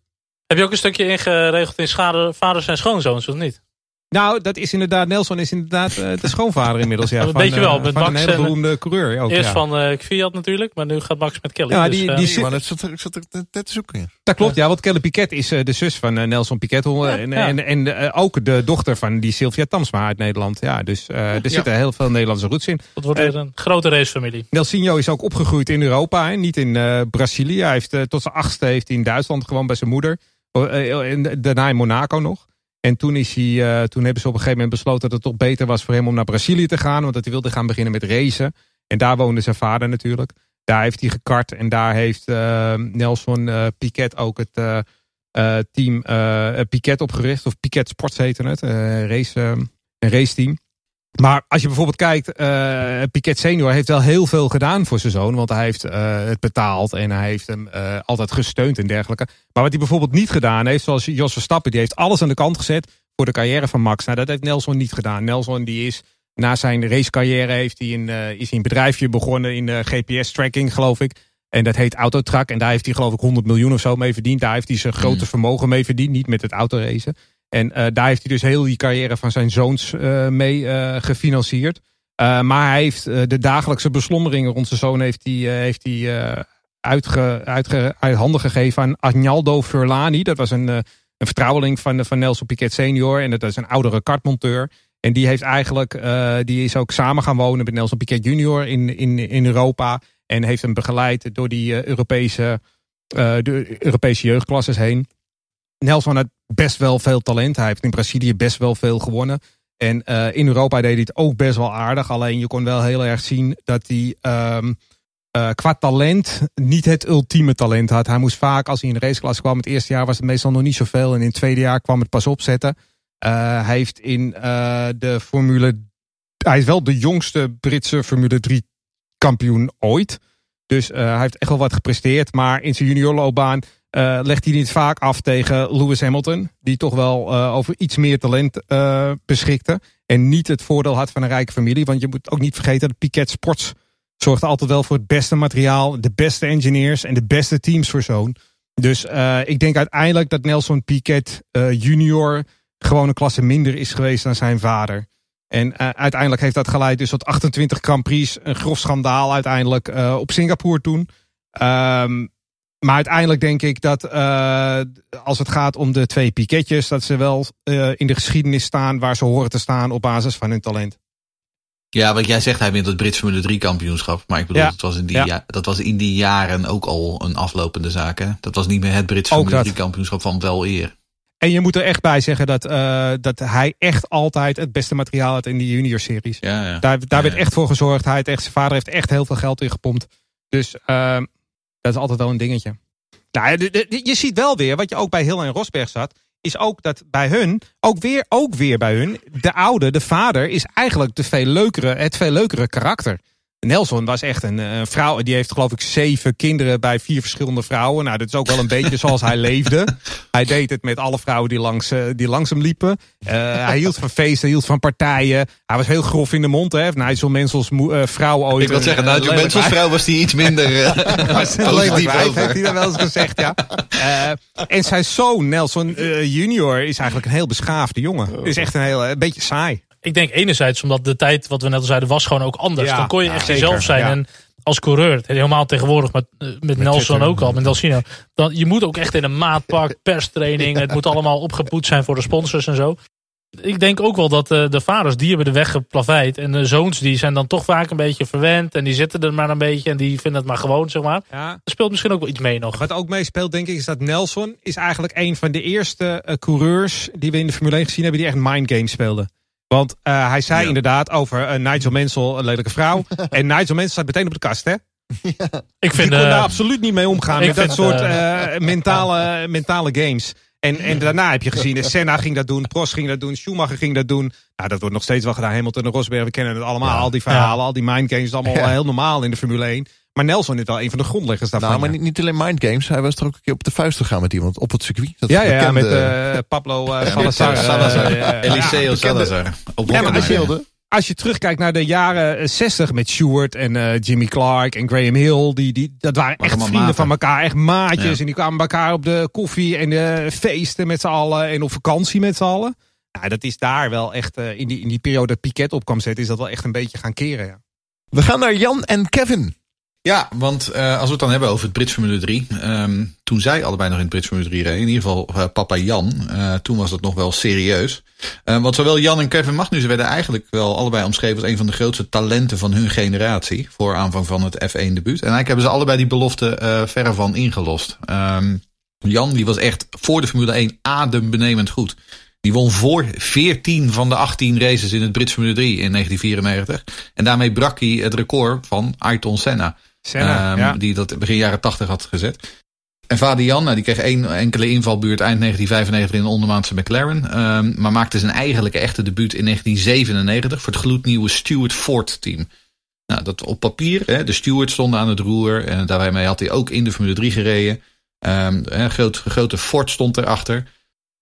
Heb je ook een stukje ingeregeld in schade, vaders en schoonzoons, of niet? Nou, dat is inderdaad, Nelson is inderdaad uh, de schoonvader inmiddels. Ja, [LAUGHS] een beetje wel, met van Max een hele beroemde coureur. Ook, eerst ja. van uh, Kviat natuurlijk, maar nu gaat Max met Kelly. Ja, die, dus, die, die maar dat zat, ik zat er net te zoeken. Dat klopt, ja, want Kelly Piquet is uh, de zus van Nelson Piquet. Ja, en, ja. en, en ook de dochter van die Sylvia Tamsma uit Nederland. Ja, dus er zitten heel veel Nederlandse roots in. Dat wordt weer een grote racefamilie. Nelsinho is ook opgegroeid in Europa, hè, niet in Brazilië. Hij heeft tot zijn achtste heeft hij in Duitsland gewoond bij zijn moeder. en daarna in Monaco nog. En toen, is hij, uh, toen hebben ze op een gegeven moment besloten dat het toch beter was voor hem om naar Brazilië te gaan. Want dat hij wilde gaan beginnen met racen. En daar woonde zijn vader natuurlijk. Daar heeft hij gekart. En daar heeft uh, Nelson uh, Piquet ook het team Piquet opgericht. Of Piquet Sports heette het. race, een raceteam. Maar als je bijvoorbeeld kijkt, uh, Piquet senior heeft wel heel veel gedaan voor zijn zoon. Want hij heeft uh, het betaald en hij heeft hem uh, altijd gesteund en dergelijke. Maar wat hij bijvoorbeeld niet gedaan heeft, zoals Jos Verstappen, die heeft alles aan de kant gezet voor de carrière van Max. Nou, dat heeft Nelson niet gedaan. Nelson die is Na zijn racecarrière heeft hij een, is hij een bedrijfje begonnen in GPS-tracking, geloof ik. En dat heet Autotrack. En daar heeft hij geloof ik 100 miljoen of zo mee verdiend. Daar heeft hij zijn grote mm. vermogen mee verdiend. Niet met het autoracen. En daar heeft hij dus heel die carrière van zijn zoons mee gefinancierd. maar hij heeft de dagelijkse beslommeringen rond zijn zoon heeft hij, heeft hij uitge, uitge, uit handen gegeven aan Agnaldo Furlani. Dat was een, een vertrouweling van, van Nelson Piquet senior. En dat is een oudere kartmonteur. En die heeft eigenlijk, die is ook samen gaan wonen met Nelson Piquet junior in, in, in Europa. En heeft hem begeleid door die Europese, Europese jeugdklasses heen. Nelson had best wel veel talent. Hij heeft in Brazilië best wel veel gewonnen. En in Europa deed hij het ook best wel aardig. Alleen je kon wel heel erg zien dat hij um, qua talent niet het ultieme talent had. Hij moest vaak, als hij in de raceklasse kwam, het eerste jaar was het meestal nog niet zoveel. En in het tweede jaar kwam het pas opzetten. Uh, hij heeft in de Formule. Hij is wel de jongste Britse Formule 3 kampioen ooit. Dus hij heeft echt wel wat gepresteerd. Maar in zijn juniorloopbaan legt hij niet vaak af tegen Lewis Hamilton. Die toch wel over iets meer talent beschikte. En niet het voordeel had van een rijke familie. Want je moet ook niet vergeten dat Piquet Sports zorgt altijd wel voor het beste materiaal. De beste engineers en de beste teams voor zo'n. Dus ik denk uiteindelijk dat Nelson Piquet junior gewoon een klasse minder is geweest dan zijn vader. En uh, uiteindelijk heeft dat geleid dus tot 28 Grand Prix. Een grof schandaal uiteindelijk uh, op Singapore toen. Um, maar uiteindelijk denk ik dat uh, als het gaat om de twee piketjes... dat ze wel in de geschiedenis staan waar ze horen te staan op basis van hun talent. Ja, wat jij zegt, hij wint het Brits Formule 3 kampioenschap. Maar ik bedoel, ja. dat, was in die ja. dat was in die jaren ook al een aflopende zaak. Hè? Dat was niet meer het Brits Formule 3 kampioenschap van wel eer. En je moet er echt bij zeggen dat, uh, dat hij echt altijd het beste materiaal had in die junior series. Ja, ja. Daar, daar werd echt voor gezorgd. Hij echt, zijn vader heeft echt heel veel geld in gepompt. Dus uh, dat is altijd wel een dingetje. Nou, je ziet wel weer, wat je ook bij Hill en Rosberg zat, is ook dat bij hun, ook weer, ook weer bij hun, de oude, de vader, is eigenlijk de veel leukere, het veel leukere karakter. Nelson was echt een, een, vrouw. Die heeft geloof ik zeven kinderen bij vier verschillende vrouwen. Nou, dat is ook wel een [LAUGHS] beetje zoals hij leefde. Hij deed het met alle vrouwen die langs, uh, die langs hem liepen. Uh, hij hield van feesten, hield van partijen. Hij was heel grof in de mond. Hè. Nigel Mensels uh, vrouw ooit. Ik wil zeggen, Nigel Mensels vrouw was die iets minder [LAUGHS] positief over. Heeft hij dat wel eens gezegd, ja. en zijn zoon, Nelson junior, is eigenlijk een heel beschaafde jongen. Is echt een heel, een beetje saai ik denk enerzijds omdat de tijd, wat we net al zeiden, was gewoon ook anders. dan kon je echt jezelf zijn. En als coureur, helemaal tegenwoordig met, eh, met, Nelson ook al, met Delsino. Dan, je moet ook echt in een maatpak, [LAUGHS] perstraining. het moet allemaal opgepoetst zijn voor de sponsors en zo. Ik denk ook wel dat uh, de vaders, die hebben de weg geplaveid. En de zoons, die zijn dan toch vaak een beetje verwend. En die zitten er maar een beetje. En die vinden het maar gewoon, zeg maar. Ja. Er speelt misschien ook wel iets mee nog. Wat ook meespeelt, denk ik, is dat Nelson is eigenlijk een van de eerste uh, coureurs die we in de Formule 1 gezien hebben, die echt mind games speelden. Want uh, hij zei inderdaad over uh, Nigel Mansell, een lelijke vrouw. [LAUGHS] en Nigel Mansell staat meteen op de kast, hè? Ja. Ik vind, Die kon uh, daar absoluut niet mee omgaan met dat soort mentale, mentale games. En, en daarna heb je gezien, [LAUGHS] Senna ging dat doen, Prost ging dat doen, Schumacher ging dat doen. Nou, dat wordt nog steeds wel gedaan. Hamilton en Rosberg, we kennen het allemaal. Al die verhalen, al die mind games, allemaal heel normaal in de Formule 1. Maar Nelson is wel een van de grondleggers daarvan. Nou, maar niet, niet alleen mind games. Hij was er ook een keer op de vuist gegaan met iemand op het circuit. Dat ja, ja, met uh, Pablo uh, Salazar. Salazar. Eliseo Salazar. Op ja, als, je, als je terugkijkt naar de jaren 60 met Stewart en uh, Jimmy Clark en Graham Hill. Die, die, dat waren echt vrienden van elkaar. Echt maatjes. En die kwamen bij elkaar op de koffie en de feesten met z'n allen. En op vakantie met z'n allen. Ja, dat is daar wel echt, in, die, in die periode dat Piquet op kwam zetten, is dat wel echt een beetje gaan keren. Ja. We gaan naar Jan en Kevin. Ja, want uh, als we het dan hebben over het Brits Formule 3. Um, ehm, toen zij allebei nog in het Brits Formule 3 reden. In ieder geval uh, papa Jan. Uh, toen was het nog wel serieus. want zowel Jan en Kevin Magnussen werden eigenlijk wel allebei omschreven als een van de grootste talenten van hun generatie. Voor aanvang van het F1 debuut. En eigenlijk hebben ze allebei die belofte verre van ingelost. Um, Jan die was echt voor de Formule 1 adembenemend goed. Die won voor 14 van de 18 races in het Brits Formule 3 in 1994. En daarmee brak hij het record van Ayrton Senna. Senna, um, Die dat begin jaren 80 had gezet. En vader Jan, nou, die kreeg één enkele invalbuurt eind 1995 in de ondermaanse McLaren. Um, maar maakte zijn eigenlijke echte debuut in 1997 voor het gloednieuwe Stewart Ford team. Nou, dat op papier, hè, de Stewart stonden aan het roer. En daarmee had hij ook in de Formule 3 gereden. Um, een groot, grote Ford stond erachter.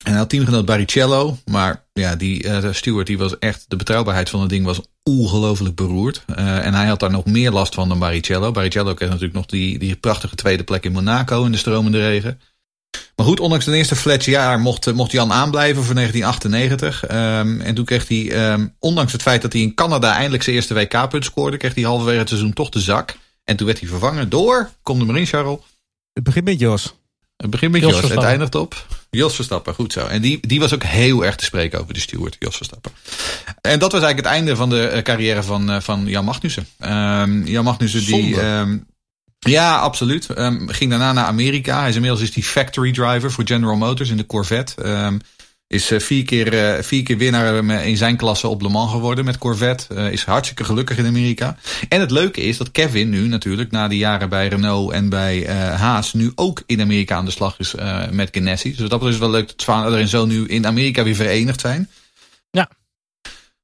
En hij had teamgenoot Barrichello. Maar ja, die uh, Stewart die was echt, de betrouwbaarheid van het ding was ongelooflijk beroerd. Uh, en hij had daar nog meer last van dan Barrichello. Barrichello kreeg natuurlijk nog die, die prachtige tweede plek in Monaco in de stromende regen. Maar goed, ondanks de eerste flats jaar mocht, mocht Jan aanblijven voor 1998. Um, ehm, en toen kreeg hij, um, ondanks het feit dat hij in Canada eindelijk zijn eerste WK-punt scoorde, kreeg hij halverwege het seizoen toch de zak. En toen werd hij vervangen door, kom de Marine Charles. Het begint met Jos. Het begint met Jos, Jos het eindigt op Jos Verstappen, goed zo. En die, die was ook heel erg te spreken over de steward, Jos Verstappen. En dat was eigenlijk het einde van de eh, carrière van, eh, van Jan Magnussen. Um, Jan Magnussen die... Um, ja, absoluut. Um, ging daarna naar Amerika. Hij is inmiddels is die factory driver voor General Motors in de Corvette. Is uh, vier, keer, uh, vier keer winnaar in zijn klasse op Le Mans geworden met Corvette. Is hartstikke gelukkig in Amerika. En het leuke is dat Kevin nu natuurlijk na die jaren bij Renault en bij Haas nu ook in Amerika aan de slag is met Ganassi. Dus dat is wel leuk dat vader en zo nu in Amerika weer verenigd zijn.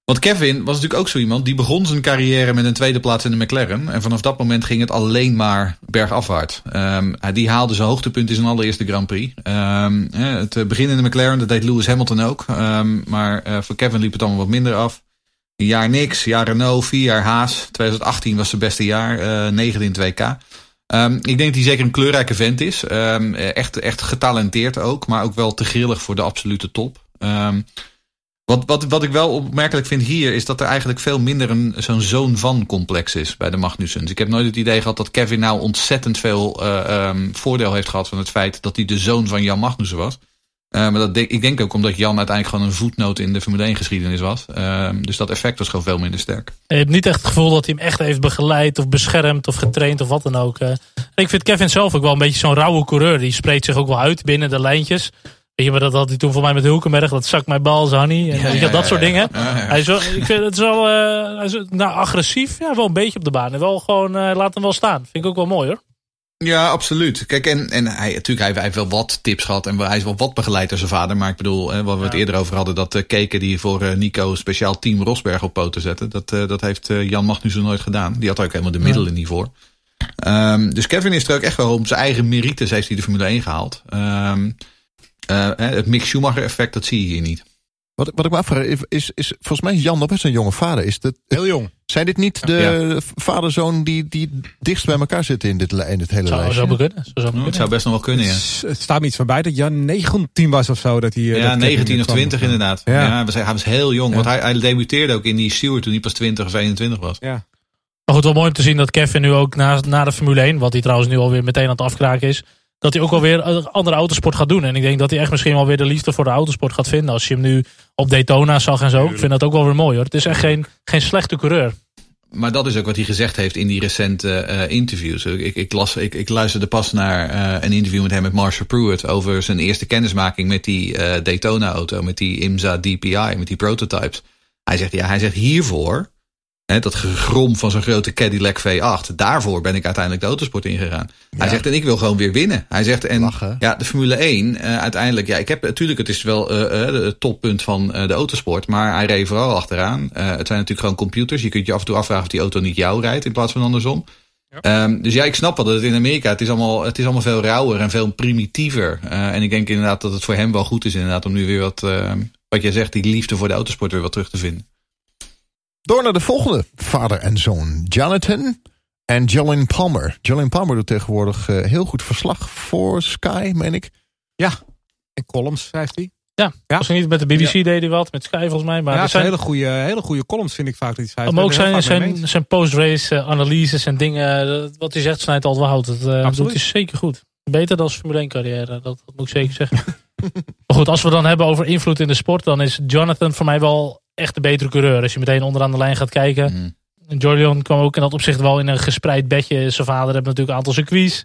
Want Kevin was natuurlijk ook zo iemand die begon zijn carrière met een tweede plaats in de McLaren. En vanaf dat moment ging het alleen maar bergafwaarts. Um, die haalde zijn hoogtepunt in zijn allereerste Grand Prix. Um, het begin in de McLaren, dat deed Lewis Hamilton ook. Um, maar uh, voor Kevin liep het allemaal wat minder af. Een jaar niks, jaar Renault, vier jaar Haas. 2018 was zijn beste jaar, uh, negende in 2K. ik denk dat hij zeker een kleurrijke vent is. echt, echt getalenteerd ook, maar ook wel te grillig voor de absolute top. Wat, wat, wat ik wel opmerkelijk vind hier is dat er eigenlijk veel minder een, zo'n zoon van complex is bij de Magnussens. Ik heb nooit het idee gehad dat Kevin nou ontzettend veel uh, um, voordeel heeft gehad van het feit dat hij de zoon van Jan Magnussen was. Uh, maar dat ik denk ook omdat Jan uiteindelijk gewoon een voetnoot in de Formule 1 geschiedenis was. Uh, dus dat effect was gewoon veel minder sterk. Je hebt niet echt het gevoel dat hij hem echt heeft begeleid of beschermd of getraind of wat dan ook. Uh, ik vind Kevin zelf ook wel een beetje zo'n rauwe coureur. Die spreekt zich ook wel uit binnen de lijntjes. Weet je, maar dat had hij toen voor mij met Hulkenberg. Dat zak mijn bal, Zanny. En ja, ja, dat soort dingen. Hij is wel, ik vind het wel uh, hij is, nou, agressief. Ja, wel een beetje op de baan. En wel gewoon, uh, laat hem wel staan. Vind ik ook wel mooi hoor. Ja, absoluut. Kijk, en, en hij, natuurlijk, hij, heeft wel wat tips gehad. En hij is wel wat begeleid door zijn vader. Maar ik bedoel, hè, wat we het eerder over hadden. Dat uh, Keken die voor Nico speciaal team Rosberg op poten zette. Dat, dat heeft Jan Magnussen nooit gedaan. Die had ook helemaal de middelen niet voor. Um, dus Kevin is er ook echt wel om zijn eigen merites heeft hij de Formule 1 gehaald. Um, uh, het Mick Schumacher effect, dat zie je hier niet. Wat, wat ik me afvraag, is, is, volgens mij is Jan nog best een jonge vader. Is dat, Heel jong. Zijn dit niet de ja. vader-zoon die, die dichtst bij elkaar zitten in dit, in dit hele zou, lijstje? Zou, kunnen. Zou, zou het zou best nog wel kunnen, ja. Het staat me iets van bij dat Jan 19 was of zo. Dat hij, ja, dat 19 of 20 inderdaad. Ja. ja hij was heel jong. Ja. Want hij, hij debuteerde ook in die Stewart toen hij pas 20 of 21 was. Ja. Maar goed, wel mooi om te zien dat Kevin nu ook na, na de Formule 1, wat hij trouwens nu alweer meteen aan het afkraken is, dat hij ook wel weer andere autosport gaat doen. En ik denk dat hij echt misschien wel weer de liefde voor de autosport gaat vinden. Als je hem nu op Daytona zag en zo. Ik vind dat ook wel weer mooi hoor. Het is echt geen, geen slechte coureur. Maar dat is ook wat hij gezegd heeft in die recente uh, interviews. Ik, ik, las, ik, ik luisterde pas naar uh, een interview met hem met Marshall Pruitt over zijn eerste kennismaking met die uh, Daytona-auto, met die IMSA DPI, met die prototypes. Hij zegt, ja, hij zegt hiervoor He, dat gegrom van zo'n grote Cadillac V8. Daarvoor ben ik uiteindelijk de autosport ingegaan. Ja. Hij zegt, en ik wil gewoon weer winnen. Hij zegt, en Lachen. ja, de Formule 1, uh, uiteindelijk, ja, ik heb natuurlijk, het is wel uh, het toppunt van uh, de autosport. Maar hij reed vooral achteraan. het zijn natuurlijk gewoon computers. Je kunt je af en toe afvragen of die auto niet jou rijdt in plaats van andersom. Ja. Um, dus ja, ik snap wel dat het in Amerika, het is allemaal, het is allemaal veel rauwer en veel primitiever. en ik denk inderdaad dat het voor hem wel goed is inderdaad om nu weer wat, wat jij zegt, die liefde voor de autosport weer wat terug te vinden. Door naar de volgende vader en zoon. Jonathan en Jolyn Palmer. Jolyn Palmer doet tegenwoordig uh, heel goed verslag voor Sky, meen ik. Ja, en columns schrijft hij. Ja, ja. Als niet met de BBC ja. deed hij wat, met Sky volgens mij. Maar ja, er zijn hele goede, hele goede columns vind ik vaak. Die schrijft. maar ook zijn, zijn, zijn post-race uh, analyses en dingen. Wat hij zegt snijdt altijd wel hout. Dat uh, doet hij zeker goed. Beter dan zijn Formule 1 carrière, dat, dat moet ik zeker zeggen. [LAUGHS] maar goed, als we dan hebben over invloed in de sport, dan is Jonathan voor mij wel echt de betere coureur. Als je meteen onderaan de lijn gaat kijken. Mm. Jordan kwam ook in dat opzicht wel in een gespreid bedje. Zijn vader heeft natuurlijk een aantal circuits.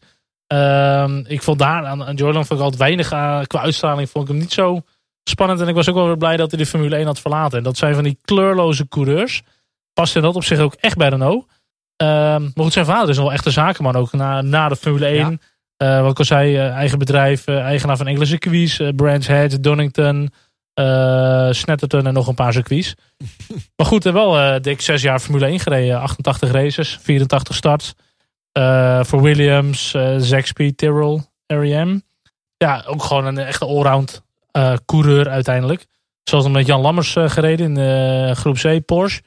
Uh, ik vond daar aan, aan Jordan vond ik altijd weinig uh, qua uitstraling. Vond ik hem niet zo spannend. En ik was ook wel weer blij dat hij de Formule 1 had verlaten. En dat zijn van die kleurloze coureurs. Past in dat opzicht ook echt bij Renault. Uh, maar goed, zijn vader is wel echt een zakenman ook na, na de Formule 1. Ja. Uh, wat ik al zei, uh, eigen bedrijf, eigenaar van enkele circuits. Brands Hatch, Donington, uh, Snetterton en nog een paar circuits. [LAUGHS] maar goed, wel uh, dik zes jaar Formule 1 gereden. 88 races, 84 starts. Uh, voor Williams, Zaxby, Tyrrell, R.E.M. Ja, ook gewoon een echte allround coureur uiteindelijk. Zoals met Jan Lammers gereden in de groep C Porsche.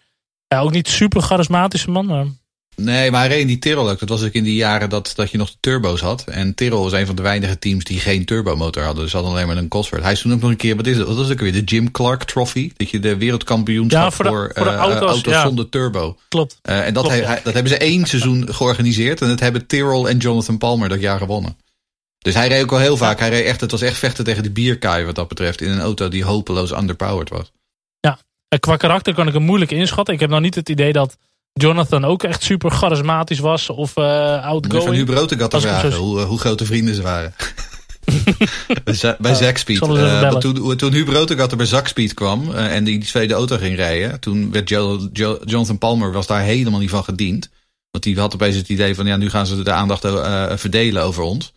Ja, ook niet super charismatische man, maar Nee, maar hij reed in die Tyrrell ook. Dat was ook in die jaren dat, dat je nog de turbo's had. En Tyrrell was een van de weinige teams die geen turbomotor hadden. Dus ze hadden alleen maar een Cosworth. Hij is toen ook nog een keer, wat is het? Wat was ook weer? De Jim Clark Trophy. Dat je de wereldkampioenschap ja, voor, de, voor, voor de uh, auto's, zonder turbo. Klopt. Uh, en dat, hij, dat hebben ze één seizoen georganiseerd. En dat hebben Tyrrell en Jonathan Palmer dat jaar gewonnen. Dus hij reed ook al heel vaak. Hij reed echt, het was echt vechten tegen de bierkaai wat dat betreft. In een auto die hopeloos underpowered was. Ja, qua karakter kan ik hem moeilijk inschatten. Ik heb nou niet het idee dat Jonathan ook echt super charismatisch was of uh, outgoing. Van Huub Rotegat vragen hoe, hoe grote vrienden ze waren. [LAUGHS] bij Zackspeed. Uh, toen, toen Huub Rotegat bij Zackspeed kwam uh, en die, die tweede auto ging rijden, toen werd Jonathan Palmer was daar helemaal niet van gediend. Want die had opeens het idee van ja, nu gaan ze de aandacht verdelen over ons.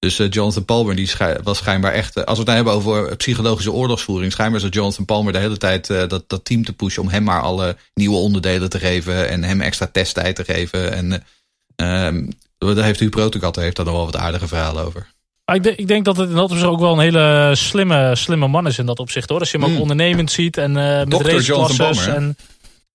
Dus uh, Jonathan Palmer die was schijnbaar echt. als we het nou hebben over psychologische oorlogsvoering, schijnbaar zat Jonathan Palmer de hele tijd dat, dat team te pushen om hem maar alle nieuwe onderdelen te geven en hem extra testtijd te geven. En ehm, daar heeft Huub Rotegat heeft daar nog wel wat aardige verhalen over. Ik, denk, ik denk dat het in dat opzicht ook wel een hele slimme, slimme man is in dat opzicht hoor. Als je hem ook mm. ondernemend ziet en uh, met raceklasses. En,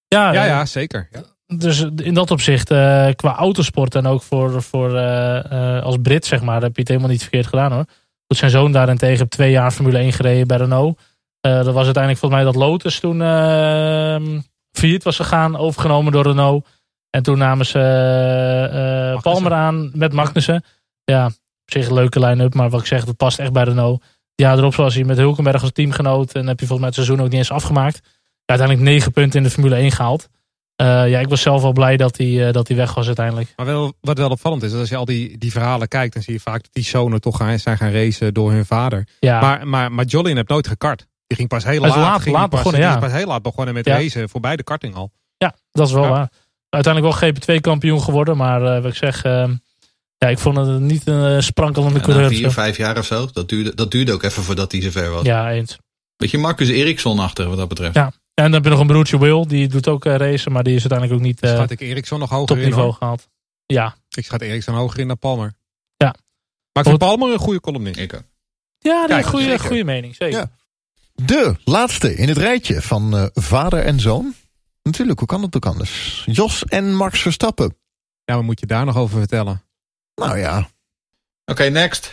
ja, ja, ja, zeker. Ja. Dus in dat opzicht, uh, qua autosport en ook voor, voor uh, als Brit zeg maar, heb je het helemaal niet verkeerd gedaan hoor. Goed, zijn zoon daarentegen twee jaar Formule 1 gereden bij Renault. dat was uiteindelijk volgens mij dat Lotus toen uh, failliet was gegaan, overgenomen door Renault. En toen namen ze Palmer aan met Magnussen. Ja, op zich een leuke line-up, maar wat ik zeg, dat past echt bij Renault. Ja, erop was hij met Hulkenberg als teamgenoot. En heb je volgens mij het seizoen ook niet eens afgemaakt. uiteindelijk negen punten in de Formule 1 gehaald. Uh, ja, ik was zelf wel blij dat hij, uh, dat hij weg was uiteindelijk. Maar wel, wat wel opvallend is, dat als je al die, die verhalen kijkt, dan zie je vaak dat die zonen toch gaan, zijn gaan racen door hun vader. Ja. Maar, maar, maar Jolien heeft nooit gekart. Die ging pas heel laat, laat, laat pas, begonnen, ja. pas heel laat begonnen met ja. racen, voorbij de karting al. Ja, dat is wel waar. Uiteindelijk wel GP2 kampioen geworden, maar uh, wat ik zeg, ehm, ja, ik vond het niet een sprankelende ja, coureur. Vier, vijf jaar of zo. Dat duurde, dat duurde ook even voordat hij zover was. Ja, eens. Beetje Marcus Eriksson achter wat dat betreft. Ja. En dan heb je nog een broertje Will, die doet ook uh, racen, maar die is uiteindelijk ook niet uh, Schat ik Eriksson nog hoger niveau gehaald. Ja. Ik schat Eriksson hoger in dan Palmer. Ja. Maar ik vind Palmer een goede columnist. Ik Ja, een goede, goede mening, zeker. Ja. De laatste in het rijtje van uh, vader en zoon. Natuurlijk, hoe kan het ook anders? Jos en Max Verstappen. Ja, wat moet je daar nog over vertellen? Nou ja. Oké, okay, next.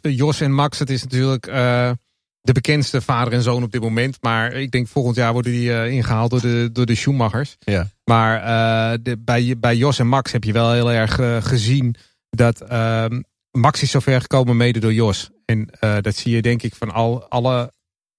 [LAUGHS] Jos en Max, het is natuurlijk uh, de bekendste vader en zoon op dit moment. Maar ik denk volgend jaar worden die uh, ingehaald door de, door de Schumachers. Ja. Maar uh, de, bij, bij Jos en Max heb je wel heel erg gezien dat ehm, Max is zover gekomen mede door Jos. En dat zie je denk ik van al, alle,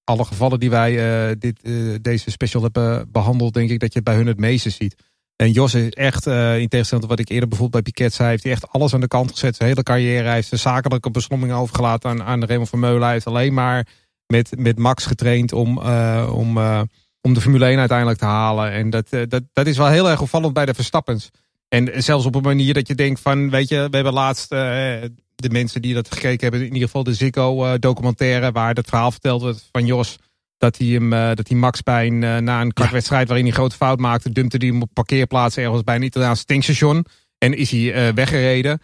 alle gevallen die wij dit, deze special hebben behandeld. Denk ik dat je het bij hun het meeste ziet. En Jos is echt, in tegenstelling tot wat ik eerder bijvoorbeeld bij Piquet zei, heeft hij echt alles aan de kant gezet. Zijn hele carrière. Hij heeft de zakelijke beslomming overgelaten aan, aan Raymond Vermeulen. Hij heeft alleen maar met, met Max getraind om, uh, om, uh, om de Formule 1 uiteindelijk te halen. En dat, dat, dat is wel heel erg opvallend bij de Verstappens. En zelfs op een manier dat je denkt van, weet je, we hebben laatst de mensen die dat gekeken hebben, in ieder geval de Ziggo documentaire, waar het verhaal verteld wordt van Jos dat hij, hem, dat hij Max bij een, na een kartwedstrijd waarin hij een grote fout maakte, dumpte hij hem op parkeerplaats ergens bij een Italiaans tankstation. En is hij weggereden.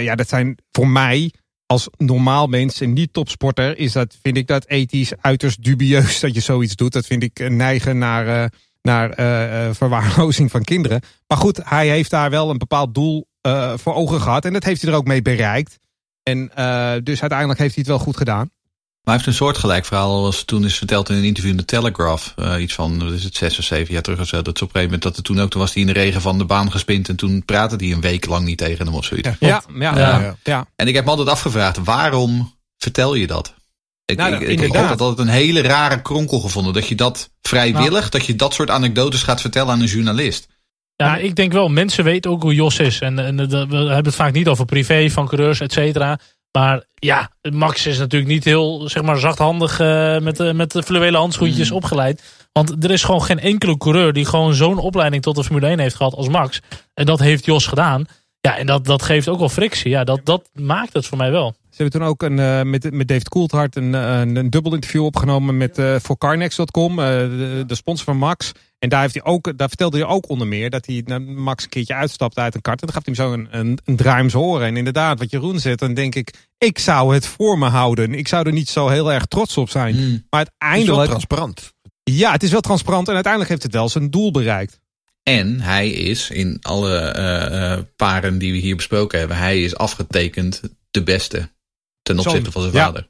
ja, dat zijn voor mij als normaal mens en niet topsporter, is dat, vind ik dat ethisch uiterst dubieus dat je zoiets doet. Dat vind ik neigen naar, naar verwaarlozing van kinderen. Maar goed, hij heeft daar wel een bepaald doel voor ogen gehad. En dat heeft hij er ook mee bereikt. En dus uiteindelijk heeft hij het wel goed gedaan. Maar hij heeft een soortgelijk verhaal als toen is verteld in een interview in de Telegraph. Uh, iets van, wat is het, zes of zeven jaar terug of zo. Dat ze op een gegeven moment, dat er toen ook, toen was hij in de regen van de baan gespind. En toen praatte hij een week lang niet tegen hem of zoiets. Ja, ja, ja, ja. En ik heb me altijd afgevraagd, waarom vertel je dat? Ik, nou, ik, ik, ik heb dat altijd een hele rare kronkel gevonden. Dat je dat vrijwillig, nou. dat je dat soort anekdotes gaat vertellen aan een journalist. Ja, ik denk wel, mensen weten ook hoe Jos is. En, en we hebben het vaak niet over privé, van coureurs, et cetera. Maar ja, Max is natuurlijk niet heel zeg maar, zachthandig uh, met, uh, met de fluwele handschoentjes mm. opgeleid. Want er is gewoon geen enkele coureur die gewoon zo'n opleiding tot de Formule 1 heeft gehad als Max. En dat heeft Jos gedaan. Ja, en dat, dat geeft ook wel frictie. Ja, dat, dat maakt het voor mij wel. Ze hebben toen ook een, met, met David Coulthard een, een, een dubbel interview opgenomen met, voor Carnex.com, de, de sponsor van Max. En daar, heeft hij ook, daar vertelde hij ook onder meer dat hij Max een keertje uitstapte uit een kart. En dan gaf hij hem zo een, een, een draaims horen. En inderdaad, wat Jeroen zegt, dan denk ik, ik zou het voor me houden. Ik zou er niet zo heel erg trots op zijn. Hmm. Maar uiteindelijk. Het is wel transparant. Ja, het is wel transparant en uiteindelijk heeft het wel zijn doel bereikt. En hij is in alle uh, paren die we hier besproken hebben, hij is afgetekend de beste ten opzichte van zijn vader.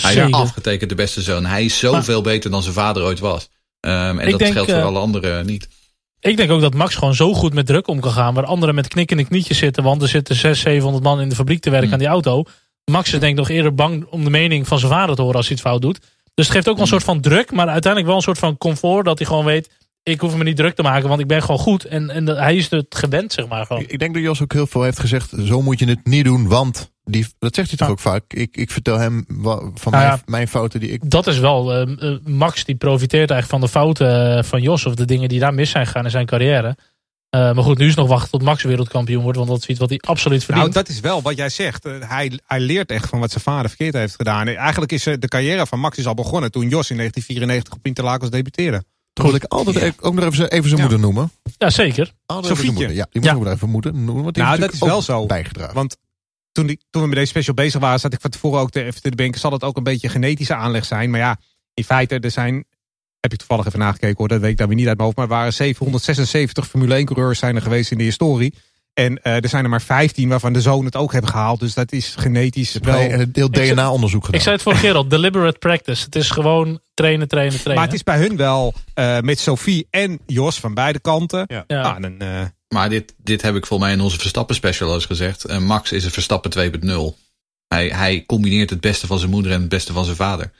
Hij is afgetekend de beste zoon. Hij is zoveel beter dan zijn vader ooit was. Um, en dat geldt voor uh, alle anderen niet. Ik denk ook dat Max gewoon zo goed met druk om kan gaan. Waar anderen met knikkende knietjes zitten. Want er zitten 600, 700 man in de fabriek te werken hmm. aan die auto. Max is denk ik nog eerder bang om de mening van zijn vader te horen als hij het fout doet. Dus het geeft ook wel een hmm. soort van druk. Maar uiteindelijk wel een soort van comfort. Dat hij gewoon weet ik hoef me niet druk te maken, want ik ben gewoon goed. En, en hij is het gewend, zeg maar. Gewoon. Ik, denk dat Jos ook heel veel heeft gezegd, zo moet je het niet doen, want... Die, dat zegt hij toch ook vaak. Ik, ik vertel hem van nou mijn, mijn, fouten die ik... Dat is wel, uh, Max die profiteert eigenlijk van de fouten eh, van Jos... of de dingen die daar mis zijn gegaan in zijn carrière. Uh, maar goed, nu is nog wachten tot Max wereldkampioen wordt. Want dat is iets wat hij absoluut verdient. Nou, dat is wel wat jij zegt. hij, hij leert echt van wat zijn vader verkeerd heeft gedaan. Eigenlijk is de carrière van Max is al begonnen toen Jos in 1994 op Interlagos debuteerde. Toch wil ik altijd ook nog even, even zijn moeder noemen. Ja, zeker. Sofietje. Ja, die moeten we even moeten noemen. Want die nou, dat is wel zo. Bijgedragen. Want toen, die, toen we met deze special bezig waren, zat ik van tevoren ook te, even te denken, zal het ook een beetje genetische aanleg zijn? Maar ja, in feite, er zijn, heb ik toevallig even nagekeken hoor, dat weet ik dan weer niet uit mijn hoofd, maar er waren 776 Formule 1 coureurs zijn er geweest in de historie. En uh, er zijn er maar 15 waarvan de zoon het ook hebben gehaald. Dus dat is genetisch wel... een deel DNA-onderzoek gedaan. Ik zei het vorige keer al, deliberate practice. Het is gewoon trainen, trainen, trainen. Maar het is bij hun wel uh, met Sophie en Jos van beide kanten. Ja. ja. Ah, uh... Maar dit, dit heb ik volgens mij in onze Verstappen special al eens gezegd. Max is een Verstappen 2.0. Hij, hij combineert het beste van zijn moeder en het beste van zijn vader.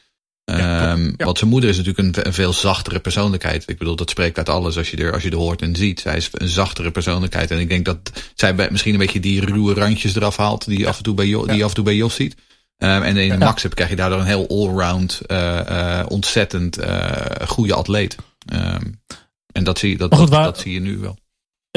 Um, Want zijn moeder is natuurlijk een, een, veel zachtere persoonlijkheid. Ik bedoel, dat spreekt uit alles als je er, als je er hoort en ziet. Zij is een zachtere persoonlijkheid. En ik denk dat zij misschien een beetje die ruwe randjes eraf haalt. Die, af, en toe bij jo, die af en toe bij Jos ziet. Um, en in Max heb, krijg je daardoor een heel allround, uh, uh, ontzettend goede atleet. Um, en dat zie, dat, dat, dat zie je nu wel.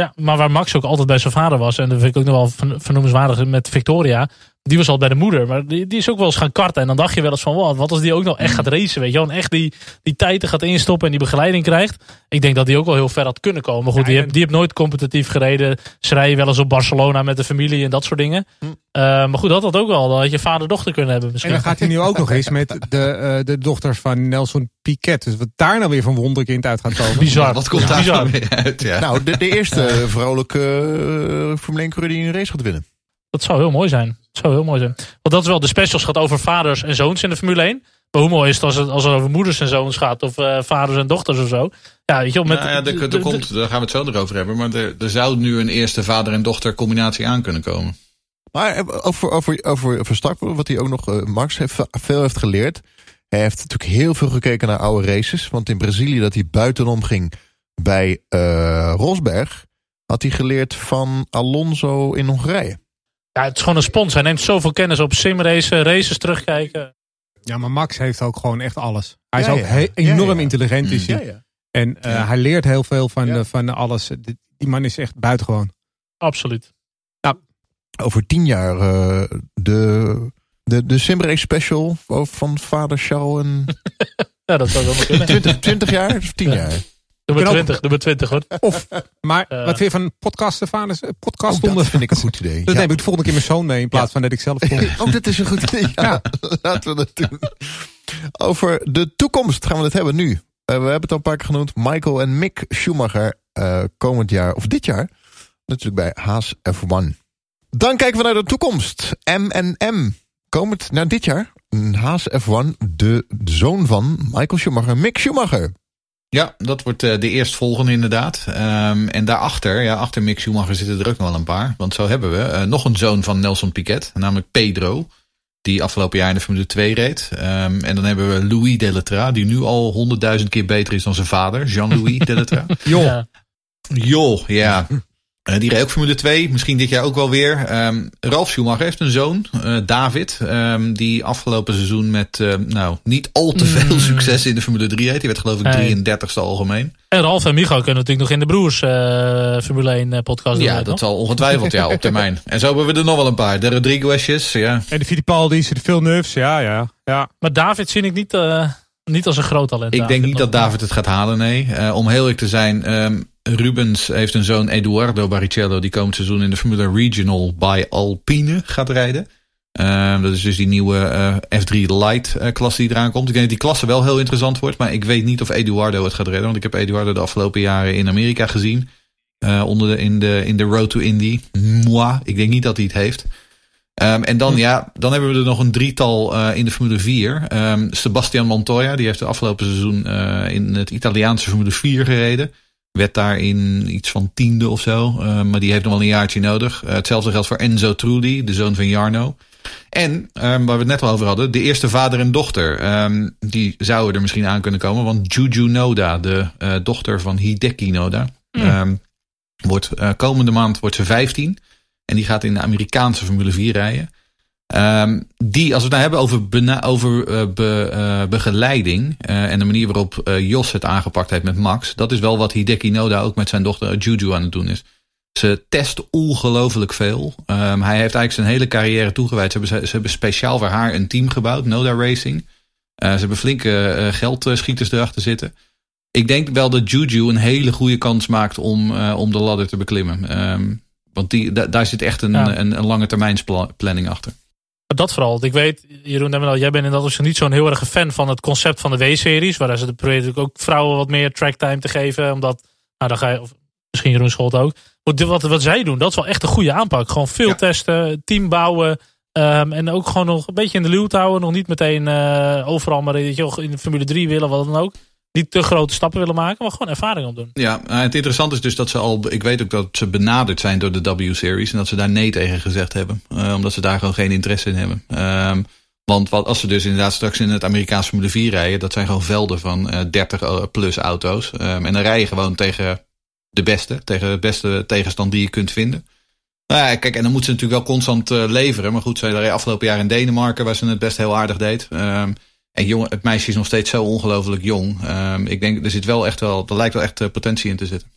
Ja, maar waar Max ook altijd bij zijn vader was. En dat vind ik ook nog wel vernoemenswaardig met Victoria die was al bij de moeder. Maar die, die, is ook wel eens gaan karten. En dan dacht je wel eens van, wat, wat als die ook nog echt gaat racen, weet je wel. En echt die, die tijden gaat instoppen en die begeleiding krijgt. Ik denk dat die ook wel heel ver had kunnen komen. Maar goed, die, heeft, die heeft nooit competitief gereden. Ze wel eens op Barcelona met de familie en dat soort dingen. Hm. Uh, maar goed, dat had ook wel. Dat had je vader-dochter kunnen hebben misschien. En dan gaat hij nu ook nog eens met de, uh, de dochter van Nelson Piquet. Dus wat daar nou weer van wonderkind uit gaat komen. Bizar. Wat komt daar Bizar. Nou weer uit? Ja. Nou, de, de eerste vrolijke uh, Formule 1 die een race gaat winnen. Dat zou heel mooi zijn. Dat zou heel mooi zijn. Want dat is wel, de specials gaat over vaders en zoons in de Formule 1. Maar hoe mooi is het als het, als het over moeders en zoons gaat? Of uh, vaders en dochters of zo? Ja, weet je, met, nou ja, de, de, komt, daar gaan we het zo erover hebben. Maar er, er zou nu een eerste vader en dochter combinatie aan kunnen komen. Maar eh, over, over, over Verstappen, wat hij ook nog, uh, Max heeft, veel heeft geleerd. Hij heeft natuurlijk heel veel gekeken naar oude races. Want in Brazilië, dat hij buitenom ging bij uh, Rosberg, had hij geleerd van Alonso in Hongarije. Ja, het is gewoon een spons. Hij neemt zoveel kennis op simracen, races terugkijken. Ja, maar Max heeft ook gewoon echt alles. Hij is ook enorm intelligent. Is hij. En uh, hij leert heel veel van, uh, van alles. Die man is echt buitengewoon. Absoluut. Nou, over tien jaar uh, de, de, de simrace special van vader Charles en... [LAUGHS] ja, dat zou wel kunnen. 20, 20 jaar of 10 jaar? Nummer 20, nummer 20 hoor. Of, maar uh, wat vind je van podcasten? Eh, podcast oh, dat vind ik een goed idee. Dat ja. neem ik de volgende keer mijn zoon mee in plaats van dat ik zelf kom. [LAUGHS] oh, dat is een goed idee. Ja, laten we dat doen. Over de toekomst gaan we het hebben nu. Uh, we hebben het al een paar keer genoemd. Michael en Mick Schumacher uh, komend jaar, of dit jaar, natuurlijk bij Haas F1. Dan kijken we naar de toekomst. M&M. Komend naar dit jaar. Haas F1, de zoon van Michael Schumacher, Mick Schumacher. Ja, dat wordt uh, de eerstvolgende inderdaad. Um, en daarachter, ja, achter Mick Schumacher zitten er ook nog wel een paar. Want zo hebben we uh, nog een zoon van Nelson Piquet, namelijk Pedro. Die afgelopen jaar in de Formule 2 reed. Um, en dan hebben we Louis Delettra, die nu al honderdduizend keer beter is dan zijn vader, Jean-Louis [LAUGHS] Delettra. Joh. Joh, ja. Uh, die reed ook Formule 2, misschien dit jaar ook wel weer. Um, Ralf Schumacher heeft een zoon, uh, David, um, die afgelopen seizoen met uh, nou, niet al te veel mm. succes in de Formule 3 reed. Die werd geloof ik 33ste algemeen. En Ralf en Micho kunnen natuurlijk nog in de broers Formule 1 podcast doen. Ja, dat zal ongetwijfeld ja, op termijn. [LAUGHS] En zo hebben we er nog wel een paar. De Rodriguez's, ja. En de Fittipaldi's, de Villeneuve's, ja, ja, ja. Maar David zie ik niet, niet als een groot talent. Ik denk niet dat David het gaat halen, nee. om heel eerlijk te zijn... Um, Rubens heeft een zoon Eduardo Baricello die komend seizoen in de Formule Regional by Alpine gaat rijden. Uh, dat is dus die nieuwe uh, F3 Light uh, klasse die eraan komt. Ik denk dat die klasse wel heel interessant wordt. Maar ik weet niet of Eduardo het gaat redden. Want ik heb Eduardo de afgelopen jaren in Amerika gezien. onder de, in, de, in de Road to Indy. Moi, ik denk niet dat hij het heeft. Um, en dan, ja, dan hebben we er nog een drietal in de Formule 4. Um, ehm, Sebastian Montoya, die heeft de afgelopen seizoen in het Italiaanse Formule 4 gereden. Werd daarin iets van tiende of zo. Uh, maar die heeft nog wel een jaartje nodig. Uh, hetzelfde geldt voor Enzo Trulli, de zoon van Jarno. En, um, waar we het net al over hadden, de eerste vader en dochter. Um, die zouden er misschien aan kunnen komen. Want Juju Noda, de uh, dochter van Hideki Noda, mm. um, wordt, komende maand wordt ze 15. En die gaat in de Amerikaanse Formule 4 rijden. Um, die, als we het nou hebben over, over uh, be, uh, begeleiding uh, en de manier waarop Jos het aangepakt heeft met Max, dat is wel wat Hideki Noda ook met zijn dochter Juju aan het doen is. Ze test ongelooflijk veel. Um, hij heeft eigenlijk zijn hele carrière toegewijd. Ze hebben, ze hebben speciaal voor haar een team gebouwd, Noda Racing. ze hebben flinke geldschieters erachter zitten. Ik denk wel dat Juju een hele goede kans maakt om, om de ladder te beklimmen. Um, want die, daar zit echt een, ja. een, een lange termijnsplanning achter. Dat vooral. Ik weet, Jeroen, jij bent inderdaad niet zo'n heel erg fan van het concept van de W-series. Waar ze proberen ook vrouwen wat meer tracktime te geven. Omdat, nou dan ga je, of misschien Jeroen Scholt ook. Wat, wat zij doen, dat is wel echt een goede aanpak. Gewoon veel testen, team bouwen. Um, en ook gewoon nog een beetje in de luwte houden. Nog niet meteen uh, overal maar in de Formule 3 willen, wat dan ook niet te grote stappen willen maken, maar gewoon ervaring opdoen. Ja, het interessante is dus dat ze al, ik weet ook dat ze benaderd zijn door de W-series en dat ze daar nee tegen gezegd hebben, uh, omdat ze daar gewoon geen interesse in hebben. Um, want wat, als ze dus inderdaad straks in het Amerikaanse Formule 4 rijden, dat zijn gewoon velden van uh, 30 plus auto's. Um, en dan rij je gewoon tegen de beste, tegen de beste tegenstand die je kunt vinden. Nou ja, kijk, en dan moeten ze natuurlijk wel constant leveren. Maar goed, ze reden afgelopen jaar in Denemarken, waar ze het best heel aardig deed. Um, en jong, het meisje is nog steeds zo ongelooflijk jong. Um, ik denk, er zit wel echt wel, er lijkt wel echt uh, potentie in te zitten.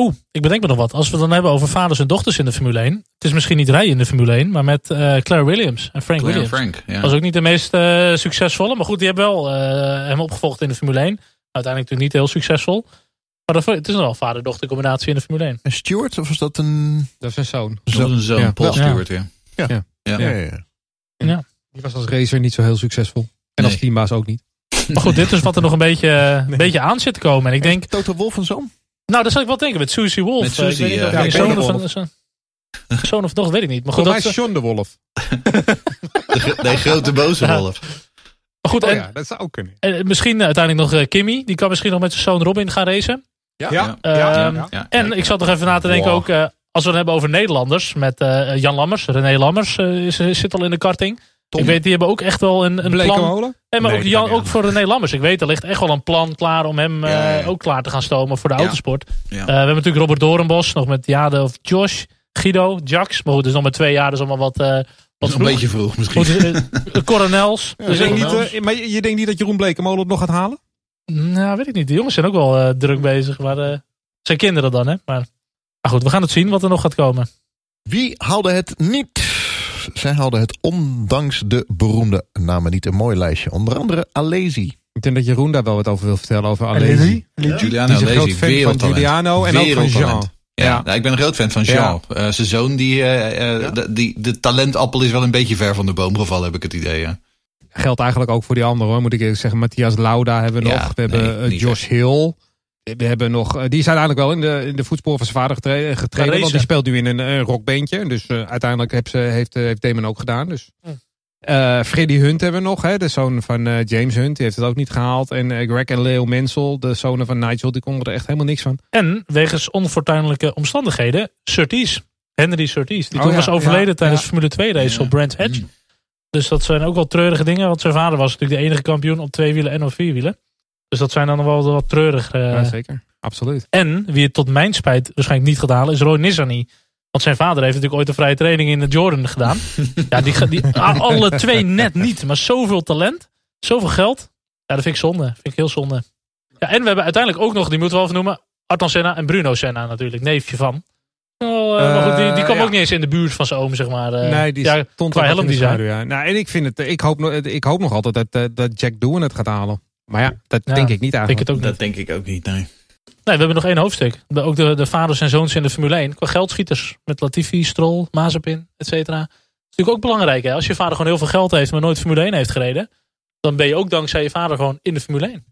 Oeh, ik bedenk me nog wat. Als we het dan hebben over vaders en dochters in de Formule 1. Het is misschien niet rijden in de Formule 1, maar met uh, Claire Williams en Frank Claire Williams. Frank, ja. Was ook niet de meest uh, succesvolle. Maar goed, die hebben wel hem opgevolgd in de Formule 1. Uiteindelijk natuurlijk niet heel succesvol. Maar het is nog wel vader-dochter combinatie in de Formule 1. En Stewart, of was dat een... Dat is een zoon. Dat is een zoon, ja. Paul Stewart, ja. Ja. Ja. Ja. Ja. ja. Die was als racer niet zo heel succesvol. En als teambaas ook niet. Maar goed, dit is wat er nog een beetje, [LAUGHS] een beetje aan zit te komen. En ik denk... Toto Wolf en zo? Nou, dat zou ik wel denken met Susie Wolf. Met Susie, ik weet niet zoon, of, zoon, zoon of dochter, weet ik niet. Maar goed, dat is John de Wolf. [LAUGHS] de, de grote boze wolf. Maar goed, oh, en, ja, dat zou ook kunnen. En misschien uiteindelijk nog uh, Kimmy. Die kan misschien nog met zijn zoon Robin gaan racen. Ja. ja. Um, ja, ja en ik zat nog even na te denken ook... Uh, als we het hebben over Nederlanders. Met uh, Jan Lammers. René Lammers is, zit al in de karting. Ik weet, die hebben ook echt wel een, een plan. En maar ook, Jan, ook voor René Lammers. Ik weet, er ligt echt wel een plan klaar om hem uh, ook klaar te gaan stomen voor de autosport. Uh, we hebben natuurlijk Robert Doornbos, nog met Jade of Josh, Guido, Jax. Maar goed, dus nog met twee jaar, dus allemaal wat... Uh, wat een beetje vroeg misschien. Goed, coronels. dus niet, maar je denkt niet dat Jeroen Blekemolen het nog gaat halen? Nou, weet ik niet. De jongens zijn ook wel druk bezig. Maar zijn kinderen dan, hè. Maar, maar goed, we gaan het zien wat er nog gaat komen. Wie haalde het niet? Zij hadden het ondanks de beroemde namen niet een mooi lijstje. Onder andere Alesi. Ik denk dat Jeroen daar wel wat over wil vertellen. Over Alesi. Ja. Juliano Alesi, van Juliano en ook van Jean. Ja, ja. Nou, ik ben een groot fan van Jean. Uh, zijn zoon, die, uh, uh, de, die, de talentappel is wel een beetje ver van de boom gevallen, heb ik het idee. Ja. Geldt eigenlijk ook voor die anderen hoor, moet ik eerlijk zeggen. Matthias Lauda hebben we nog. We hebben Josh Hill. We hebben nog, die is uiteindelijk wel in de, in de voetsporen van zijn vader getreden. getreden want die speelt nu in een, een rockbeentje. Dus uh, uiteindelijk heeft, ze, heeft, heeft Damon ook gedaan. Dus. Uh, Freddy Hunt hebben we nog, hè, de zoon van uh, James Hunt. Die heeft het ook niet gehaald. En Greg en Leo Mansell, de zonen van Nigel, die konden er echt helemaal niks van. En wegens onfortuinlijke omstandigheden, Surtees. Henry Surtees. Die oh, toen was overleden tijdens de Formule 2 race op Brands Hatch. Mm. Dus dat zijn ook wel treurige dingen. Want zijn vader was natuurlijk de enige kampioen op twee wielen en op vier wielen. Dus dat zijn dan wel wat treurig. ja, zeker. Absoluut. En wie het tot mijn spijt waarschijnlijk niet gaat halen, is Roy Nizani. Want zijn vader heeft natuurlijk ooit een vrije training in de Jordan gedaan. [LAUGHS] ja, die, die, alle twee net niet. Maar zoveel talent, zoveel geld. Ja, dat vind ik zonde. Vind ik heel zonde. Ja, en we hebben uiteindelijk ook nog, die moeten we wel even noemen, Artan Senna en Bruno Senna natuurlijk, neefje van. Oh, maar goed, die, die kwam ook niet eens in de buurt van zijn oom, zeg maar. nee, die ja, stond qua helm design. Ja. Nou, en ik, vind het, ik, hoop, ik hoop nog altijd dat, dat Jack Doen het gaat halen. Maar ja, dat denk ik niet eigenlijk. Denk het ook dat denk ik ook niet, nee. Nee, we hebben nog één hoofdstuk. ook de, de vaders en zoons in de Formule 1. Qua geldschieters. Met Latifi, Stroll, Mazepin, et cetera. Dat is natuurlijk ook belangrijk. Hè? Als je vader gewoon heel veel geld heeft, maar nooit Formule 1 heeft gereden. Dan ben je ook dankzij je vader gewoon in de Formule 1.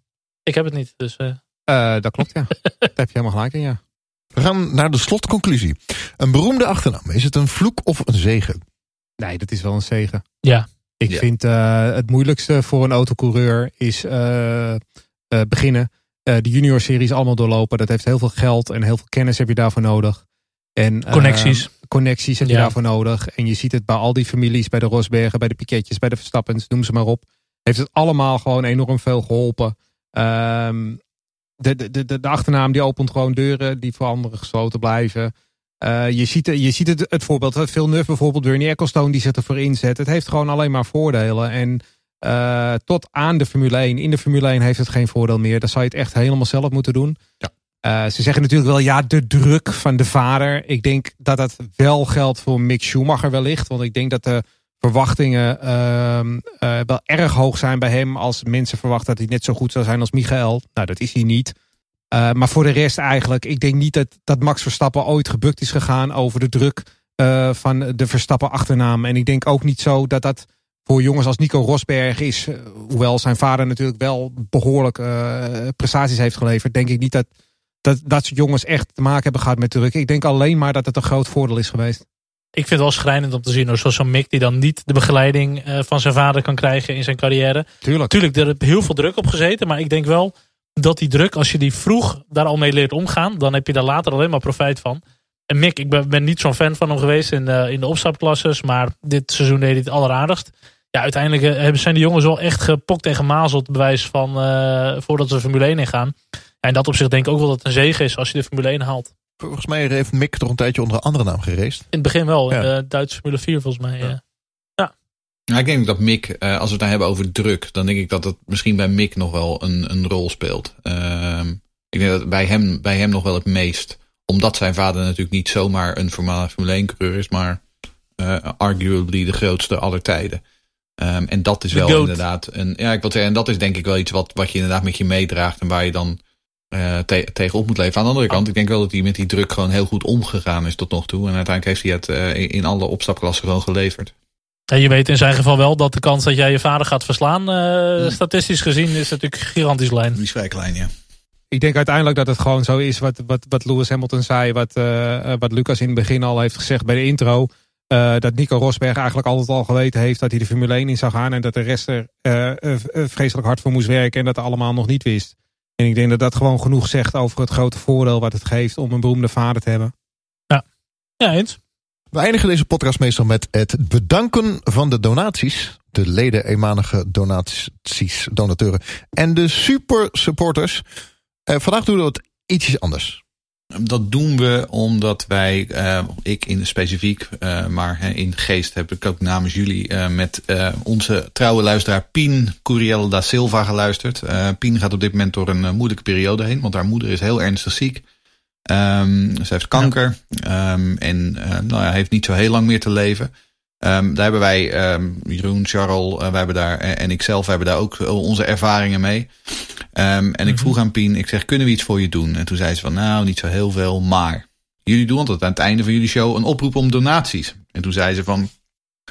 Ik heb het niet. Dus, uh... dat klopt, ja. [LAUGHS] Daar heb je helemaal gelijk in, ja. We gaan naar de slotconclusie. Een beroemde achternaam. Is het een vloek of een zegen? Nee, dat is wel een zegen. Ja. Ik vind uh, het moeilijkste voor een autocoureur is uh, beginnen uh, de junior series allemaal doorlopen. Dat heeft heel veel geld en heel veel kennis heb je daarvoor nodig. En, connecties. Connecties heb je daarvoor nodig. En je ziet het bij al die families, bij de Rosbergen, bij de Piketjes, bij de Verstappens, noem ze maar op. Heeft het allemaal gewoon enorm veel geholpen. Um, de, de, de, de achternaam die opent gewoon deuren die voor anderen gesloten blijven. Uh, je ziet, je ziet het, het voorbeeld, Phil Nuff bijvoorbeeld, Bernie Ecclestone die zich ervoor inzet. Het heeft gewoon alleen maar voordelen. En uh, tot aan de Formule 1. In de Formule 1 heeft het geen voordeel meer. Dan zou je het echt helemaal zelf moeten doen. Ja. Uh, ze zeggen natuurlijk wel, ja, de druk van de vader. Ik denk dat dat wel geldt voor Mick Schumacher wellicht. Want ik denk dat de verwachtingen uh, wel erg hoog zijn bij hem. Als mensen verwachten dat hij net zo goed zou zijn als Michael. Nou, dat is hij niet. Uh, maar voor de rest eigenlijk, ik denk niet dat, dat Max Verstappen ooit gebukt is gegaan over de druk van de Verstappen achternaam. En ik denk ook niet zo dat dat voor jongens als Nico Rosberg is, eh, hoewel zijn vader natuurlijk wel behoorlijk prestaties heeft geleverd, denk ik niet dat, dat dat soort jongens echt te maken hebben gehad met druk. Ik denk alleen maar dat het een groot voordeel is geweest. Ik vind het wel schrijnend om te zien, zoals zo'n Mick die dan niet de begeleiding van zijn vader kan krijgen in zijn carrière. Tuurlijk. Tuurlijk, er heeft heel veel druk op gezeten, maar ik denk wel dat die druk, als je die vroeg daar al mee leert omgaan, dan heb je daar later alleen maar profijt van. En Mick, ik ben, ben niet zo'n fan van hem geweest in de, in de opstapklasses, maar dit seizoen deed hij het alleraardigst ja, uiteindelijk eh, zijn de jongens wel echt gepokt en gemazeld bewijs van uh, voordat ze Formule 1 ingaan. En dat op zich denk ik ook wel dat het een zegen is als je de Formule 1 haalt. Volgens mij heeft Mick toch een tijdje onder een andere naam gereisd. In het begin wel, in de Duitse Formule 4 volgens mij. Ja. ja. Ja. ik denk dat Mick, uh, als we het dan hebben over druk, dan denk ik dat het misschien bij Mick nog wel een, een rol speelt. Uh, ik denk dat bij hem, bij hem nog wel het meest. Omdat zijn vader natuurlijk niet zomaar een formale Formule 1 coureur is, maar arguably de grootste aller tijden. Um, en dat is wel inderdaad een. Ja, ik wil zeggen, en dat is denk ik wel iets wat, wat je inderdaad met je meedraagt en waar je dan uh, te, tegenop moet leven. Aan de andere kant, ik denk wel dat hij met die druk gewoon heel goed omgegaan is tot nog toe. En uiteindelijk heeft hij het in alle opstapklassen gewoon geleverd. En je weet in zijn geval wel dat de kans dat jij je vader gaat verslaan, uh, statistisch gezien, is natuurlijk gigantisch klein. Die is vrij klein, ja. Ik denk uiteindelijk dat het gewoon zo is wat, wat, wat Lewis Hamilton zei, wat, wat Lucas in het begin al heeft gezegd bij de intro. Uh, dat Nico Rosberg eigenlijk altijd al geweten heeft dat hij de Formule 1 in zou gaan. En dat de rest er uh, vreselijk hard voor moest werken en dat hij allemaal nog niet wist. En ik denk dat dat gewoon genoeg zegt over het grote voordeel wat het geeft om een beroemde vader te hebben. Ja, ja eens. We eindigen deze podcast meestal met het bedanken van de donaties. De leden, eenmalige donaties, donateuren en de super supporters. Uh, vandaag doen we het ietsjes anders. Dat doen we omdat wij, uh, ik in specifiek, uh, maar in geest heb ik ook namens jullie met onze trouwe luisteraar Pien Curiel da Silva geluisterd. Pien gaat op dit moment door een moeilijke periode heen, want haar moeder is heel ernstig ziek. Um, ze heeft kanker um, en nou ja, heeft niet zo heel lang meer te leven. Um, daar hebben wij, Jeroen, Charles, uh, wij hebben daar, en ik zelf hebben daar ook onze ervaringen mee. En ik vroeg aan Pien, ik zeg, kunnen we iets voor je doen? En toen zei ze van, nou, niet zo heel veel, maar jullie doen altijd aan het einde van jullie show een oproep om donaties. En toen zei ze van,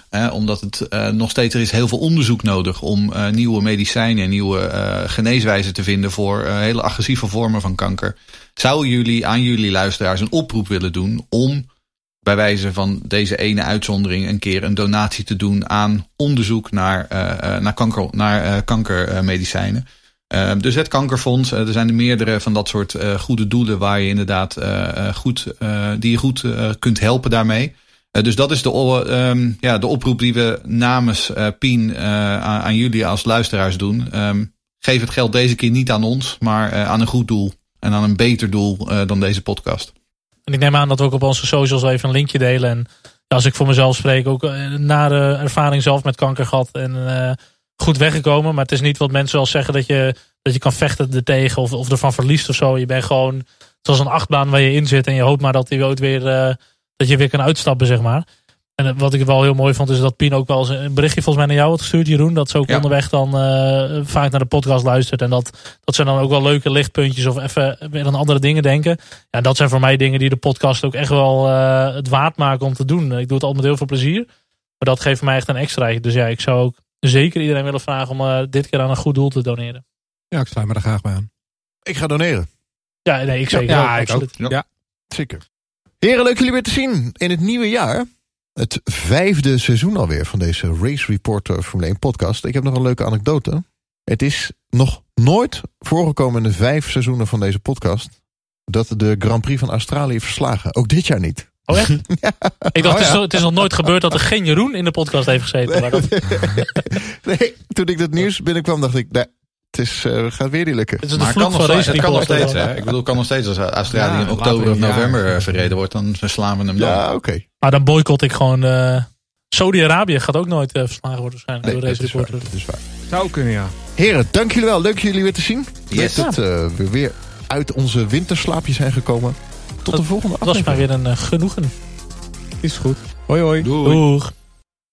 eh, omdat het uh, nog steeds, er is heel veel onderzoek nodig om uh, nieuwe medicijnen en nieuwe geneeswijzen te vinden voor hele agressieve vormen van kanker. Zouden jullie aan jullie luisteraars een oproep willen doen om bij wijze van deze ene uitzondering een keer een donatie te doen aan onderzoek naar, naar, kanker, naar kankermedicijnen? Uh, dus het kankerfonds, er zijn er meerdere van dat soort goede doelen waar je inderdaad goed, die je goed kunt helpen daarmee. Dus dat is de, um, ja, de oproep die we namens Pien aan, aan, jullie als luisteraars doen. Um, geef het geld deze keer niet aan ons, maar aan een goed doel. En aan een beter doel dan deze podcast. En ik neem aan dat we ook op onze socials even een linkje delen. En als ik voor mezelf spreek, ook na de ervaring zelf met kanker gehad. En goed weggekomen. Maar het is niet wat mensen wel zeggen dat je, dat je kan vechten er tegen of, of ervan verliest of zo. Je bent gewoon zoals een achtbaan waar je in zit. En je hoopt maar dat, die ooit weer, dat je weer kan uitstappen, zeg maar. En wat ik wel heel mooi vond, is dat Pien ook wel eens een berichtje volgens mij naar jou had gestuurd, Jeroen. Dat ze ook onderweg dan uh, vaak naar de podcast luistert. En dat, dat ze dan ook wel leuke lichtpuntjes of even weer aan andere dingen denken. Ja, dat zijn voor mij dingen die de podcast ook echt wel uh, het waard maken om te doen. Ik doe het altijd met heel veel plezier. Maar dat geeft mij echt een extra. Dus ja, ik zou ook zeker iedereen willen vragen om uh, dit keer aan een goed doel te doneren. Ja, ik sluit me er graag bij aan. Ik ga doneren. Ja, nee, ik zeker. Ja, ik ook. Ja. zeker. Heren, leuk jullie weer te zien in het nieuwe jaar. Het vijfde seizoen alweer van deze Race Reporter Formule 1 podcast. Ik heb nog een leuke anekdote. Het is nog nooit voorgekomen in de vijf seizoenen van deze podcast... dat de Grand Prix van Australië verslagen. Ook dit jaar niet. Oh echt? [LAUGHS] Ik dacht, oh, het, is, nog nooit gebeurd dat er geen Jeroen in de podcast heeft gezeten. Maar dat... [LAUGHS] nee, toen ik dat nieuws binnenkwam dacht ik, nee, het is, uh, gaat weer niet lukken. Het, is maar kan nog, steeds, het kan nog steeds. Hè? Ik bedoel, kan nog steeds als Australië in oktober of november uh, verreden wordt, dan verslaan we hem dan. Ja, oké. Maar dan boycott ik gewoon... Uh, Saudi-Arabië gaat ook nooit verslagen worden waarschijnlijk nee, door deze reporter. Dat is waar. Zou kunnen, ja. Heren, dank jullie wel. Leuk jullie weer te zien. Yes. Dat we weer uit onze winterslaapjes zijn gekomen. Tot de volgende aflevering. Dat was maar weer een genoegen. Is goed. Hoi hoi. Doei. Doeg.